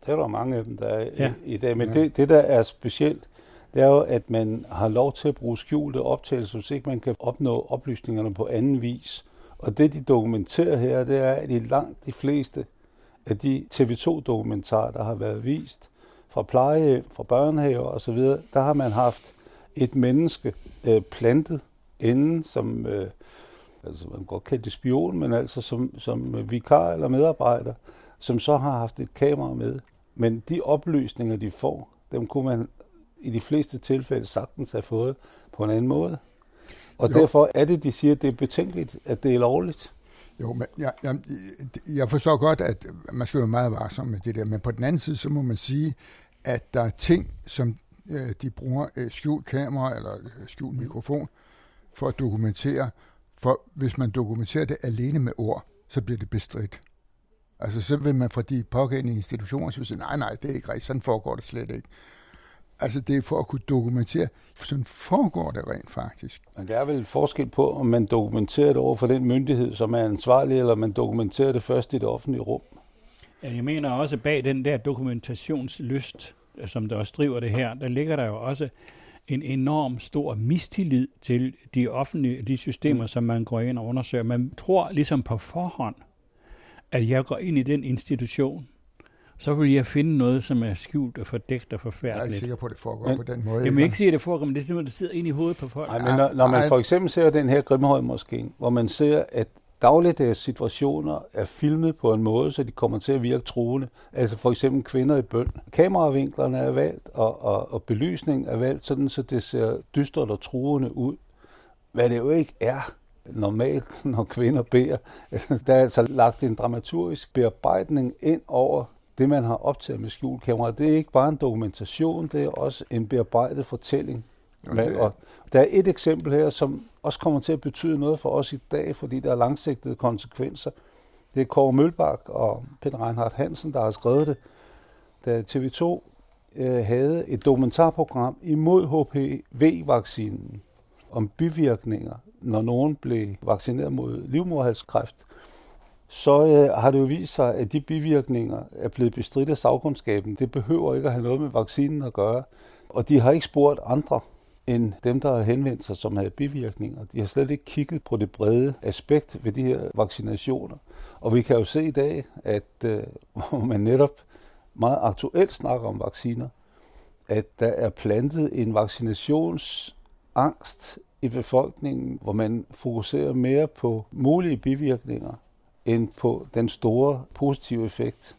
Det er der mange af dem, der er ja. i, i dag. Men ja. det, det, der er specielt, det er jo, at man har lov til at bruge skjulte optagelser, så ikke man kan opnå oplysningerne på anden vis. Og det, de dokumenterer her, det er, at i langt de fleste af de TV2-dokumentarer, der har været vist, fra plejehjem, fra børnehaver osv., der har man haft et menneske øh, plantet inden, som øh, altså man godt det spion, men altså som, som vikar eller medarbejder, som så har haft et kamera med. Men de oplysninger, de får, dem kunne man i de fleste tilfælde sagtens have fået på en anden måde. Og jo. derfor er det, de siger, at det er betænkeligt, at det er lovligt. Jo, men jeg, jeg, jeg forstår godt, at man skal være meget varsom med det der, men på den anden side, så må man sige, at der er ting, som øh, de bruger øh, skjult kamera eller øh, skjult mikrofon for at dokumentere. For hvis man dokumenterer det alene med ord, så bliver det bestridt. Altså så vil man fra de pågældende institutioner sige, nej, nej, det er ikke rigtigt, sådan foregår det slet ikke. Altså det er for at kunne dokumentere, for sådan foregår det rent faktisk. Men der er vel forskel på, om man dokumenterer det over for den myndighed, som er ansvarlig, eller man dokumenterer det først i det offentlige rum. Jeg mener også bag den der dokumentationslyst, som der også driver det her, der ligger der jo også en enorm stor mistillid til de offentlige de systemer, mm. som man går ind og undersøger. Man tror ligesom på forhånd, at jeg går ind i den institution, så vil jeg finde noget, som er skjult og fordækt og forfærdeligt. Jeg er ikke sikker på, at det foregår Men- på den måde. Jamen, jeg ikke sige, at det foregår, men det er simpelthen, det sidder ind i hovedet på folk. Nej, men når, når man for eksempel ser den her Grimhøj Moskeen, hvor man ser, at dagligdags situationer er filmet på en måde, så de kommer til at virke truende. Altså for eksempel kvinder i bøn. Kameravinklerne er valgt, og, og, og belysningen er valgt, sådan så det ser dystert og truende ud. Hvad det jo ikke er normalt, [LAUGHS] når kvinder beder. Altså, der er altså lagt en dramaturgisk bearbejdning ind over det, man har optaget med skjulkamera. Det er ikke bare en dokumentation, det er også en bearbejdet fortælling. Det er- og der er et eksempel her, som også kommer til at betyde noget for os i dag, fordi der er langsigtede konsekvenser. Det er Kåre Mølbak og Peter Reinhardt Hansen, der har skrevet det, da TV2 øh, havde et dokumentarprogram imod HPV-vaccinen om bivirkninger, når nogen blev vaccineret mod livmoderhalskræft, så øh, har det jo vist sig, at de bivirkninger er blevet bestridt af sagkundskaben. Det behøver ikke at have noget med vaccinen at gøre. Og de har ikke spurgt andre end dem, der har henvendt sig, som havde bivirkninger. De har slet ikke kigget på det brede aspekt ved de her vaccinationer. Og vi kan jo se i dag, at øh, [LAUGHS] hvor man netop meget aktuelt snakker om vacciner, at der er plantet en vaccinationsangst i befolkningen, hvor man fokuserer mere på mulige bivirkninger end på den store positive effekt.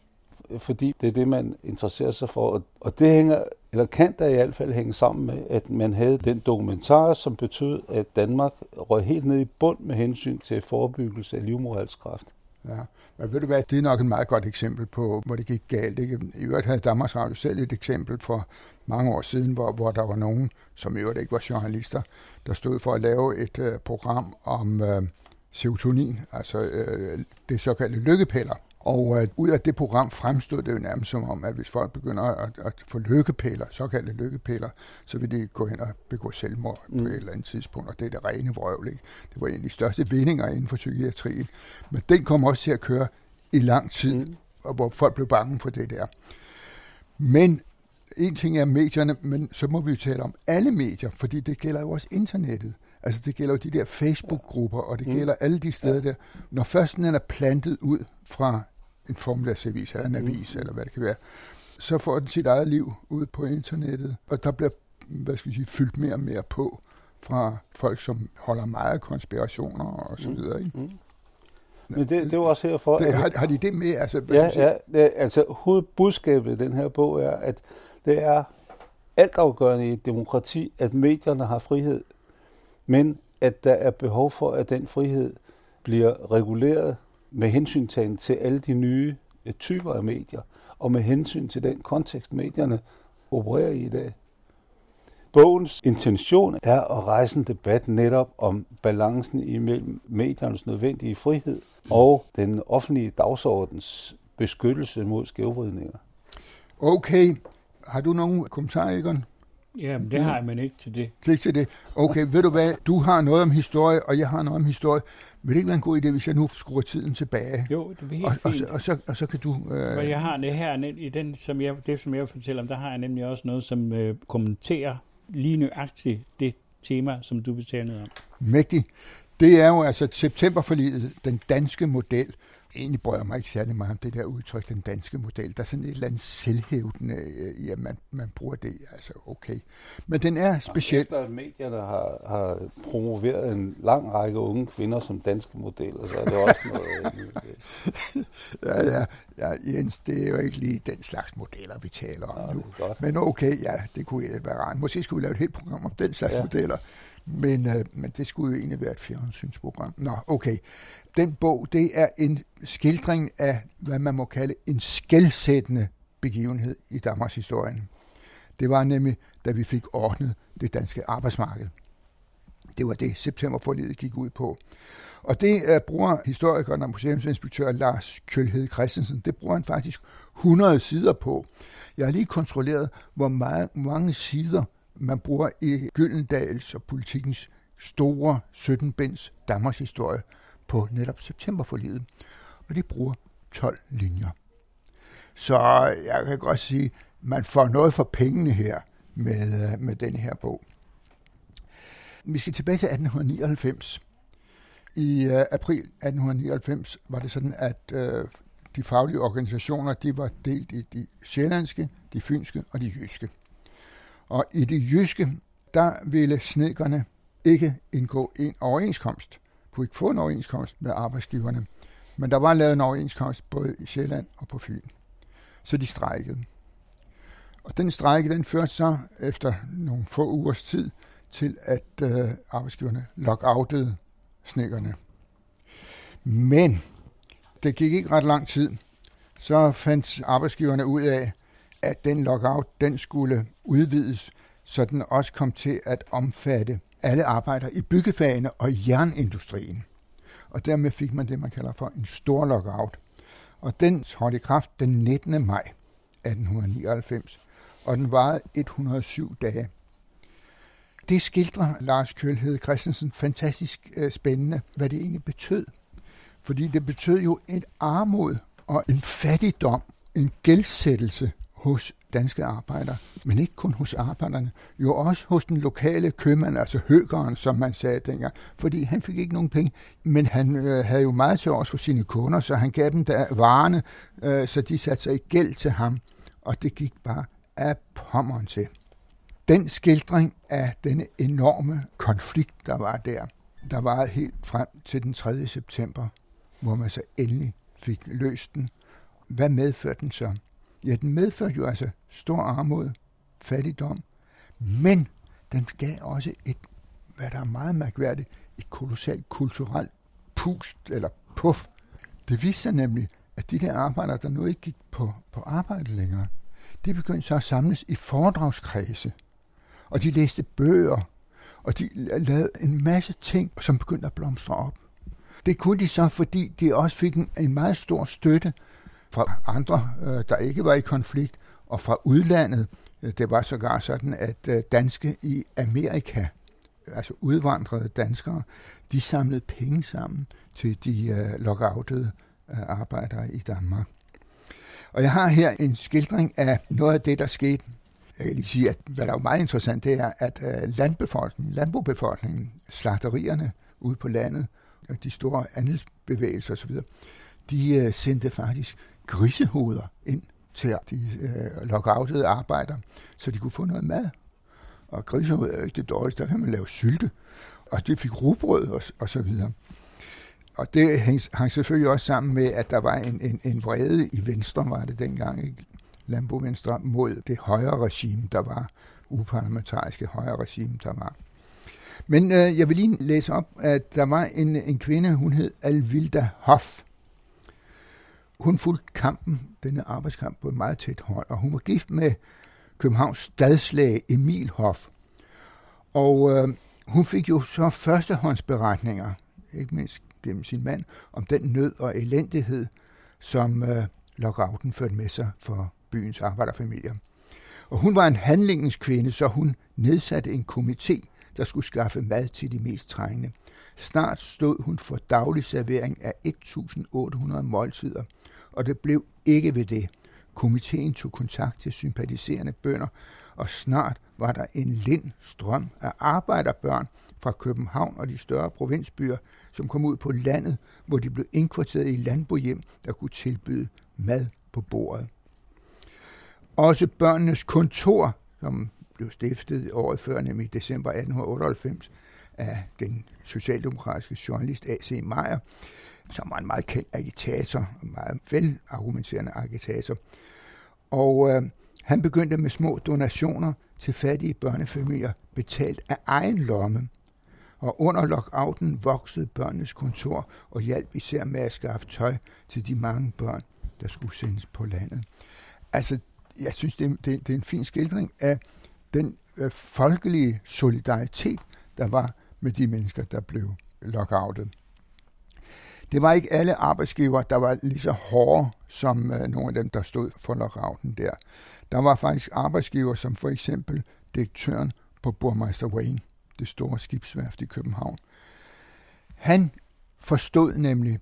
Fordi det er det, man interesserer sig for. Og- det hænger, kan der i hvert fald hænge sammen med, at man havde den dokumentar, som betød, at Danmark røg helt ned i bund med hensyn til forebyggelse af livmoderhalskræft. Ja, men ved du hvad, det er nok et meget godt eksempel på, hvor det gik galt. Ikke? I øvrigt havde Danmarks Radio selv et eksempel for mange år siden, hvor, hvor der var nogen, som i øvrigt ikke var journalister, der stod for at lave et øh, program om øh, serotonin, altså øh, det såkaldte lykkepiller. Og øh, ud af det program fremstod det jo nærmest som om, at hvis folk begynder at, at få lykkepiller, såkaldte lykkepiller, så vil de gå hen og begå selvmord mm. på et eller andet tidspunkt, og det er det rene vrøvl. Ikke? Det var en af de største vindinger inden for psykiatrien. Men den kom også til at køre i lang tid, mm. og hvor folk blev bange for det der. Men en ting er medierne, men så må vi jo tale om alle medier, fordi det gælder jo også internettet. Altså det gælder jo de der Facebook-grupper, og det Mm. gælder alle de steder der. Når først den er plantet ud fra en formiddagsavis eller en avis, eller hvad det kan være, så får den sit eget liv ud på internettet, og der bliver hvad skal jeg sige, fyldt mere og mere på fra folk, som holder meget af konspirationer og så videre. Ikke? Mm. Men det, det er jo også herfor... Det, har, har de det med? Altså, hvad Ja, ja det, altså hovedbudskabet i den her bog er, at det er altafgørende i et demokrati, at medierne har frihed, men at der er behov for, at den frihed bliver reguleret med hensyntagen til alle de nye øh, typer af medier, og med hensyn til den kontekst, medierne opererer i i dag. Bogens intention er at rejse en debat netop om balancen imellem mediernes nødvendige frihed og den offentlige dagsordens beskyttelse mod skævvridninger. Okay. Har du nogen kommentarer, Egon? Jamen, det har men ikke til det. Ikke til det. Okay, ved du hvad? Du har noget om historie, og jeg har noget om historie. Vil det ikke være en god idé, hvis jeg nu skruer tiden tilbage? Jo, det er helt og, og, så, fint. og, så, og så kan du... Øh, For jeg har det her, i den, som jeg, det som jeg fortæller om, der har jeg nemlig også noget, som øh, kommenterer lige nøjagtigt det tema, som du betalte om. Mægtig. Det er jo altså septemberforliget, den danske model. Egentlig brød jeg mig ikke særlig meget om det der udtryk, den danske model. Der er sådan et eller andet selvhævdende, øh, ja, man, man bruger det, altså okay. Men den er speciel. Efter at medierne har, har promoveret en lang række unge kvinder som danske modeller, så er det også noget... [LAUGHS] ja, ja, ja, Jens, det er jo ikke lige den slags modeller, vi taler om ja, nu. Men okay, ja, det kunne være rart. Måske skulle vi lave et helt program om den slags ja. modeller. Men, øh, men det skulle jo egentlig være et fjernsynsprogram. Nå, okay. Den bog, det er en skildring af, hvad man må kalde en skældsættende begivenhed i Danmarks historie. Det var nemlig, da vi fik ordnet det danske arbejdsmarked. Det var det, septemberforledet gik ud på. Og det uh, bruger historikeren og museumsinspektør Lars Kølhed Christensen, det bruger han faktisk 100 sider på. Jeg har lige kontrolleret, hvor meget, mange sider man bruger i Gyldendals og politikens store 17-binds Danmarks historie på netop septemberforlidet. Og de bruger 12 linjer. Så jeg kan godt sige, man får noget for pengene her med, øh, med den her bog. Vi skal tilbage til 1899. I øh, april 1899 var det sådan, at øh, de faglige organisationer de var delt i de sjællandske, de fynske og de jyske. Og i de jyske, der ville snedkerne ikke indgå en overenskomst. Kunne ikke få en overenskomst med arbejdsgiverne. Men der var lavet en overenskomst både i Sjælland og på Fyn. Så de strejkede. Og den strejke, den førte så efter nogle få ugers tid til, at øh, arbejdsgiverne lockoutede snikkerne. Men det gik ikke ret lang tid. Så fandt arbejdsgiverne ud af, at den lockout den skulle udvides, så den også kom til at omfatte alle arbejdere i byggefagene og jernindustrien. Og dermed fik man det, man kalder for en stor lockout. Og den trådte i kraft den 19. maj 1899, og den varede 107 dage. Det skildrer Lars Kølhed Christensen fantastisk øh, spændende, hvad det egentlig betød. Fordi det betød jo et armod og en fattigdom, en gældsættelse hos danske arbejdere, men ikke kun hos arbejderne, jo også hos den lokale købmand, altså høgeren, som man sagde dengang, fordi han fik ikke nogen penge, men han øh, havde jo meget til os for sine kunder, så han gav dem der varerne, øh, så de satte sig i gæld til ham, og det gik bare af pommeren til. Den skildring af denne enorme konflikt, der var der, der var helt frem til den 3. september, hvor man så endelig fik løst den. Hvad medførte den så? Ja, den medførte jo altså stor armod, fattigdom, men den gav også et, hvad der er meget mærkværdigt, et kolossalt kulturelt pust eller puff. Det viste sig nemlig, at de der arbejdere, der nu ikke gik på, på arbejde længere, de begyndte så at samles i foredragskredse. Og de læste bøger, og de lavede en masse ting, som begyndte at blomstre op. Det kunne de så, fordi de også fik en, en meget stor støtte fra andre, øh, der ikke var i konflikt, og fra udlandet. Øh, det var sågar sådan, at øh, danske i Amerika, altså udvandrede danskere, de samlede penge sammen til de lockoutede arbejdere i Danmark. Og jeg har her en skildring af noget af det, der skete. Jeg kan lige sige, at hvad der er meget interessant, det er, at landbefolkningen, landbobefolkningen, slagterierne ude på landet, de store andelsbevægelser osv., de sendte faktisk grisehoveder ind til de øh, lockoutede arbejdere, så de kunne få noget mad. Og grisehoveder er jo ikke det dårligste, der kan man lave sylte. Og det fik rugbrød og, og så videre. Og det hang, hang selvfølgelig også sammen med, at der var en, en, en vrede i Venstre, var det dengang, ikke? Lambo Venstre, mod det højre regime, der var, uparlamentariske højre regime, der var. Men øh, jeg vil lige læse op, at der var en, en kvinde, hun hed Alvilda Hoff, hun fulgte kampen, denne arbejdskamp, på et meget tæt hold, og hun var gift med Københavns stadslæge Emil Hoff. Og øh, hun fik jo så førstehåndsberetninger, ikke mindst gennem sin mand, om den nød og elendighed, som øh, lockouten førte med sig for byens arbejderfamilier. Og hun var en handlingens kvinde, så hun nedsatte en komité, der skulle skaffe mad til de mest trængende. Snart stod hun for daglig servering af 1.800 måltider – og det blev ikke ved det. Komiteen tog kontakt til sympatiserende bønder, og snart var der en lind strøm af arbejderbørn fra København og de større provinsbyer, som kom ud på landet, hvor de blev indkvarteret i landbohjem, der kunne tilbyde mad på bordet. Også børnenes kontor, som blev stiftet året før, nemlig i december 1898, af den socialdemokratiske journalist A.C. Meyer, som var en meget kendt agitator, en meget velargumenterende agitator. Og øh, han begyndte med små donationer til fattige børnefamilier, betalt af egen lomme. Og under lockouten voksede børnenes kontor og hjalp især med at skaffe tøj til de mange børn, der skulle sendes på landet. Altså, jeg synes, det er, det, det er en fin skildring af den øh, folkelige solidaritet, der var med de mennesker, der blev lockoutet. Det var ikke alle arbejdsgiver, der var lige så hårde som øh, nogle af dem, der stod for lockouten der. Der var faktisk arbejdsgiver, som for eksempel direktøren på Burmeister Wayne, det store skibsværft i København. Han forstod nemlig,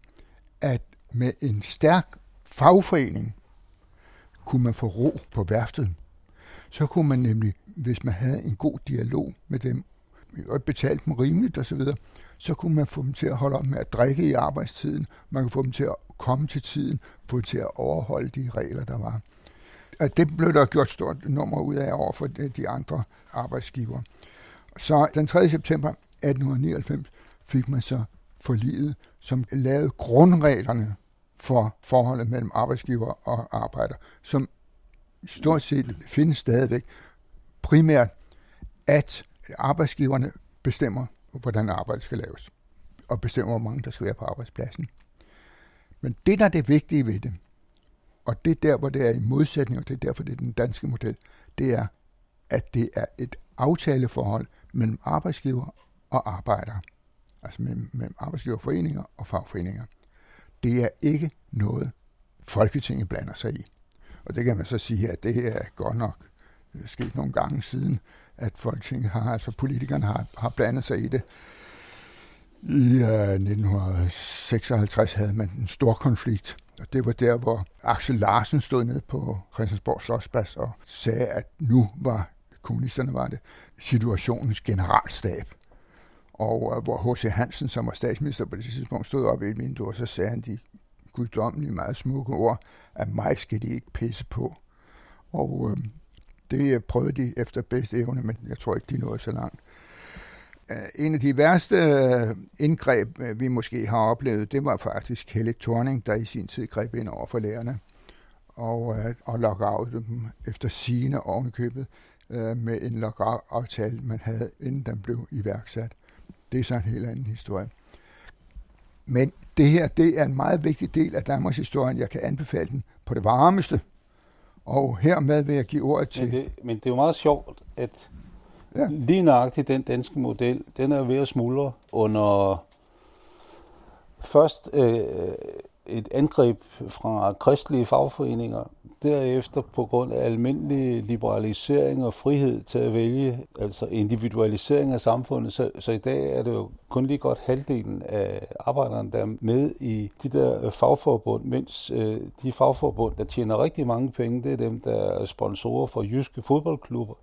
at med en stærk fagforening kunne man få ro på værftet. Så kunne man nemlig, hvis man havde en god dialog med dem, og betalte dem rimeligt osv., så, så kunne man få dem til at holde op med at drikke i arbejdstiden. Man kunne få dem til at komme til tiden, få dem til at overholde de regler, der var. Og det blev der gjort stort nummer ud af over for de andre arbejdsgiver. Så den 3. september 1899 fik man så forliget, som lavede grundreglerne for forholdet mellem arbejdsgiver og arbejder, som stort set findes stadigvæk. Primært, at arbejdsgiverne bestemmer, hvordan arbejdet skal laves, og bestemmer, hvor mange der skal være på arbejdspladsen. Men det, der er det vigtige ved det, og det er der, hvor det er i modsætning, og det er derfor, det er den danske model, det er, at det er et aftaleforhold mellem arbejdsgiver og arbejdere. Altså mellem, mellem arbejdsgiverforeninger og fagforeninger. Det er ikke noget, Folketinget blander sig i. Og det kan man så sige, at det er godt nok sket nogle gange siden, at Folketinget har, altså politikerne har, har blandet sig i det. I øh, uh, 1956 havde man en stor konflikt, og det var der, hvor Axel Larsen stod ned på Christiansborg Slottsplads og sagde, at nu var kommunisterne var det situationens generalstab. Og uh, hvor H.C. Hansen, som var statsminister på det tidspunkt, stod op i et vindue, og så sagde han de guddommelige, meget smukke ord, at mig skal de ikke pisse på. Og øh, det øh, prøvede de efter bedste evne, men jeg tror ikke, de nåede så langt. Øh, en af de værste øh, indgreb, vi måske har oplevet, det var faktisk Helle Thorning, der i sin tid greb ind over for lærerne og, og lockoutede dem efter sine ovenkøbet med en lockout-aftale, man havde, inden den blev iværksat. Det er så en helt anden historie. Men det her, det er en meget vigtig del af Danmarks historie. Jeg kan anbefale den på det varmeste. Og hermed vil jeg give ordet til... Men det, men det er jo meget sjovt, at ja. lige nøjagtigt den danske model, den er ved at smuldre under først øh, et angreb fra kristelige fagforeninger, derefter på grund af almindelig liberalisering og frihed til at vælge, altså individualisering af samfundet. Så, så i dag er det jo kun lige godt halvdelen af arbejderne, der er med i de der øh, fagforbund, mens øh, de fagforbund, der tjener rigtig mange penge, det er dem, der er sponsorer for jyske fodboldklubber.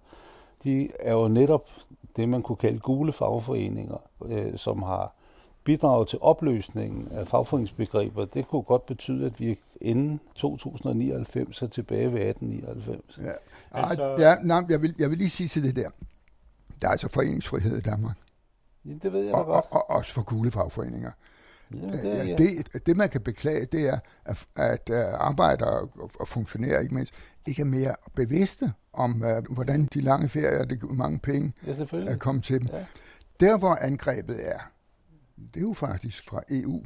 De er jo netop det, man kunne kalde gule fagforeninger, øh, som har bidraget til opløsningen af fagforeningsbegreber, det kunne godt betyde, at vi inden 2099 er tilbage ved 1899. Ja, altså... ja nej, jeg, vil, jeg vil lige sige til det der. Der er altså foreningsfrihed i Danmark. Ja, det ved jeg og, godt. Og, og også for gule fagforeninger. Jamen, det, er, ja. det, det, man kan beklage, det er, at, at arbejdere og funktionærer ikke mindst, ikke er mere bevidste om, uh, hvordan de lange ferier og de mange penge ja, er kommet til dem. Ja. Der, hvor angrebet er, det er jo faktisk fra EU.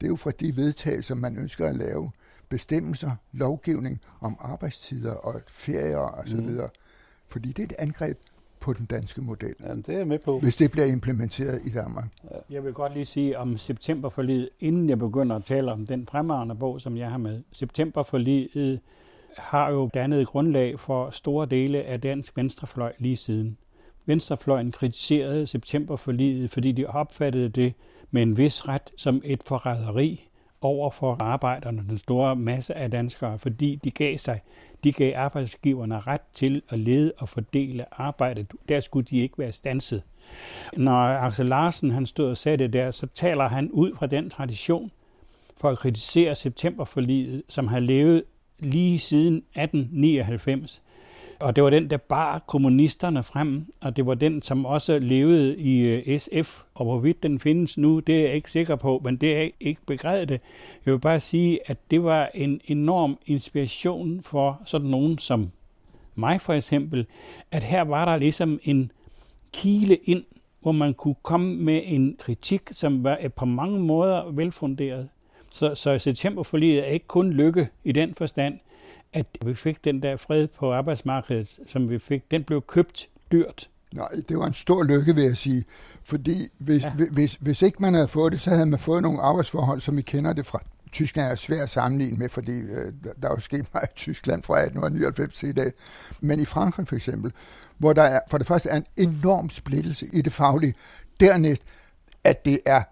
Det er jo fra de vedtagelser, man ønsker at lave. Bestemmelser, lovgivning om arbejdstider og ferier og så videre. Mm. Fordi det er et angreb på den danske model. Jamen, det er jeg med på. Hvis det bliver implementeret i Danmark. Ja. Jeg vil godt lige sige om septemberforliget, inden jeg begynder at tale om den fremragende bog, som jeg har med. Septemberforliget har jo dannet grundlag for store dele af dansk venstrefløj lige siden. Venstrefløjen kritiserede septemberforliget, fordi de opfattede det med en vis ret som et forræderi over for arbejderne, den store masse af danskere, fordi de gav sig. De gav arbejdsgiverne ret til at lede og fordele arbejdet. Der skulle de ikke være stanset. Når Axel Larsen han stod og sagde det der, så taler han ud fra den tradition for at kritisere septemberforliget, som har levet lige siden 1899. Og det var den, der bar kommunisterne frem, og det var den, som også levede i øh, SF. Og hvorvidt den findes nu, det er jeg ikke sikker på, men det er ikke begrevet det. Jeg vil bare sige, at det var en enorm inspiration for sådan nogen som mig for eksempel, at her var der ligesom en kile ind, hvor man kunne komme med en kritik, som var øh, på mange måder velfunderet. Så, så septemberforliget er ikke kun lykke i den forstand, at vi fik den der fred på arbejdsmarkedet, som vi fik, den blev købt dyrt. Nej, det var en stor lykke, vil jeg sige. Fordi hvis, ja. hvis, hvis ikke man havde fået det, så havde man fået nogle arbejdsforhold, som vi kender det fra Tyskland er svært at sammenligne med, fordi øh, der er jo sket meget i Tyskland fra 1899 til i dag. Men i Frankrig for eksempel, hvor der er, for det første er en enorm splittelse i det faglige. Dernæst, at det er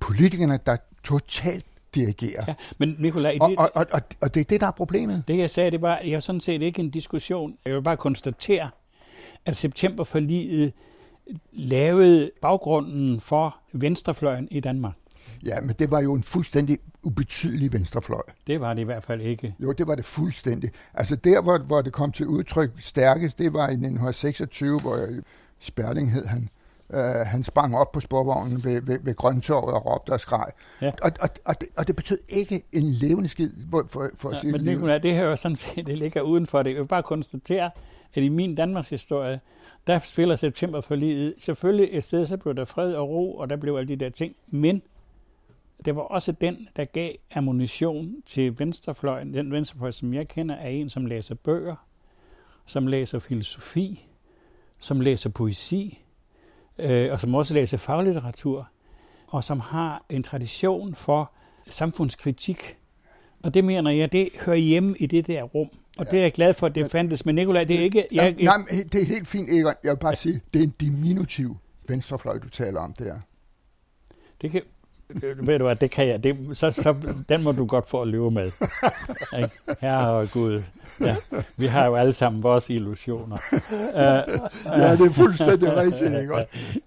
politikerne, der totalt dirigerer. Ja, men Nicolai, det, og, og, og, og, det er det, der er problemet. Det jeg sagde, det var, jeg sådan set ikke en diskussion. Jeg vil bare konstatere, at septemberforliget lavede baggrunden for venstrefløjen i Danmark. Ja, men det var jo en fuldstændig ubetydelig venstrefløj. Det var det i hvert fald ikke. Jo, det var det fuldstændig. Altså der, hvor, hvor det kom til udtryk stærkest, det var i 1926, hvor Sperling hed han. Uh, han sprang op på sporvognen ved, ved, ved Grøntorvet og råbte og skreg. Ja. Og, og, og, det, og det betød ikke en levende skid for, for, for ja, at sige Men Nicolai, det her jo sådan set, det ligger uden for det. Jeg vil bare konstatere, at i min Danmarks historie, der spiller septemberforliget selvfølgelig et sted, så blev der fred og ro, og der blev alle de der ting. Men det var også den, der gav ammunition til venstrefløjen. Den venstrefløj, som jeg kender, er en, som læser bøger, som læser filosofi, som læser poesi, øh, og som også læser faglitteratur, og som har en tradition for samfundskritik. Og det mener jeg, det hører hjemme i det der rum. Og ja. det er jeg glad for, at det fandtes. Men Nikolaj, det er ikke... Jeg, nej, nej, det er helt fint, Egon. Jeg vil bare sige, det er en diminutiv venstrefløj, du taler om der. Det kan, [LAUGHS] ved du hvad, det kan jeg. Det, så, så, den må du godt få at leve med. [LAUGHS] Herre og Gud. Ja, vi har jo alle sammen vores illusioner. Uh, [LAUGHS] ja, det er fuldstændig rigtigt, ikke?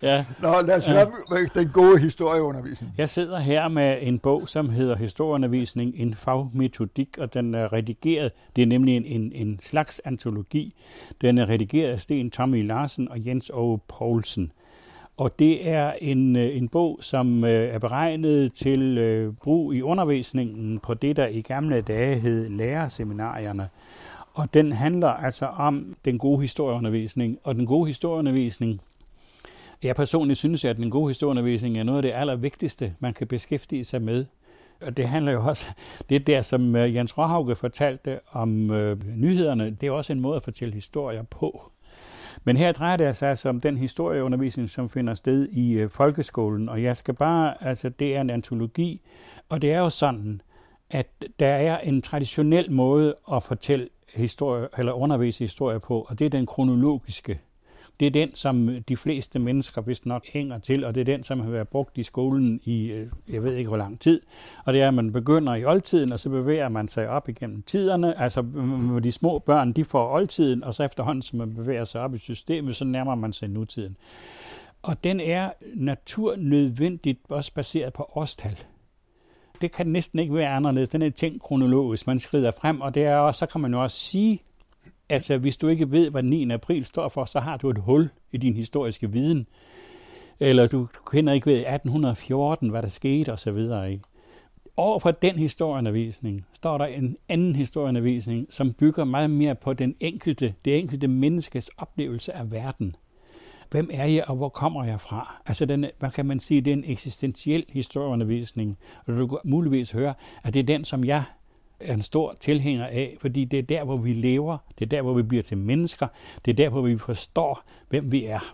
Ja. Nå, lad os høre den gode historieundervisning. Jeg sidder her med en bog, som hedder Historieundervisning, en fagmetodik, og den er redigeret. Det er nemlig en, en, en slags antologi. Den er redigeret af Sten Tommy Larsen og Jens Ove Poulsen. Og det er en, øh, en bog, som øh, er beregnet til øh, brug i undervisningen på det, der i gamle dage hed lærerseminarierne. Og den handler altså om den gode historieundervisning. Og den gode historieundervisning, jeg personligt synes, at den gode historieundervisning er noget af det allervigtigste, man kan beskæftige sig med. Og det handler jo også, det der, som Jens Råhauke fortalte om øh, nyhederne, det er også en måde at fortælle historier på. Men her drejer det sig altså om den historieundervisning, som finder sted i øh, folkeskolen, og jeg skal bare, altså det er en antologi, og det er jo sådan, at der er en traditionel måde at fortælle historie, eller undervise historie på, og det er den kronologiske det er den, som øh, de fleste mennesker vist nok hænger til, og det er den, som har været brugt i skolen i, øh, jeg ved ikke hvor lang tid. Og det er, at man begynder i oldtiden, og så bevæger man sig op igennem tiderne. Altså de små børn, de får oldtiden, og så efterhånden, som man bevæger sig op i systemet, så nærmer man sig nutiden. Og den er naturnødvendigt også baseret på årstal det kan næsten ikke være anderledes. Den er tænkt kronologisk. Man skrider frem, og det er også, så kan man jo også sige, Altså, hvis du ikke ved, hvad 9. april står for, så har du et hul i din historiske viden. Eller du kender ikke ved 1814, hvad der skete osv. Over for den historieundervisning står der en anden historieundervisning, som bygger meget mere på den enkelte, det enkelte menneskes oplevelse af verden. Hvem er jeg, og hvor kommer jeg fra? Altså, den, hvad kan man sige, det er en eksistentiel historieundervisning. Og du kan muligvis høre, at det er den, som jeg er en stor tilhænger af, fordi det er der, hvor vi lever, det er der, hvor vi bliver til mennesker, det er der, hvor vi forstår, hvem vi er.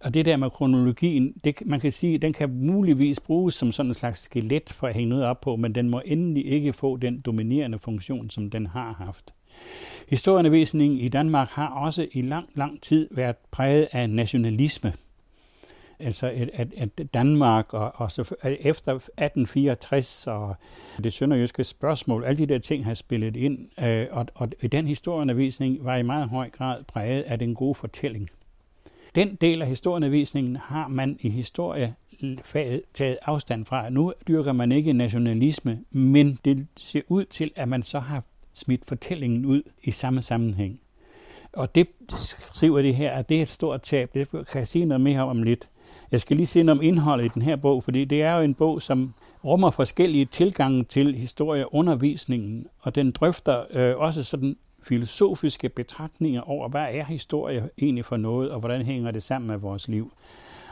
Og det der med kronologien, det, man kan sige, den kan muligvis bruges som sådan en slags skelet for at hænge noget op på, men den må endelig ikke få den dominerende funktion, som den har haft. Historieundervisningen i Danmark har også i lang, lang tid været præget af nationalisme. Altså at, at, at Danmark og, og så efter 1864 og det sønderjyske spørgsmål, alle de der ting har spillet ind, øh, og, og den historieundervisning var i meget høj grad præget af den gode fortælling. Den del af historieundervisningen har man i historiefaget taget afstand fra. Nu dyrker man ikke nationalisme, men det ser ud til, at man så har smidt fortællingen ud i samme sammenhæng. Og det skriver det her, at det er et stort tab. Det kan jeg sige noget mere om lidt. Jeg skal lige sige noget om indholdet i den her bog, fordi det er jo en bog, som rummer forskellige tilgange til historieundervisningen, og den drøfter øh, også sådan filosofiske betragtninger over, hvad er historie egentlig for noget, og hvordan hænger det sammen med vores liv.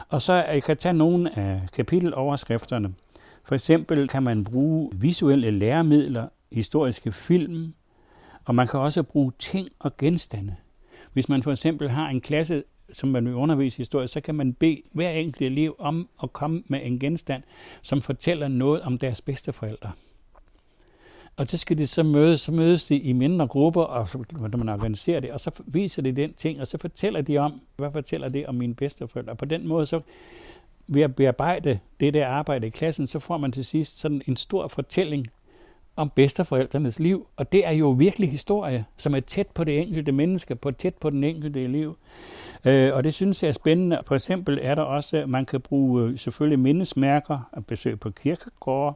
Og så øh, jeg kan tage nogle af kapiteloverskrifterne. For eksempel kan man bruge visuelle læremidler, historiske film, og man kan også bruge ting og genstande. Hvis man for eksempel har en klasse, som man vil undervise i historie, så kan man bede hver enkelt elev om at komme med en genstand, som fortæller noget om deres bedsteforældre. Og så skal de så mødes, så mødes de i mindre grupper, og så, når man organiserer det, og så viser de den ting, og så fortæller de om, hvad fortæller det om mine bedsteforældre. Og på den måde, så ved at bearbejde det der arbejde i klassen, så får man til sidst sådan en stor fortælling om bedsteforældrenes liv. Og det er jo virkelig historie, som er tæt på det enkelte menneske, på tæt på den enkelte elev. Øh, og det synes jeg er spændende. For eksempel er der også, at man kan bruge øh, selvfølgelig mindesmærker og besøg på kirkegårde,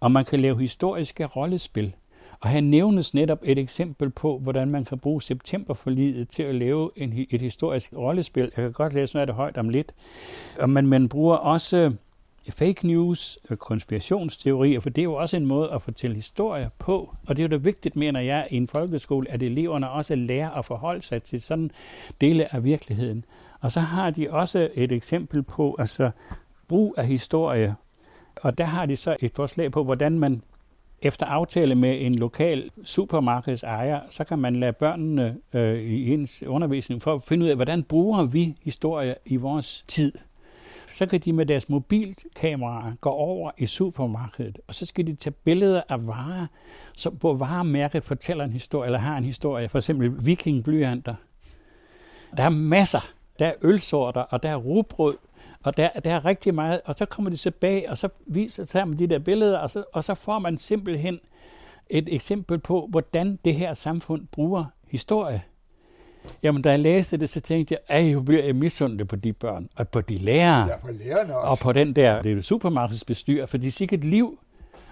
og man kan lave historiske rollespil. Og her nævnes netop et eksempel på, hvordan man kan bruge septemberforliget til at lave en, et historisk rollespil. Jeg kan godt læse noget af det højt om lidt. Og man, man bruger også fake news, øh, konspirationsteorier, for det er jo også en måde at fortælle historier på. Og det er jo det vigtigt, mener jeg, i en folkeskole, at eleverne også lærer at forholde sig til sådan dele af virkeligheden. Og så har de også et eksempel på altså brug af historie. Og der har de så et forslag på, hvordan man efter aftale med en lokal supermarkedsejer, så kan man lade børnene øh, i ens undervisning for at finde ud af, hvordan bruger vi historie i vores tid så kan de med deres mobilkameraer gå over i supermarkedet, og så skal de tage billeder af varer, så, på varemærket fortæller en historie, eller har en historie, for eksempel vikingblyanter. Der er masser. Der er ølsorter, og der er rugbrød, og der, der er rigtig meget, og så kommer de tilbage, og så viser sammen de der billeder, og så, og så får man simpelthen et eksempel på, hvordan det her samfund bruger historie. Jamen, da jeg læste det, så tænkte jeg, at jeg bliver misundelig på de børn, og på de lærere, ja, på lærerne også. og på den der det supermarkedsbestyr, for de er sikkert liv,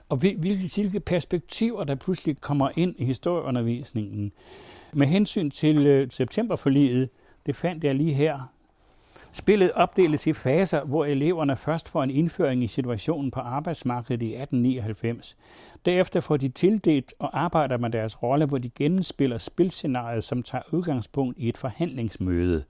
og hvilke hvilke perspektiver, der pludselig kommer ind i historieundervisningen. Med hensyn til øh, septemberforliget, det fandt jeg lige her. Spillet opdeles i faser, hvor eleverne først får en indføring i situationen på arbejdsmarkedet i 1899. Derefter får de tildelt og arbejder med deres rolle, hvor de gennemspiller spilscenariet, som tager udgangspunkt i et forhandlingsmøde.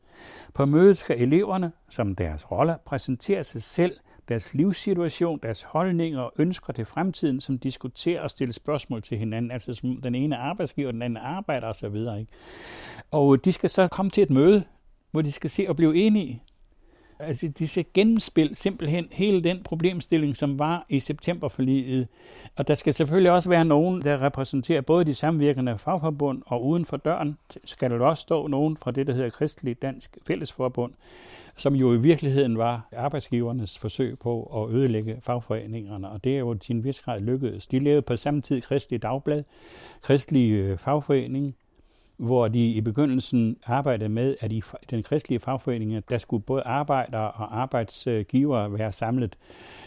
På mødet skal eleverne, som deres roller, præsentere sig selv, deres livssituation, deres holdninger og ønsker til fremtiden, som diskuterer og stiller spørgsmål til hinanden, altså som den ene arbejdsgiver, den anden arbejder osv. Ikke? Og de skal så komme til et møde, hvor de skal se og blive enige. Altså, de skal gennemspille simpelthen hele den problemstilling, som var i septemberforliget. Og der skal selvfølgelig også være nogen, der repræsenterer både de samvirkende fagforbund, og uden for døren skal der også stå nogen fra det, der hedder Kristelig Dansk Fællesforbund, som jo i virkeligheden var arbejdsgivernes forsøg på at ødelægge fagforeningerne, og det er jo til en vis grad lykkedes. De levede på samme tid Kristelig Dagblad, Kristelig øh, Fagforening, hvor de i begyndelsen arbejdede med, at i den kristelige fagforening, der skulle både arbejdere og arbejdsgivere være samlet.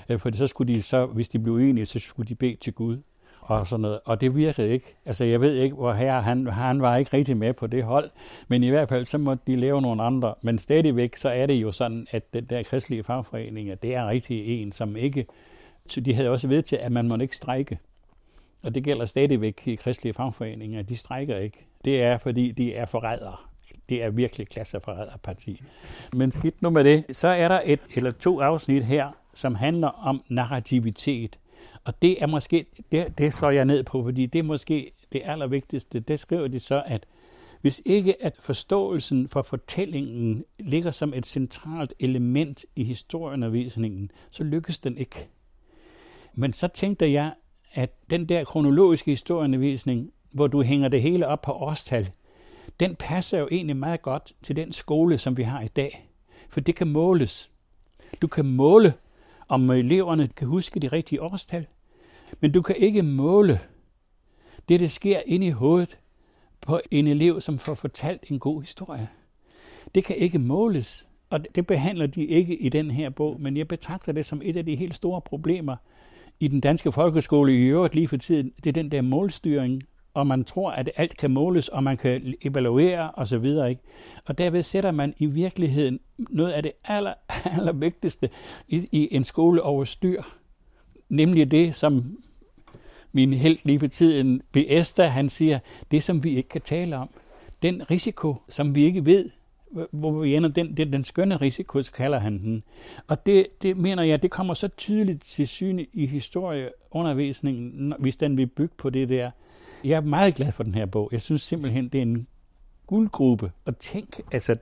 Øh, for så skulle de så, hvis de blev uenige, så skulle de bede til Gud og sådan noget. Og det virkede ikke. Altså, jeg ved ikke, hvor her han, han var ikke rigtig med på det hold, men i hvert fald, så måtte de lave nogle andre. Men stadigvæk, så er det jo sådan, at den der kristelige fagforening, det er rigtig en, som ikke... Så De havde også ved til, at man må ikke strejke. Og det gælder stadigvæk i kristelige fagforeninger. De strækker ikke. Det er, fordi de er forrædere. Det er virkelig klasseforræderparti. Men skidt nu med det. Så er der et eller to afsnit her, som handler om narrativitet. Og det er måske, det, det slår jeg ned på, fordi det er måske det allervigtigste. Det skriver de så, at hvis ikke at forståelsen for fortællingen ligger som et centralt element i historieundervisningen, så lykkes den ikke. Men så tænkte jeg, at den der kronologiske historieundervisning, hvor du hænger det hele op på årstal, den passer jo egentlig meget godt til den skole, som vi har i dag. For det kan måles. Du kan måle, om eleverne kan huske de rigtige årstal, men du kan ikke måle det, der sker inde i hovedet på en elev, som får fortalt en god historie. Det kan ikke måles, og det behandler de ikke i den her bog, men jeg betragter det som et af de helt store problemer i den danske folkeskole i øvrigt lige for tiden. Det er den der målstyring, og man tror, at alt kan måles, og man kan evaluere osv. Ikke? Og derved sætter man i virkeligheden noget af det aller, [LAUGHS] aller vigtigste i, i en skole over styr. Nemlig det, som min held lige på tiden, Biesta, han siger, det som vi ikke kan tale om. Den risiko, som vi ikke ved, hvor vi ender, den, den, den skønne risiko, kalder han den. Og det, det mener jeg, det kommer så tydeligt til syne i historieundervisningen, hvis den vil bygge på det der. Jeg er meget glad for den her bog. Jeg synes simpelthen, det er en guldgruppe. Og tænk, altså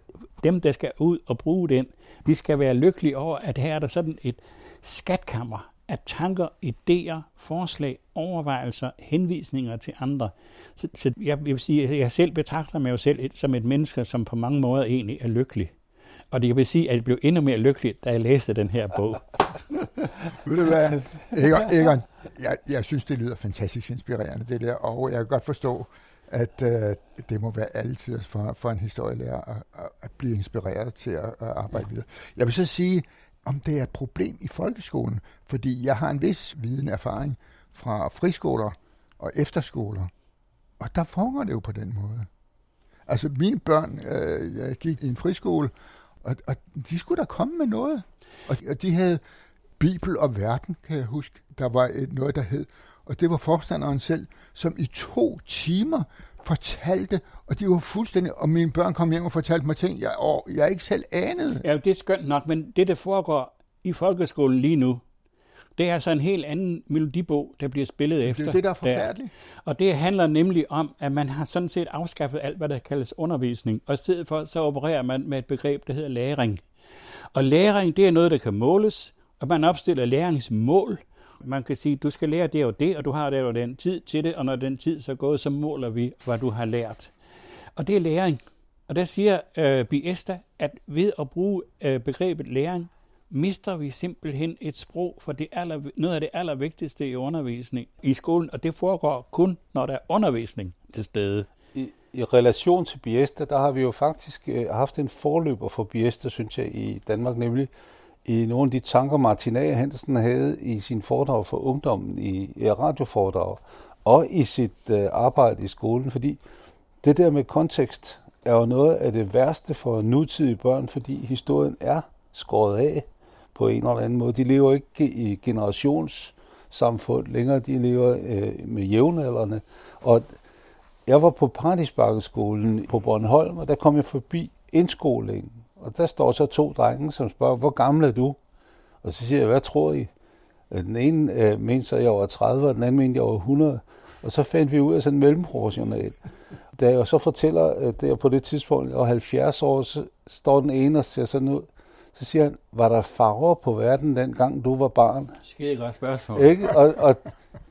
dem, der skal ud og bruge den, de skal være lykkelige over, at her er der sådan et skatkammer af tanker, idéer, forslag, overvejelser, henvisninger til andre. Så, så jeg vil sige, at jeg selv betragter mig jo selv som et menneske, som på mange måder egentlig er lykkelig. Og det vil sige, at jeg blev endnu mere lykkelig, da jeg læste den her bog. [LAUGHS] Ved du hvad, Egon, Egon jeg, jeg synes, det lyder fantastisk inspirerende, det der, og jeg kan godt forstå, at øh, det må være altid for, for en historielærer at, at blive inspireret til at, at arbejde videre. Jeg vil så sige, om det er et problem i folkeskolen, fordi jeg har en vis viden erfaring fra friskoler og efterskoler, og der foregår det jo på den måde. Altså mine børn, øh, jeg gik i en friskole, og, og de skulle da komme med noget. Og, og de havde Bibel og verden, kan jeg huske. Der var et, noget, der hed, og det var forstanderen selv, som i to timer fortalte, og de var fuldstændig, og mine børn kom hjem og fortalte mig ting, jeg, og jeg ikke selv anede. Ja, det er skønt nok, men det, der foregår i folkeskolen lige nu, det er altså en helt anden melodibog, der bliver spillet efter. Det er det, der er forfærdeligt. Ja. Og det handler nemlig om, at man har sådan set afskaffet alt, hvad der kaldes undervisning, og i stedet for, så opererer man med et begreb, der hedder læring. Og læring, det er noget, der kan måles, og man opstiller læringsmål. Man kan sige, du skal lære det og det, og du har det og den tid til det, og når den tid så er gået, så måler vi, hvad du har lært. Og det er læring. Og der siger øh, Biesta, at ved at bruge øh, begrebet læring, mister vi simpelthen et sprog for det aller, noget af det allervigtigste i undervisning i skolen, og det foregår kun, når der er undervisning til stede. I, i relation til Biesta, der har vi jo faktisk øh, haft en forløber for Biesta, synes jeg, i Danmark, nemlig i nogle af de tanker, Martin A. Hansen havde i sin foredrag for ungdommen i, i radioforedrag og i sit øh, arbejde i skolen, fordi det der med kontekst er jo noget af det værste for nutidige børn, fordi historien er skåret af på en eller anden måde. De lever ikke i generationssamfund længere, de lever øh, med jævnaldrende. Og jeg var på Paradisbakkeskolen på Bornholm, og der kom jeg forbi indskolingen. Og der står så to drenge, som spørger, hvor gammel er du? Og så siger jeg, hvad tror I? Den ene øh, mente så, jeg var 30, og den anden mente, jeg var 100. Og så fandt vi ud af sådan en mellemproportional. Da jeg så fortæller, at det er på det tidspunkt, jeg var 70 år, så står den ene og ser sådan ud. Så siger han, var der farver på verden dengang du var barn? Skide godt spørgsmål. Ikke? Og, og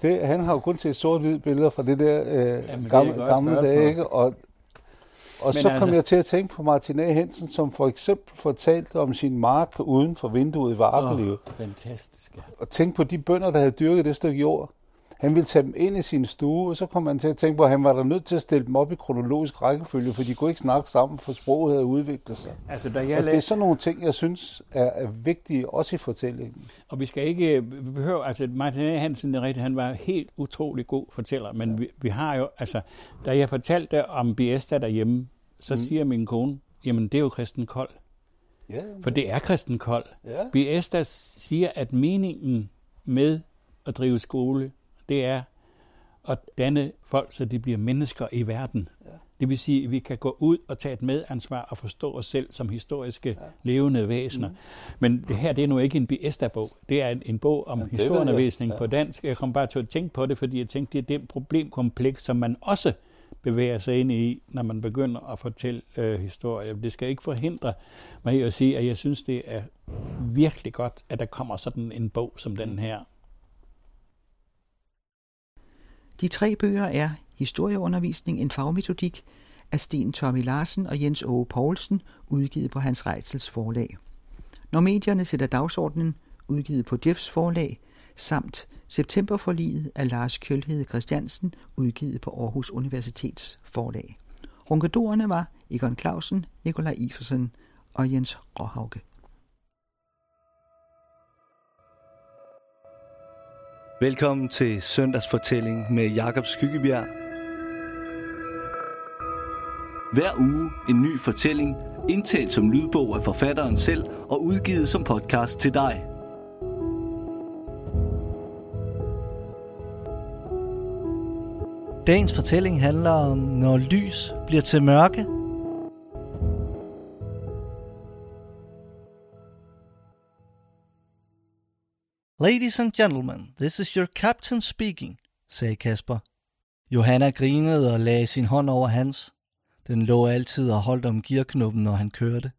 det, han har jo kun set sort-hvide billeder fra det der øh, Jamen, gamle, det gamle dage. Ikke? Og, og Men så altså... kom jeg til at tænke på Martin A. Hensen, som for eksempel fortalte om sin mark uden for vinduet i Varpeliv. Oh, fantastisk. Ja. Og tænk på de bønder, der havde dyrket det stykke jord. Han ville tage dem ind i sin stue, og så kom man til at tænke på, at han var der nødt til at stille dem op i kronologisk rækkefølge, for de kunne ikke snakke sammen, for sproget havde udviklet sig. Altså, da jeg og det er sådan nogle ting, jeg synes er, er vigtige, også i fortællingen. Og vi skal ikke, vi behøver, altså Martin. Hansen, det rigtigt, han var helt utrolig god fortæller, men ja. vi, vi har jo, altså, da jeg fortalte om Biesta derhjemme, så mm. siger min kone, jamen det er jo Kristen Kold. Ja, For det er Kristen Kold. Ja. Biesta siger, at meningen med at drive skole, det er at danne folk, så de bliver mennesker i verden. Ja. Det vil sige, at vi kan gå ud og tage et medansvar og forstå os selv som historiske ja. levende væsener. Mm. Men det her det er nu ikke en Biesta-bog. Det er en, en bog om ja, historieundervisning ja. på dansk. Jeg kom bare til at tænke på det, fordi jeg tænkte, det er det problemkompleks, som man også bevæger sig ind i, når man begynder at fortælle øh, historier. Det skal ikke forhindre mig at sige, at jeg synes, det er virkelig godt, at der kommer sådan en bog som den her. De tre bøger er Historieundervisning, en fagmetodik af Sten Tommy Larsen og Jens Åge Poulsen, udgivet på Hans Reitsels forlag. Når medierne sætter dagsordenen, udgivet på Jeffs forlag, samt Septemberforliget af Lars Kjølhede Christiansen, udgivet på Aarhus Universitets forlag. Runkadorerne var Egon Clausen, Nikolaj Iversen og Jens Råhauke. Velkommen til Søndagsfortælling med Jakob Skyggebjerg. Hver uge en ny fortælling, indtalt som lydbog af forfatteren selv og udgivet som podcast til dig. Dagens fortælling handler om, når lys bliver til mørke. Ladies and gentlemen, this is your captain speaking, sagde Kasper. Johanna grinede og lagde sin hånd over hans. Den lå altid og holdt om gearknuppen, når han kørte.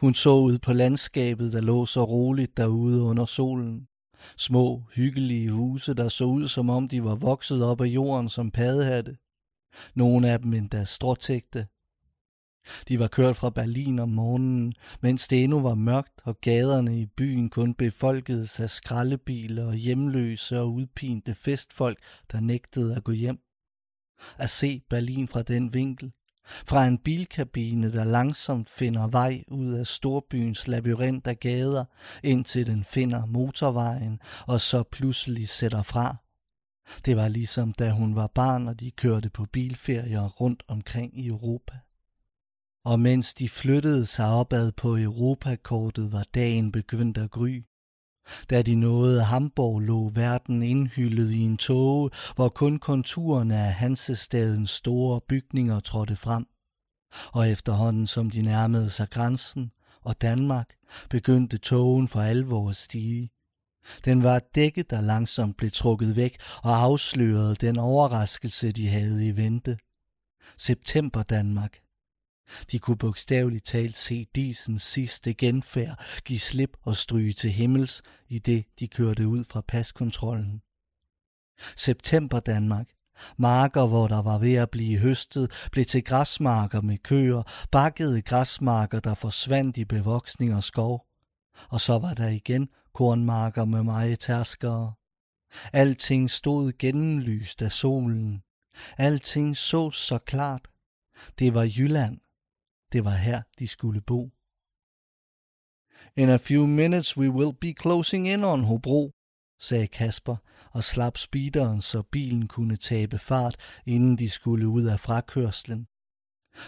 Hun så ud på landskabet, der lå så roligt derude under solen. Små, hyggelige huse, der så ud som om de var vokset op af jorden som paddehatte. Nogle af dem endda stråtægte. De var kørt fra Berlin om morgenen, mens det endnu var mørkt, og gaderne i byen kun befolkedes af skraldebiler og hjemløse og udpinte festfolk, der nægtede at gå hjem. At se Berlin fra den vinkel, fra en bilkabine, der langsomt finder vej ud af storbyens labyrint af gader, indtil den finder motorvejen, og så pludselig sætter fra. Det var ligesom da hun var barn, og de kørte på bilferier rundt omkring i Europa. Og mens de flyttede sig opad på Europakortet, var dagen begyndt at gry. Da de nåede Hamburg, lå verden indhyllet i en tåge, hvor kun konturerne af Hansestadens store bygninger trådte frem. Og efterhånden som de nærmede sig grænsen og Danmark, begyndte tågen for alvor at stige. Den var dækket, der langsomt blev trukket væk og afslørede den overraskelse, de havde i vente. September Danmark. De kunne bogstaveligt talt se disens sidste genfærd give slip og stryge til himmels, i det de kørte ud fra paskontrollen. September Danmark. Marker, hvor der var ved at blive høstet, blev til græsmarker med køer, bakkede græsmarker, der forsvandt i bevoksning og skov. Og så var der igen kornmarker med meget tærskere. Alting stod gennemlyst af solen. Alting så så klart. Det var Jylland. Det var her, de skulle bo. In a few minutes we will be closing in on Hobro, sagde Kasper og slap speederen, så bilen kunne tabe fart, inden de skulle ud af frakørslen.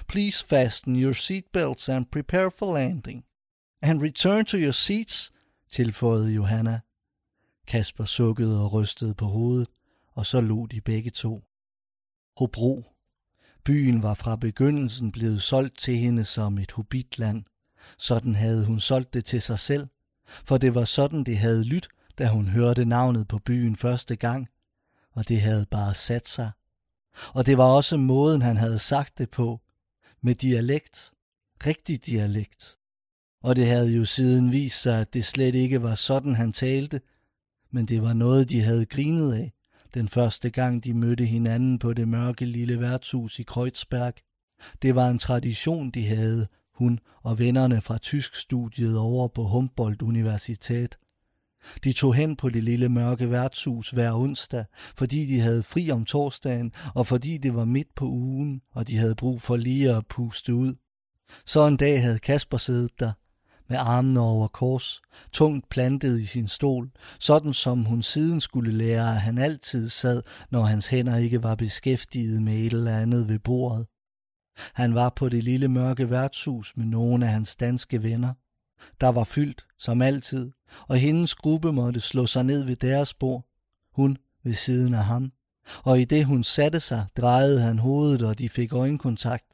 Please fasten your seatbelts and prepare for landing. And return to your seats, tilføjede Johanna. Kasper sukkede og rystede på hovedet, og så lå de begge to. Hobro. Byen var fra begyndelsen blevet solgt til hende som et hobitland. Sådan havde hun solgt det til sig selv, for det var sådan, det havde lyttet, da hun hørte navnet på byen første gang, og det havde bare sat sig. Og det var også måden, han havde sagt det på, med dialekt, rigtig dialekt. Og det havde jo siden vist sig, at det slet ikke var sådan, han talte, men det var noget, de havde grinet af, den første gang de mødte hinanden på det mørke lille værtshus i Kreuzberg. Det var en tradition, de havde, hun og vennerne fra tysk studiet over på Humboldt Universitet. De tog hen på det lille mørke værtshus hver onsdag, fordi de havde fri om torsdagen, og fordi det var midt på ugen, og de havde brug for lige at puste ud. Så en dag havde Kasper siddet der, med armene over kors, tungt plantet i sin stol, sådan som hun siden skulle lære, at han altid sad, når hans hænder ikke var beskæftiget med et eller andet ved bordet. Han var på det lille mørke værtshus med nogle af hans danske venner. Der var fyldt, som altid, og hendes gruppe måtte slå sig ned ved deres bord. Hun ved siden af ham. Og i det hun satte sig, drejede han hovedet, og de fik øjenkontakt.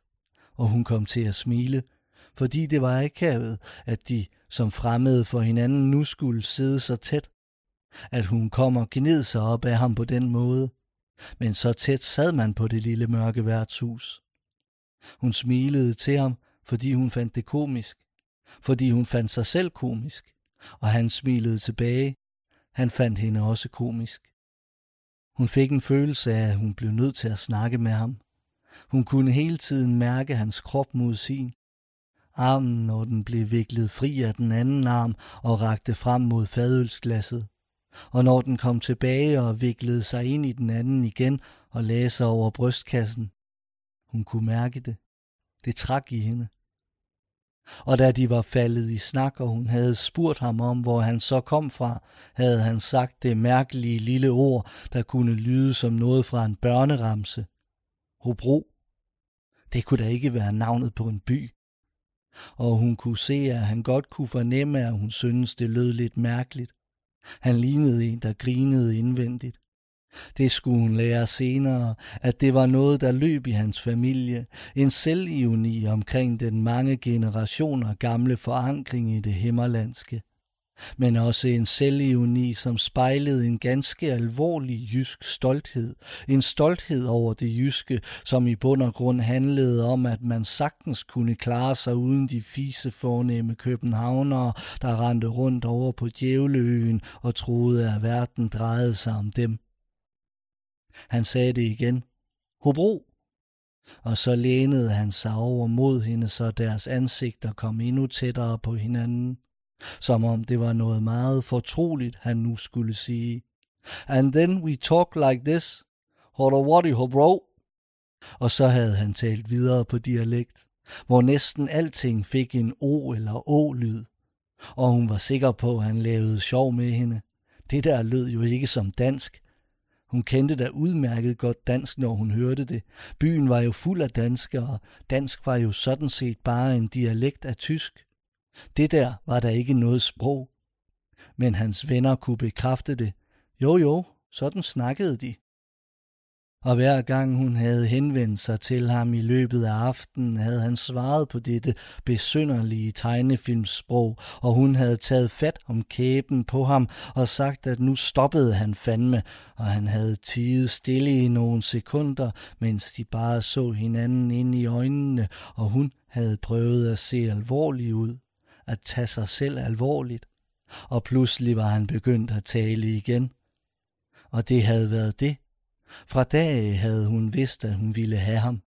Og hun kom til at smile, fordi det var akavet, at de som fremmede for hinanden nu skulle sidde så tæt. At hun kom og gned sig op af ham på den måde. Men så tæt sad man på det lille mørke værtshus. Hun smilede til ham, fordi hun fandt det komisk. Fordi hun fandt sig selv komisk. Og han smilede tilbage. Han fandt hende også komisk. Hun fik en følelse af, at hun blev nødt til at snakke med ham. Hun kunne hele tiden mærke hans krop mod sin armen, når den blev viklet fri af den anden arm og rakte frem mod fadølsglasset. Og når den kom tilbage og viklede sig ind i den anden igen og lagde sig over brystkassen. Hun kunne mærke det. Det trak i hende. Og da de var faldet i snak, og hun havde spurgt ham om, hvor han så kom fra, havde han sagt det mærkelige lille ord, der kunne lyde som noget fra en børneramse. Hobro. Det kunne da ikke være navnet på en by. Og hun kunne se, at han godt kunne fornemme, at hun syntes, det lød lidt mærkeligt. Han lignede en, der grinede indvendigt. Det skulle hun lære senere, at det var noget, der løb i hans familie, en selvioni omkring den mange generationer gamle forankring i det himmerlandske men også en selvironi, som spejlede en ganske alvorlig jysk stolthed. En stolthed over det jyske, som i bund og grund handlede om, at man sagtens kunne klare sig uden de fise fornemme københavnere, der rendte rundt over på Djævleøen og troede, at verden drejede sig om dem. Han sagde det igen. Hobro! Og så lænede han sig over mod hende, så deres ansigter kom endnu tættere på hinanden som om det var noget meget fortroligt, han nu skulle sige. And then we talk like this. Hodawadi bro? Og så havde han talt videre på dialekt, hvor næsten alting fik en O eller Å-lyd. Og hun var sikker på, at han lavede sjov med hende. Det der lød jo ikke som dansk. Hun kendte da udmærket godt dansk, når hun hørte det. Byen var jo fuld af danskere. Dansk var jo sådan set bare en dialekt af tysk. Det der var der ikke noget sprog. Men hans venner kunne bekræfte det. Jo jo, sådan snakkede de. Og hver gang hun havde henvendt sig til ham i løbet af aftenen, havde han svaret på dette besynderlige tegnefilmsprog, og hun havde taget fat om kæben på ham og sagt, at nu stoppede han fandme, og han havde tiget stille i nogle sekunder, mens de bare så hinanden ind i øjnene, og hun havde prøvet at se alvorlig ud at tage sig selv alvorligt, og pludselig var han begyndt at tale igen. Og det havde været det. Fra dag havde hun vidst, at hun ville have ham.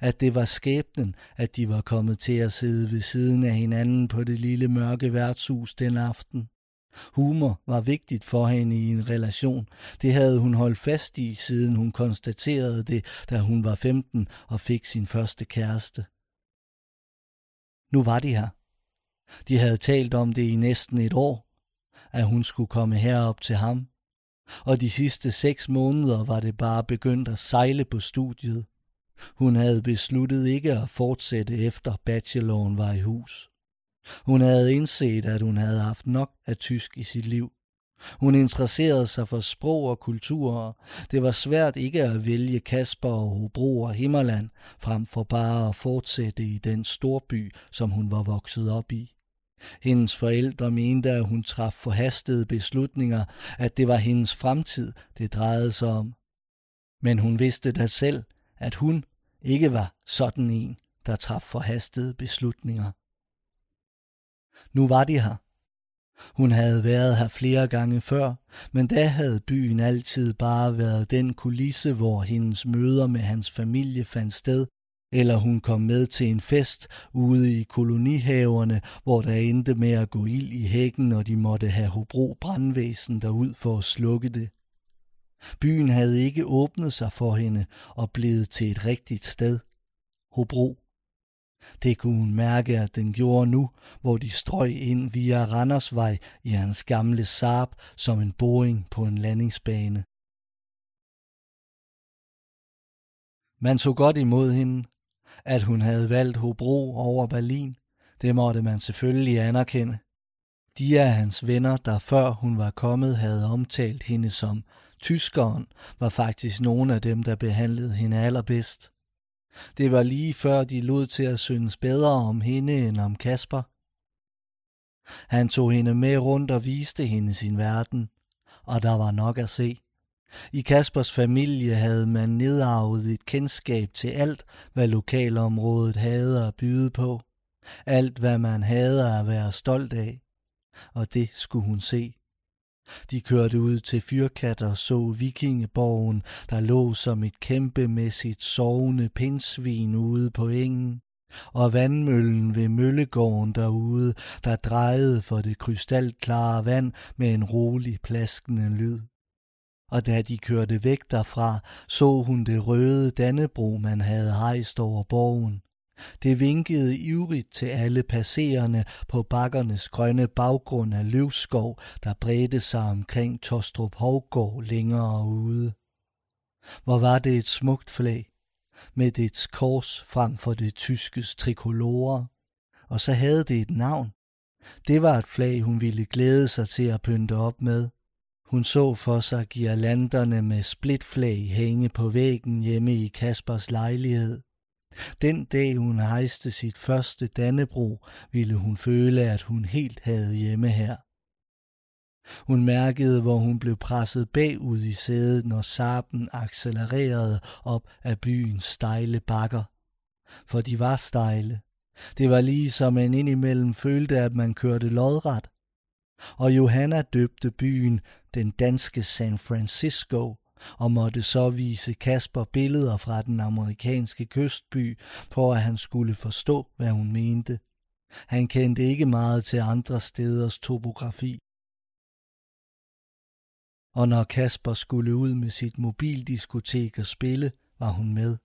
At det var skæbnen, at de var kommet til at sidde ved siden af hinanden på det lille mørke værtshus den aften. Humor var vigtigt for hende i en relation. Det havde hun holdt fast i, siden hun konstaterede det, da hun var 15 og fik sin første kæreste. Nu var de her. De havde talt om det i næsten et år, at hun skulle komme herop til ham. Og de sidste seks måneder var det bare begyndt at sejle på studiet. Hun havde besluttet ikke at fortsætte efter bacheloren var i hus. Hun havde indset, at hun havde haft nok af tysk i sit liv. Hun interesserede sig for sprog og kultur. Det var svært ikke at vælge Kasper og Hobro og Himmerland, frem for bare at fortsætte i den storby, som hun var vokset op i. Hendes forældre mente, at hun traf forhastede beslutninger, at det var hendes fremtid, det drejede sig om. Men hun vidste da selv, at hun ikke var sådan en, der traf forhastede beslutninger. Nu var de her. Hun havde været her flere gange før, men da havde byen altid bare været den kulisse, hvor hendes møder med hans familie fandt sted, eller hun kom med til en fest ude i kolonihaverne, hvor der endte med at gå ild i hækken, og de måtte have Hobro brandvæsen derud for at slukke det. Byen havde ikke åbnet sig for hende og blevet til et rigtigt sted. Hobro. Det kunne hun mærke, at den gjorde nu, hvor de strøg ind via Randersvej i hans gamle Saab som en boring på en landingsbane. Man tog godt imod hende, at hun havde valgt Hobro over Berlin. Det måtte man selvfølgelig anerkende. De af hans venner, der før hun var kommet, havde omtalt hende som tyskeren, var faktisk nogle af dem, der behandlede hende allerbedst. Det var lige før de lod til at synes bedre om hende end om Kasper. Han tog hende med rundt og viste hende sin verden, og der var nok at se. I Kaspers familie havde man nedarvet et kendskab til alt, hvad lokalområdet havde at byde på. Alt, hvad man havde at være stolt af. Og det skulle hun se. De kørte ud til Fyrkat og så vikingeborgen, der lå som et kæmpemæssigt sovende pindsvin ude på engen. og vandmøllen ved møllegården derude, der drejede for det krystalklare vand med en rolig plaskende lyd. Og da de kørte væk derfra, så hun det røde dannebro, man havde hejst over borgen. Det vinkede ivrigt til alle passerende på bakkernes grønne baggrund af løvskov, der bredte sig omkring Tostrup Hovgård længere ude. Hvor var det et smukt flag, med dets kors frem for det tyskes trikolore, og så havde det et navn. Det var et flag, hun ville glæde sig til at pynte op med. Hun så for sig girlanderne med splitflag hænge på væggen hjemme i Kaspers lejlighed. Den dag hun hejste sit første Dannebro, ville hun føle, at hun helt havde hjemme her. Hun mærkede, hvor hun blev presset bagud i sædet, når sarpen accelererede op af byens stejle bakker. For de var stejle. Det var lige som man indimellem følte, at man kørte lodret. Og Johanna døbte byen den danske San Francisco, og måtte så vise Kasper billeder fra den amerikanske kystby, for at han skulle forstå, hvad hun mente. Han kendte ikke meget til andre steders topografi. Og når Kasper skulle ud med sit mobildiskotek og spille, var hun med.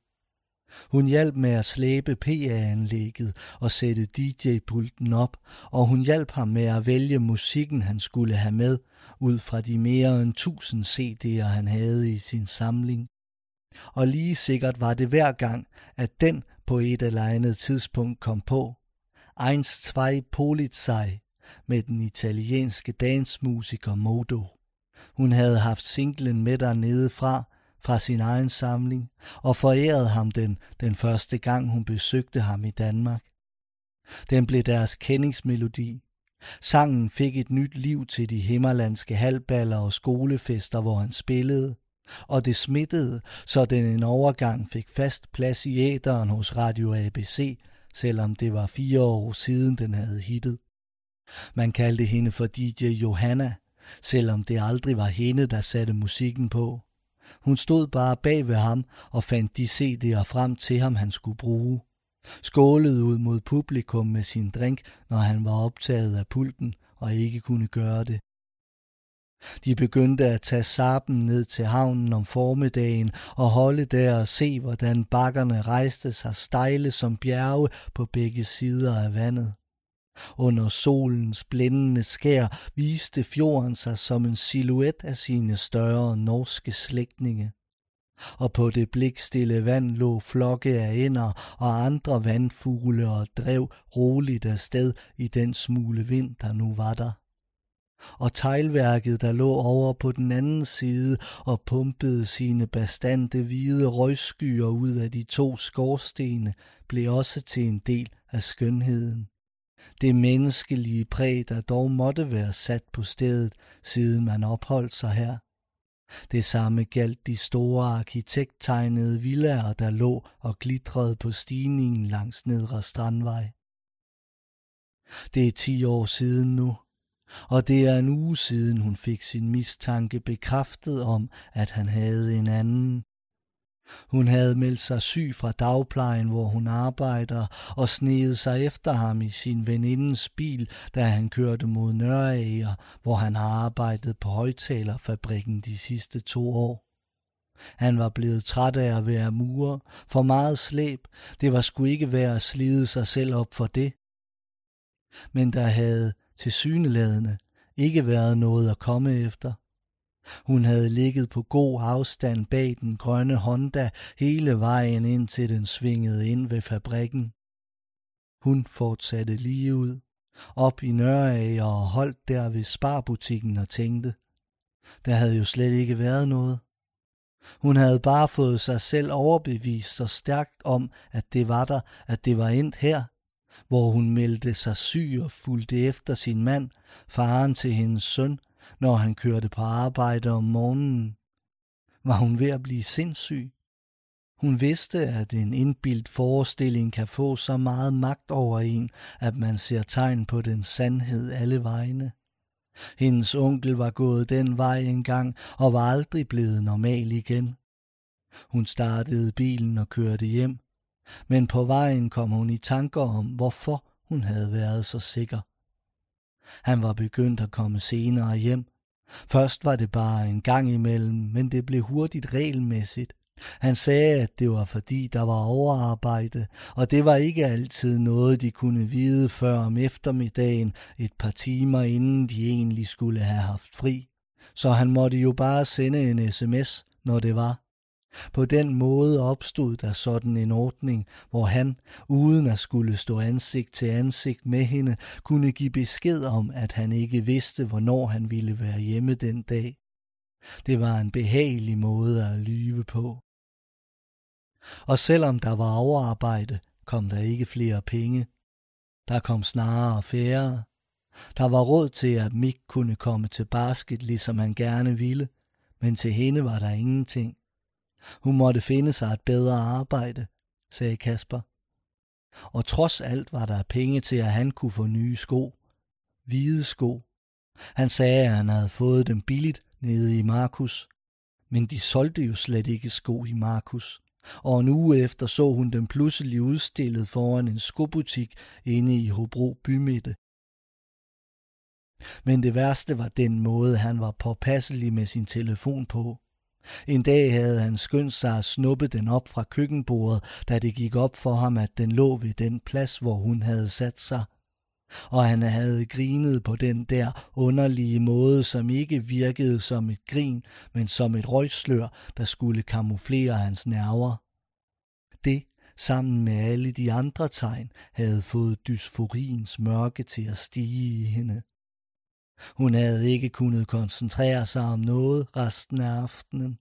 Hun hjalp med at slæbe PA-anlægget og sætte DJ-pulten op, og hun hjalp ham med at vælge musikken, han skulle have med, ud fra de mere end tusind CD'er, han havde i sin samling. Og lige sikkert var det hver gang, at den på et eller andet tidspunkt kom på. Eins, zwei Polizei med den italienske dansmusiker Modo. Hun havde haft singlen med dernede fra, fra sin egen samling, og forærede ham den den første gang, hun besøgte ham i Danmark. Den blev deres kendingsmelodi. Sangen fik et nyt liv til de himmerlandske halvballer og skolefester, hvor han spillede, og det smittede, så den en overgang fik fast plads i æderen hos Radio ABC, selvom det var fire år siden, den havde hittet. Man kaldte hende for DJ Johanna, selvom det aldrig var hende, der satte musikken på. Hun stod bare bag ved ham og fandt de CD'er frem til ham, han skulle bruge. Skålede ud mod publikum med sin drink, når han var optaget af pulten og ikke kunne gøre det. De begyndte at tage sappen ned til havnen om formiddagen og holde der og se, hvordan bakkerne rejste sig stejle som bjerge på begge sider af vandet. Under solens blændende skær viste fjorden sig som en silhuet af sine større norske slægtninge. Og på det blikstille vand lå flokke af ænder og andre vandfugle og drev roligt afsted i den smule vind, der nu var der. Og teglværket, der lå over på den anden side og pumpede sine bastante hvide røgskyer ud af de to skorstene, blev også til en del af skønheden det menneskelige præg, der dog måtte være sat på stedet, siden man opholdt sig her. Det samme galt de store arkitekttegnede villaer, der lå og glitrede på stigningen langs Nedre Strandvej. Det er ti år siden nu, og det er en uge siden hun fik sin mistanke bekræftet om, at han havde en anden. Hun havde meldt sig syg fra dagplejen, hvor hun arbejder, og sneede sig efter ham i sin venindens bil, da han kørte mod Nørager, hvor han har arbejdet på højtalerfabrikken de sidste to år. Han var blevet træt af at være murer, for meget slæb, det var sgu ikke værd at slide sig selv op for det. Men der havde til syneladende ikke været noget at komme efter. Hun havde ligget på god afstand bag den grønne Honda hele vejen ind til den svingede ind ved fabrikken. Hun fortsatte lige ud, op i Nørreager og holdt der ved sparbutikken og tænkte. Der havde jo slet ikke været noget. Hun havde bare fået sig selv overbevist så stærkt om, at det var der, at det var endt her, hvor hun meldte sig syg og fulgte efter sin mand, faren til hendes søn, når han kørte på arbejde om morgenen. Var hun ved at blive sindssyg? Hun vidste, at en indbildt forestilling kan få så meget magt over en, at man ser tegn på den sandhed alle vegne. Hendes onkel var gået den vej engang og var aldrig blevet normal igen. Hun startede bilen og kørte hjem. Men på vejen kom hun i tanker om, hvorfor hun havde været så sikker. Han var begyndt at komme senere hjem. Først var det bare en gang imellem, men det blev hurtigt regelmæssigt. Han sagde, at det var fordi, der var overarbejde, og det var ikke altid noget, de kunne vide før om eftermiddagen, et par timer inden de egentlig skulle have haft fri. Så han måtte jo bare sende en sms, når det var. På den måde opstod der sådan en ordning, hvor han, uden at skulle stå ansigt til ansigt med hende, kunne give besked om, at han ikke vidste, hvornår han ville være hjemme den dag. Det var en behagelig måde at lyve på. Og selvom der var overarbejde, kom der ikke flere penge. Der kom snarere færre. Der var råd til, at Mick kunne komme til basket, ligesom han gerne ville, men til hende var der ingenting. Hun måtte finde sig et bedre arbejde, sagde Kasper. Og trods alt var der penge til, at han kunne få nye sko. Hvide sko. Han sagde, at han havde fået dem billigt nede i Markus. Men de solgte jo slet ikke sko i Markus. Og en uge efter så hun dem pludselig udstillet foran en skobutik inde i Hobro bymidte. Men det værste var den måde, han var påpasselig med sin telefon på. En dag havde han skyndt sig at snuppe den op fra køkkenbordet, da det gik op for ham, at den lå ved den plads, hvor hun havde sat sig. Og han havde grinet på den der underlige måde, som ikke virkede som et grin, men som et røgslør, der skulle kamuflere hans nerver. Det, sammen med alle de andre tegn, havde fået dysforiens mørke til at stige i hende. Hun havde ikke kunnet koncentrere sig om noget resten af aftenen,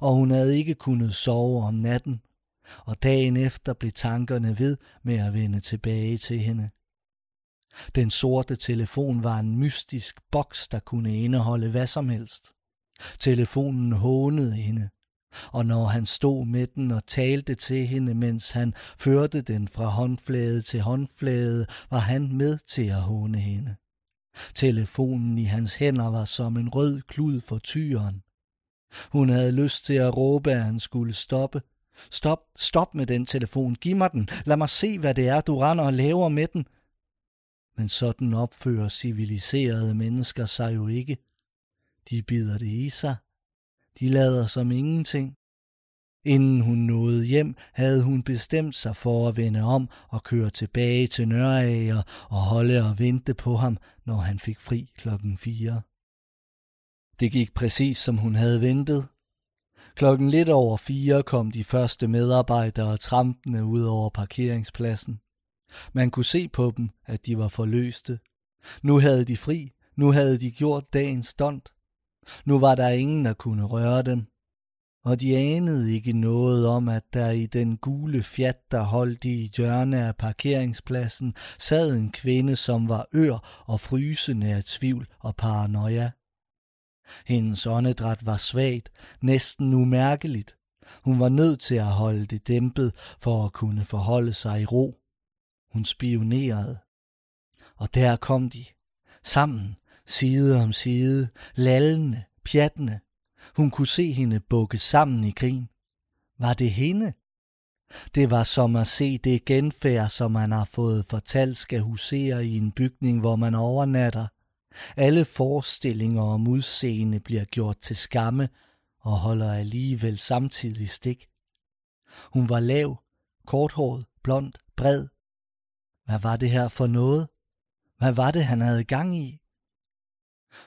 og hun havde ikke kunnet sove om natten, og dagen efter blev tankerne ved med at vende tilbage til hende. Den sorte telefon var en mystisk boks, der kunne indeholde hvad som helst. Telefonen hånede hende, og når han stod med den og talte til hende, mens han førte den fra håndflade til håndflade, var han med til at håne hende. Telefonen i hans hænder var som en rød klud for tyren. Hun havde lyst til at råbe, at han skulle stoppe. Stop, stop med den telefon, giv mig den, lad mig se, hvad det er, du render og laver med den. Men sådan opfører civiliserede mennesker sig jo ikke. De bider det i sig. De lader som ingenting. Inden hun nåede hjem, havde hun bestemt sig for at vende om og køre tilbage til Nørager og holde og vente på ham, når han fik fri klokken 4. Det gik præcis som hun havde ventet. Klokken lidt over fire kom de første medarbejdere trampende ud over parkeringspladsen. Man kunne se på dem, at de var forløste. Nu havde de fri, nu havde de gjort dagens stund. Nu var der ingen, der kunne røre dem og de anede ikke noget om, at der i den gule fjat, der holdt i hjørne af parkeringspladsen, sad en kvinde, som var ør og frysende af tvivl og paranoia. Hendes åndedræt var svagt, næsten umærkeligt. Hun var nødt til at holde det dæmpet for at kunne forholde sig i ro. Hun spionerede. Og der kom de, sammen, side om side, lallende, pjattende, hun kunne se hende bukke sammen i grin. Var det hende? Det var som at se det genfærd, som man har fået fortalt skal husere i en bygning, hvor man overnatter. Alle forestillinger om udseende bliver gjort til skamme og holder alligevel samtidig stik. Hun var lav, korthåret, blond, bred. Hvad var det her for noget? Hvad var det, han havde gang i?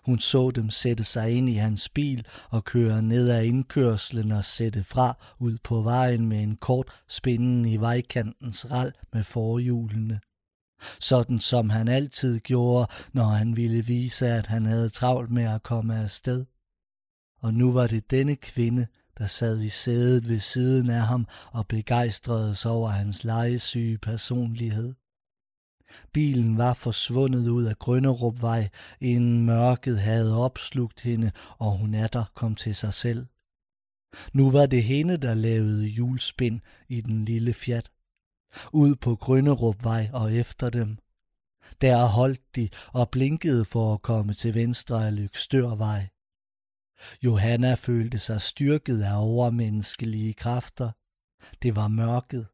Hun så dem sætte sig ind i hans bil og køre ned ad indkørslen og sætte fra ud på vejen med en kort spinden i vejkantens ral med forhjulene. Sådan som han altid gjorde, når han ville vise, at han havde travlt med at komme afsted. Og nu var det denne kvinde, der sad i sædet ved siden af ham og begejstrede sig over hans legesyge personlighed. Bilen var forsvundet ud af Grønnerupvej, inden mørket havde opslugt hende, og hun atter kom til sig selv. Nu var det hende, der lavede hjulspind i den lille fjat. Ud på Grønnerupvej og efter dem. Der holdt de og blinkede for at komme til venstre af Lykstørvej. Johanna følte sig styrket af overmenneskelige kræfter. Det var mørket.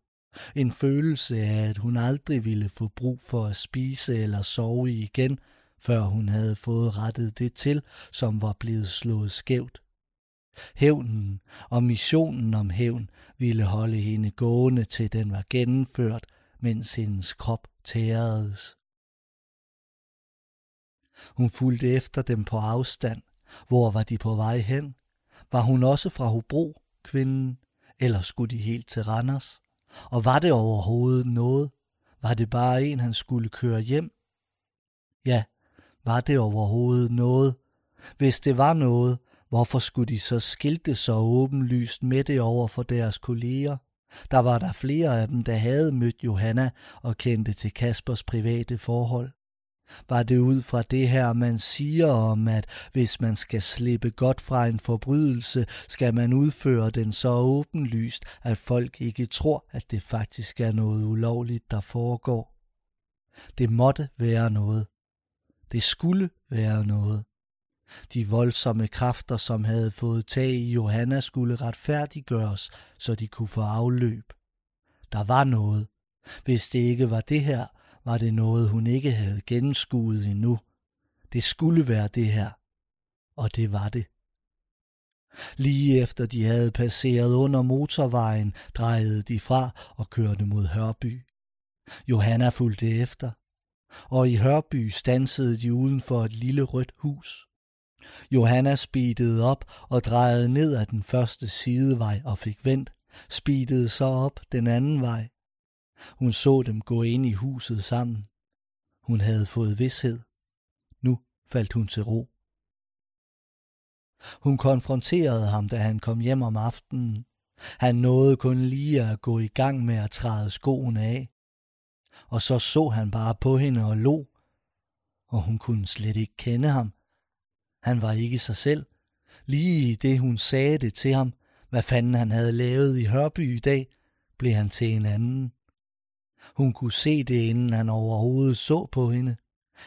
En følelse af, at hun aldrig ville få brug for at spise eller sove igen, før hun havde fået rettet det til, som var blevet slået skævt. Hævnen og missionen om hævn ville holde hende gående til den var gennemført, mens hendes krop tæredes. Hun fulgte efter dem på afstand. Hvor var de på vej hen? Var hun også fra Hobro, kvinden? Eller skulle de helt til Randers? Og var det overhovedet noget? Var det bare en, han skulle køre hjem? Ja, var det overhovedet noget? Hvis det var noget, hvorfor skulle de så skilte så åbenlyst med det over for deres kolleger? Der var der flere af dem, der havde mødt Johanna og kendte til Kaspers private forhold. Var det ud fra det her, man siger om, at hvis man skal slippe godt fra en forbrydelse, skal man udføre den så åbenlyst, at folk ikke tror, at det faktisk er noget ulovligt, der foregår. Det måtte være noget. Det skulle være noget. De voldsomme kræfter, som havde fået tag i Johanna, skulle retfærdiggøres, så de kunne få afløb. Der var noget. Hvis det ikke var det her, var det noget, hun ikke havde gennemskuet endnu. Det skulle være det her. Og det var det. Lige efter de havde passeret under motorvejen, drejede de fra og kørte mod Hørby. Johanna fulgte efter, og i Hørby stansede de uden for et lille rødt hus. Johanna speedede op og drejede ned ad den første sidevej og fik vendt, speedede så op den anden vej. Hun så dem gå ind i huset sammen. Hun havde fået vidshed. Nu faldt hun til ro. Hun konfronterede ham, da han kom hjem om aftenen. Han nåede kun lige at gå i gang med at træde skoene af. Og så så han bare på hende og lo, og hun kunne slet ikke kende ham. Han var ikke sig selv. Lige i det hun sagde det til ham, hvad fanden han havde lavet i Hørby i dag, blev han til en anden. Hun kunne se det, inden han overhovedet så på hende,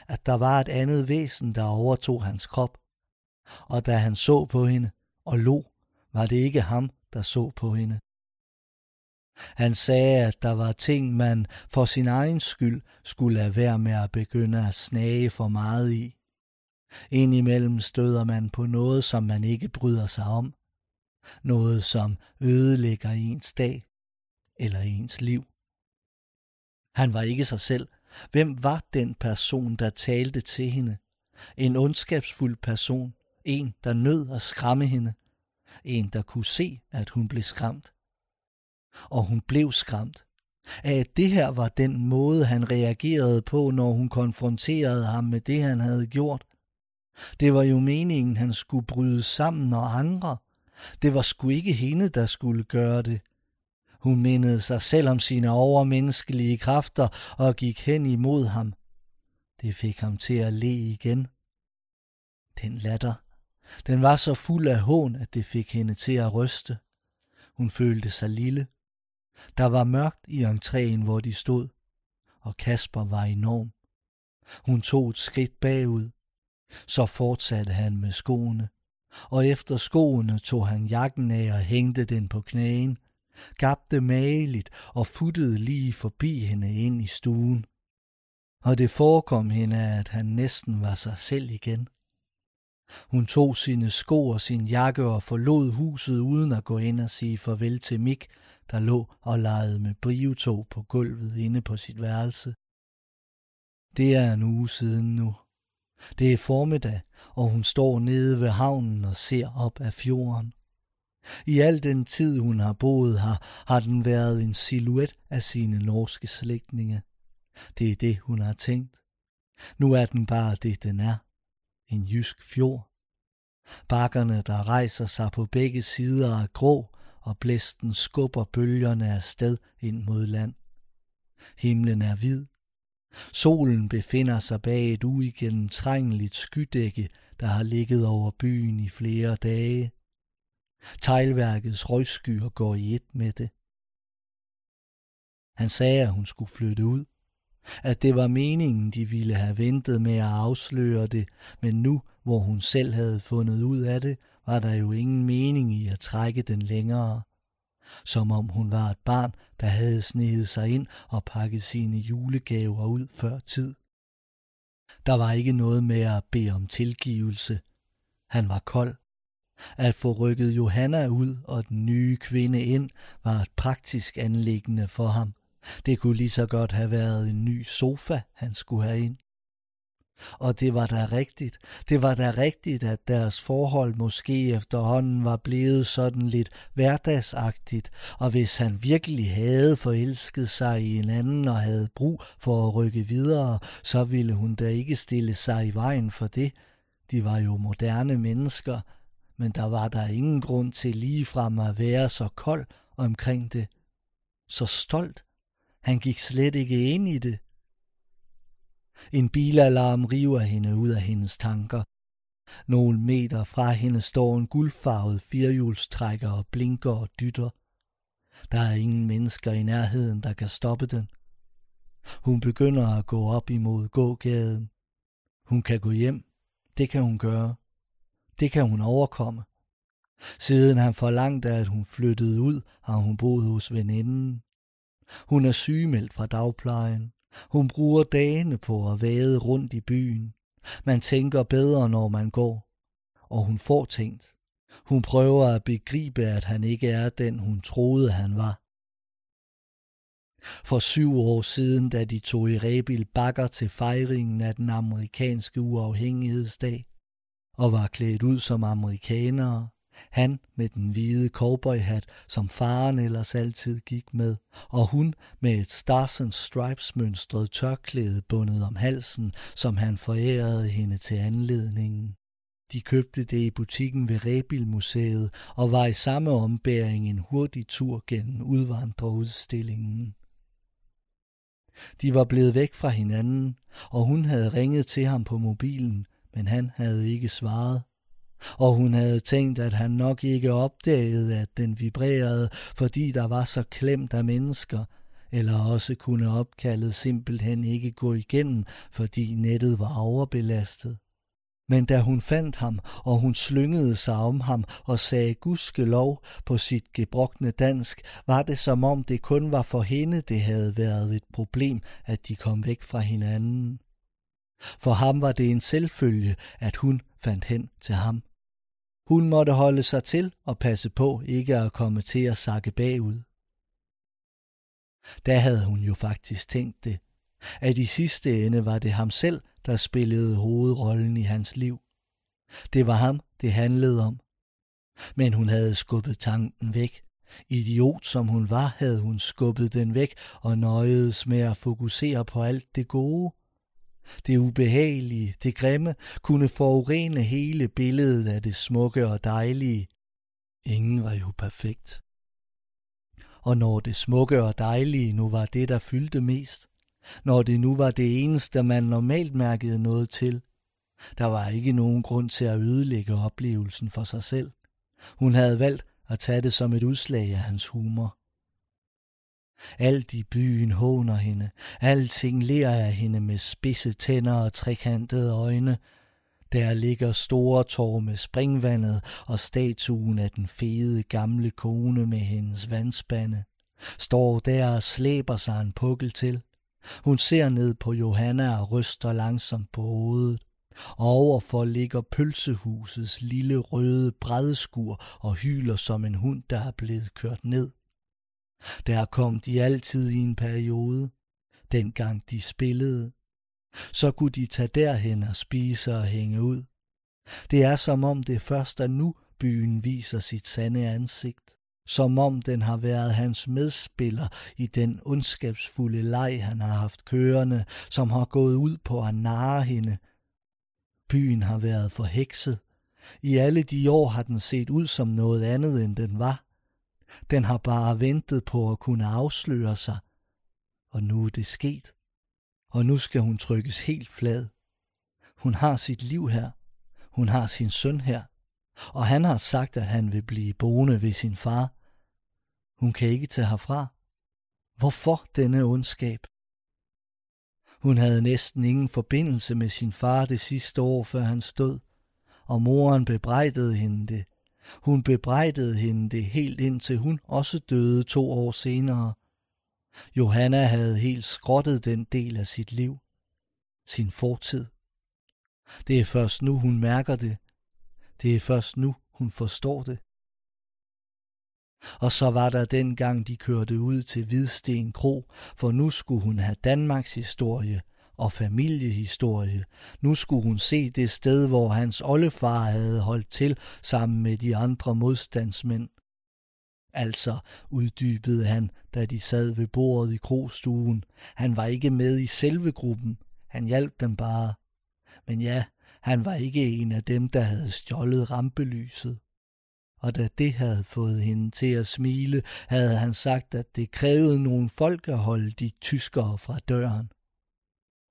at der var et andet væsen, der overtog hans krop. Og da han så på hende og lo, var det ikke ham, der så på hende. Han sagde, at der var ting, man for sin egen skyld skulle lade være med at begynde at snage for meget i. Indimellem støder man på noget, som man ikke bryder sig om. Noget, som ødelægger ens dag eller ens liv. Han var ikke sig selv. Hvem var den person, der talte til hende? En ondskabsfuld person. En, der nød at skræmme hende. En, der kunne se, at hun blev skræmt. Og hun blev skræmt. At det her var den måde, han reagerede på, når hun konfronterede ham med det, han havde gjort. Det var jo meningen, han skulle bryde sammen og andre. Det var sgu ikke hende, der skulle gøre det. Hun mindede sig selv om sine overmenneskelige kræfter og gik hen imod ham. Det fik ham til at le igen. Den latter. Den var så fuld af hån, at det fik hende til at ryste. Hun følte sig lille. Der var mørkt i entréen, hvor de stod, og Kasper var enorm. Hun tog et skridt bagud. Så fortsatte han med skoene, og efter skoene tog han jakken af og hængte den på knæen, gabte maligt og futtede lige forbi hende ind i stuen. Og det forekom hende, at han næsten var sig selv igen. Hun tog sine sko og sin jakke og forlod huset uden at gå ind og sige farvel til Mik, der lå og legede med brivetog på gulvet inde på sit værelse. Det er en uge siden nu. Det er formiddag, og hun står nede ved havnen og ser op af fjorden. I al den tid, hun har boet her, har den været en silhuet af sine norske slægtninge. Det er det, hun har tænkt. Nu er den bare det, den er. En jysk fjord. Bakkerne, der rejser sig på begge sider, er grå, og blæsten skubber bølgerne afsted ind mod land. Himlen er hvid. Solen befinder sig bag et uigennemtrængeligt skydække, der har ligget over byen i flere dage. Teglværkets røgskyer går i et med det. Han sagde, at hun skulle flytte ud. At det var meningen, de ville have ventet med at afsløre det, men nu, hvor hun selv havde fundet ud af det, var der jo ingen mening i at trække den længere. som om hun var et barn, der havde sneget sig ind og pakket sine julegaver ud før tid. Der var ikke noget med at bede om tilgivelse. Han var kold. At få rykket Johanna ud og den nye kvinde ind var et praktisk anlæggende for ham. Det kunne lige så godt have været en ny sofa, han skulle have ind. Og det var da rigtigt. Det var da rigtigt, at deres forhold måske efterhånden var blevet sådan lidt hverdagsagtigt, og hvis han virkelig havde forelsket sig i en anden og havde brug for at rykke videre, så ville hun da ikke stille sig i vejen for det. De var jo moderne mennesker, men der var der ingen grund til ligefrem at være så kold omkring det. Så stolt. Han gik slet ikke ind i det. En bilalarm river hende ud af hendes tanker. Nogle meter fra hende står en guldfarvet firehjulstrækker og blinker og dytter. Der er ingen mennesker i nærheden, der kan stoppe den. Hun begynder at gå op imod gågaden. Hun kan gå hjem. Det kan hun gøre. Det kan hun overkomme. Siden han forlangte, at hun flyttede ud, har hun boet hos veninden. Hun er sygemeldt fra dagplejen. Hun bruger dagene på at vade rundt i byen. Man tænker bedre, når man går. Og hun får tænkt. Hun prøver at begribe, at han ikke er den, hun troede, han var. For syv år siden, da de tog i Rebil Bakker til fejringen af den amerikanske uafhængighedsdag, og var klædt ud som amerikanere, han med den hvide cowboyhat, som faren ellers altid gik med, og hun med et Stars and Stripes mønstret tørklæde bundet om halsen, som han forærede hende til anledningen. De købte det i butikken ved Rebilmuseet og var i samme ombæring en hurtig tur gennem udvandrerudstillingen. De var blevet væk fra hinanden, og hun havde ringet til ham på mobilen, men han havde ikke svaret og hun havde tænkt, at han nok ikke opdagede, at den vibrerede, fordi der var så klemt af mennesker, eller også kunne opkaldet simpelthen ikke gå igennem, fordi nettet var overbelastet. Men da hun fandt ham, og hun slyngede sig om ham og sagde gudske lov på sit gebrokne dansk, var det som om det kun var for hende, det havde været et problem, at de kom væk fra hinanden. For ham var det en selvfølge, at hun fandt hen til ham. Hun måtte holde sig til og passe på ikke at komme til at sakke bagud. Da havde hun jo faktisk tænkt det, at i sidste ende var det ham selv, der spillede hovedrollen i hans liv. Det var ham, det handlede om. Men hun havde skubbet tanken væk. Idiot som hun var, havde hun skubbet den væk og nøjedes med at fokusere på alt det gode. Det ubehagelige, det grimme, kunne forurene hele billedet af det smukke og dejlige. Ingen var jo perfekt. Og når det smukke og dejlige nu var det, der fyldte mest, når det nu var det eneste, man normalt mærkede noget til, der var ikke nogen grund til at ødelægge oplevelsen for sig selv. Hun havde valgt at tage det som et udslag af hans humor. Alt i byen håner hende. Alting ler af hende med spidse tænder og trekantede øjne. Der ligger store tår med springvandet og statuen af den fede gamle kone med hendes vandspande. Står der og slæber sig en pukkel til. Hun ser ned på Johanna og ryster langsomt på hovedet. Overfor ligger pølsehusets lille røde bredskur og hyler som en hund, der er blevet kørt ned. Der kom de altid i en periode, dengang de spillede. Så kunne de tage derhen og spise og hænge ud. Det er som om det først er nu, byen viser sit sande ansigt. Som om den har været hans medspiller i den ondskabsfulde leg, han har haft kørende, som har gået ud på at narre hende. Byen har været forhekset. I alle de år har den set ud som noget andet, end den var. Den har bare ventet på at kunne afsløre sig. Og nu er det sket. Og nu skal hun trykkes helt flad. Hun har sit liv her. Hun har sin søn her. Og han har sagt, at han vil blive boende ved sin far. Hun kan ikke tage herfra. Hvorfor denne ondskab? Hun havde næsten ingen forbindelse med sin far det sidste år, før han stod, og moren bebrejdede hende det, hun bebrejdede hende det helt indtil hun også døde to år senere. Johanna havde helt skrottet den del af sit liv, sin fortid. Det er først nu, hun mærker det. Det er først nu, hun forstår det. Og så var der dengang, de kørte ud til Hvidsten Kro, for nu skulle hun have Danmarks historie og familiehistorie. Nu skulle hun se det sted, hvor hans oldefar havde holdt til sammen med de andre modstandsmænd. Altså, uddybede han, da de sad ved bordet i krogstuen. Han var ikke med i selve gruppen. Han hjalp dem bare. Men ja, han var ikke en af dem, der havde stjålet rampelyset. Og da det havde fået hende til at smile, havde han sagt, at det krævede nogle folk at holde de tyskere fra døren.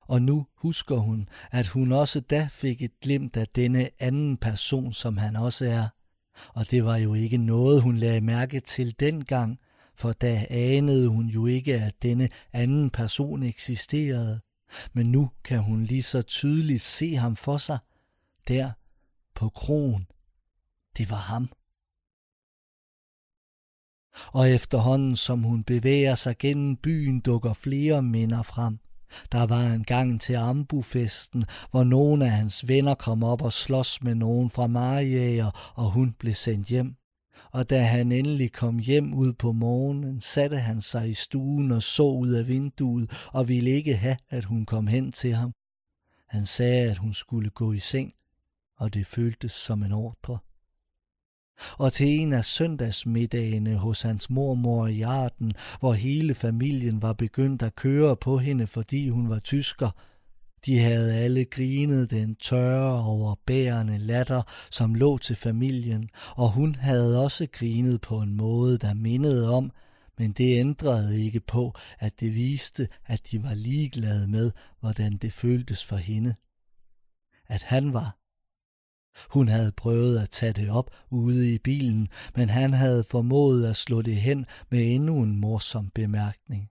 Og nu husker hun, at hun også da fik et glimt af denne anden person, som han også er. Og det var jo ikke noget, hun lagde mærke til dengang, for da anede hun jo ikke, at denne anden person eksisterede. Men nu kan hun lige så tydeligt se ham for sig, der på krogen. Det var ham. Og efterhånden som hun bevæger sig gennem byen, dukker flere minder frem. Der var en gang til Ambufesten, hvor nogle af hans venner kom op og slås med nogen fra Marjæger, og hun blev sendt hjem. Og da han endelig kom hjem ud på morgenen, satte han sig i stuen og så ud af vinduet og ville ikke have, at hun kom hen til ham. Han sagde, at hun skulle gå i seng, og det føltes som en ordre og til en af søndagsmiddagene hos hans mormor i Arden, hvor hele familien var begyndt at køre på hende, fordi hun var tysker. De havde alle grinet den tørre, overbærende latter, som lå til familien, og hun havde også grinet på en måde, der mindede om, men det ændrede ikke på, at det viste, at de var ligeglade med, hvordan det føltes for hende. At han var hun havde prøvet at tage det op ude i bilen, men han havde formået at slå det hen med endnu en morsom bemærkning.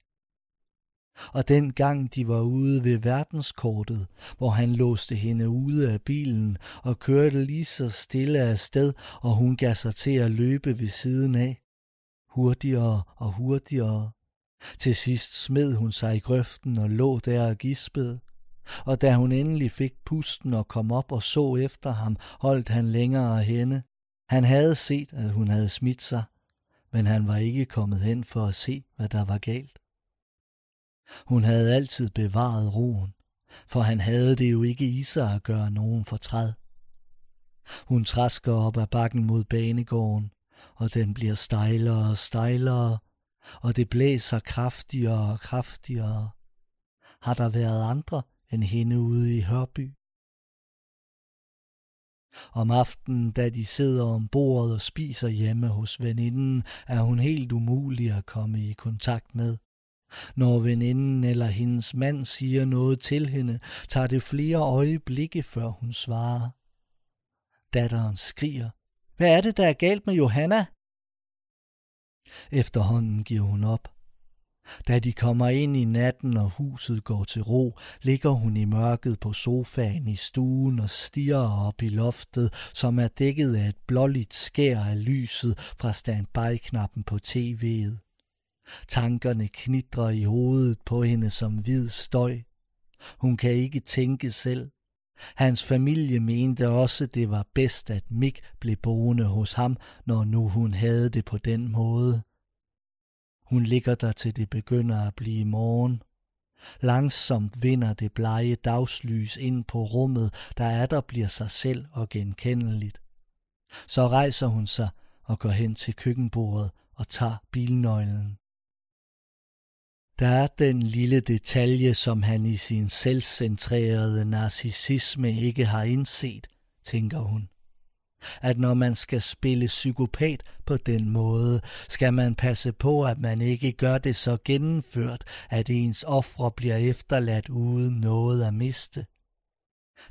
Og den gang de var ude ved verdenskortet, hvor han låste hende ude af bilen og kørte lige så stille af sted, og hun gav sig til at løbe ved siden af. Hurtigere og hurtigere. Til sidst smed hun sig i grøften og lå der og gispede og da hun endelig fik pusten og kom op og så efter ham, holdt han længere henne. Han havde set, at hun havde smidt sig, men han var ikke kommet hen for at se, hvad der var galt. Hun havde altid bevaret roen, for han havde det jo ikke i sig at gøre nogen fortræd. Hun træsker op ad bakken mod banegården, og den bliver stejlere og stejlere, og det blæser kraftigere og kraftigere. Har der været andre, end hende ude i Hørby. Om aftenen, da de sidder om bordet og spiser hjemme hos veninden, er hun helt umulig at komme i kontakt med. Når veninden eller hendes mand siger noget til hende, tager det flere øjeblikke, før hun svarer. Datteren skriger. Hvad er det, der er galt med Johanna? Efterhånden giver hun op. Da de kommer ind i natten, og huset går til ro, ligger hun i mørket på sofaen i stuen og stiger op i loftet, som er dækket af et blåligt skær af lyset fra standby-knappen på tv'et. Tankerne knitrer i hovedet på hende som hvid støj. Hun kan ikke tænke selv. Hans familie mente også, det var bedst, at Mik blev boende hos ham, når nu hun havde det på den måde. Hun ligger der til det begynder at blive morgen. Langsomt vinder det blege dagslys ind på rummet, der er der bliver sig selv og genkendeligt. Så rejser hun sig og går hen til køkkenbordet og tager bilnøglen. Der er den lille detalje, som han i sin selvcentrerede narcissisme ikke har indset, tænker hun at når man skal spille psykopat på den måde, skal man passe på, at man ikke gør det så gennemført, at ens ofre bliver efterladt uden noget at miste.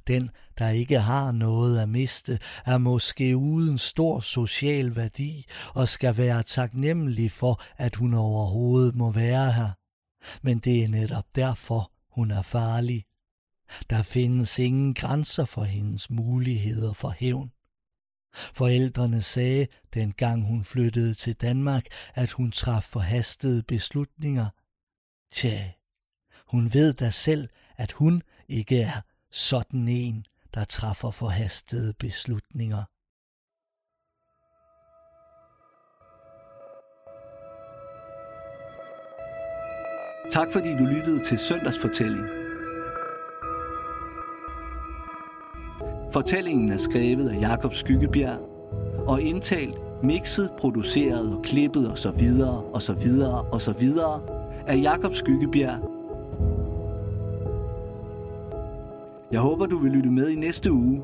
Den, der ikke har noget at miste, er måske uden stor social værdi og skal være taknemmelig for, at hun overhovedet må være her. Men det er netop derfor, hun er farlig. Der findes ingen grænser for hendes muligheder for hævn. Forældrene sagde, dengang hun flyttede til Danmark, at hun traf forhastede beslutninger. Tja, hun ved da selv, at hun ikke er sådan en, der træffer forhastede beslutninger. Tak fordi du lyttede til Søndagsfortælling. Fortællingen er skrevet af Jakob Skyggebjerg og indtalt, mixet, produceret og klippet og så videre og så videre og så videre af Jakob Skyggebjerg. Jeg håber, du vil lytte med i næste uge,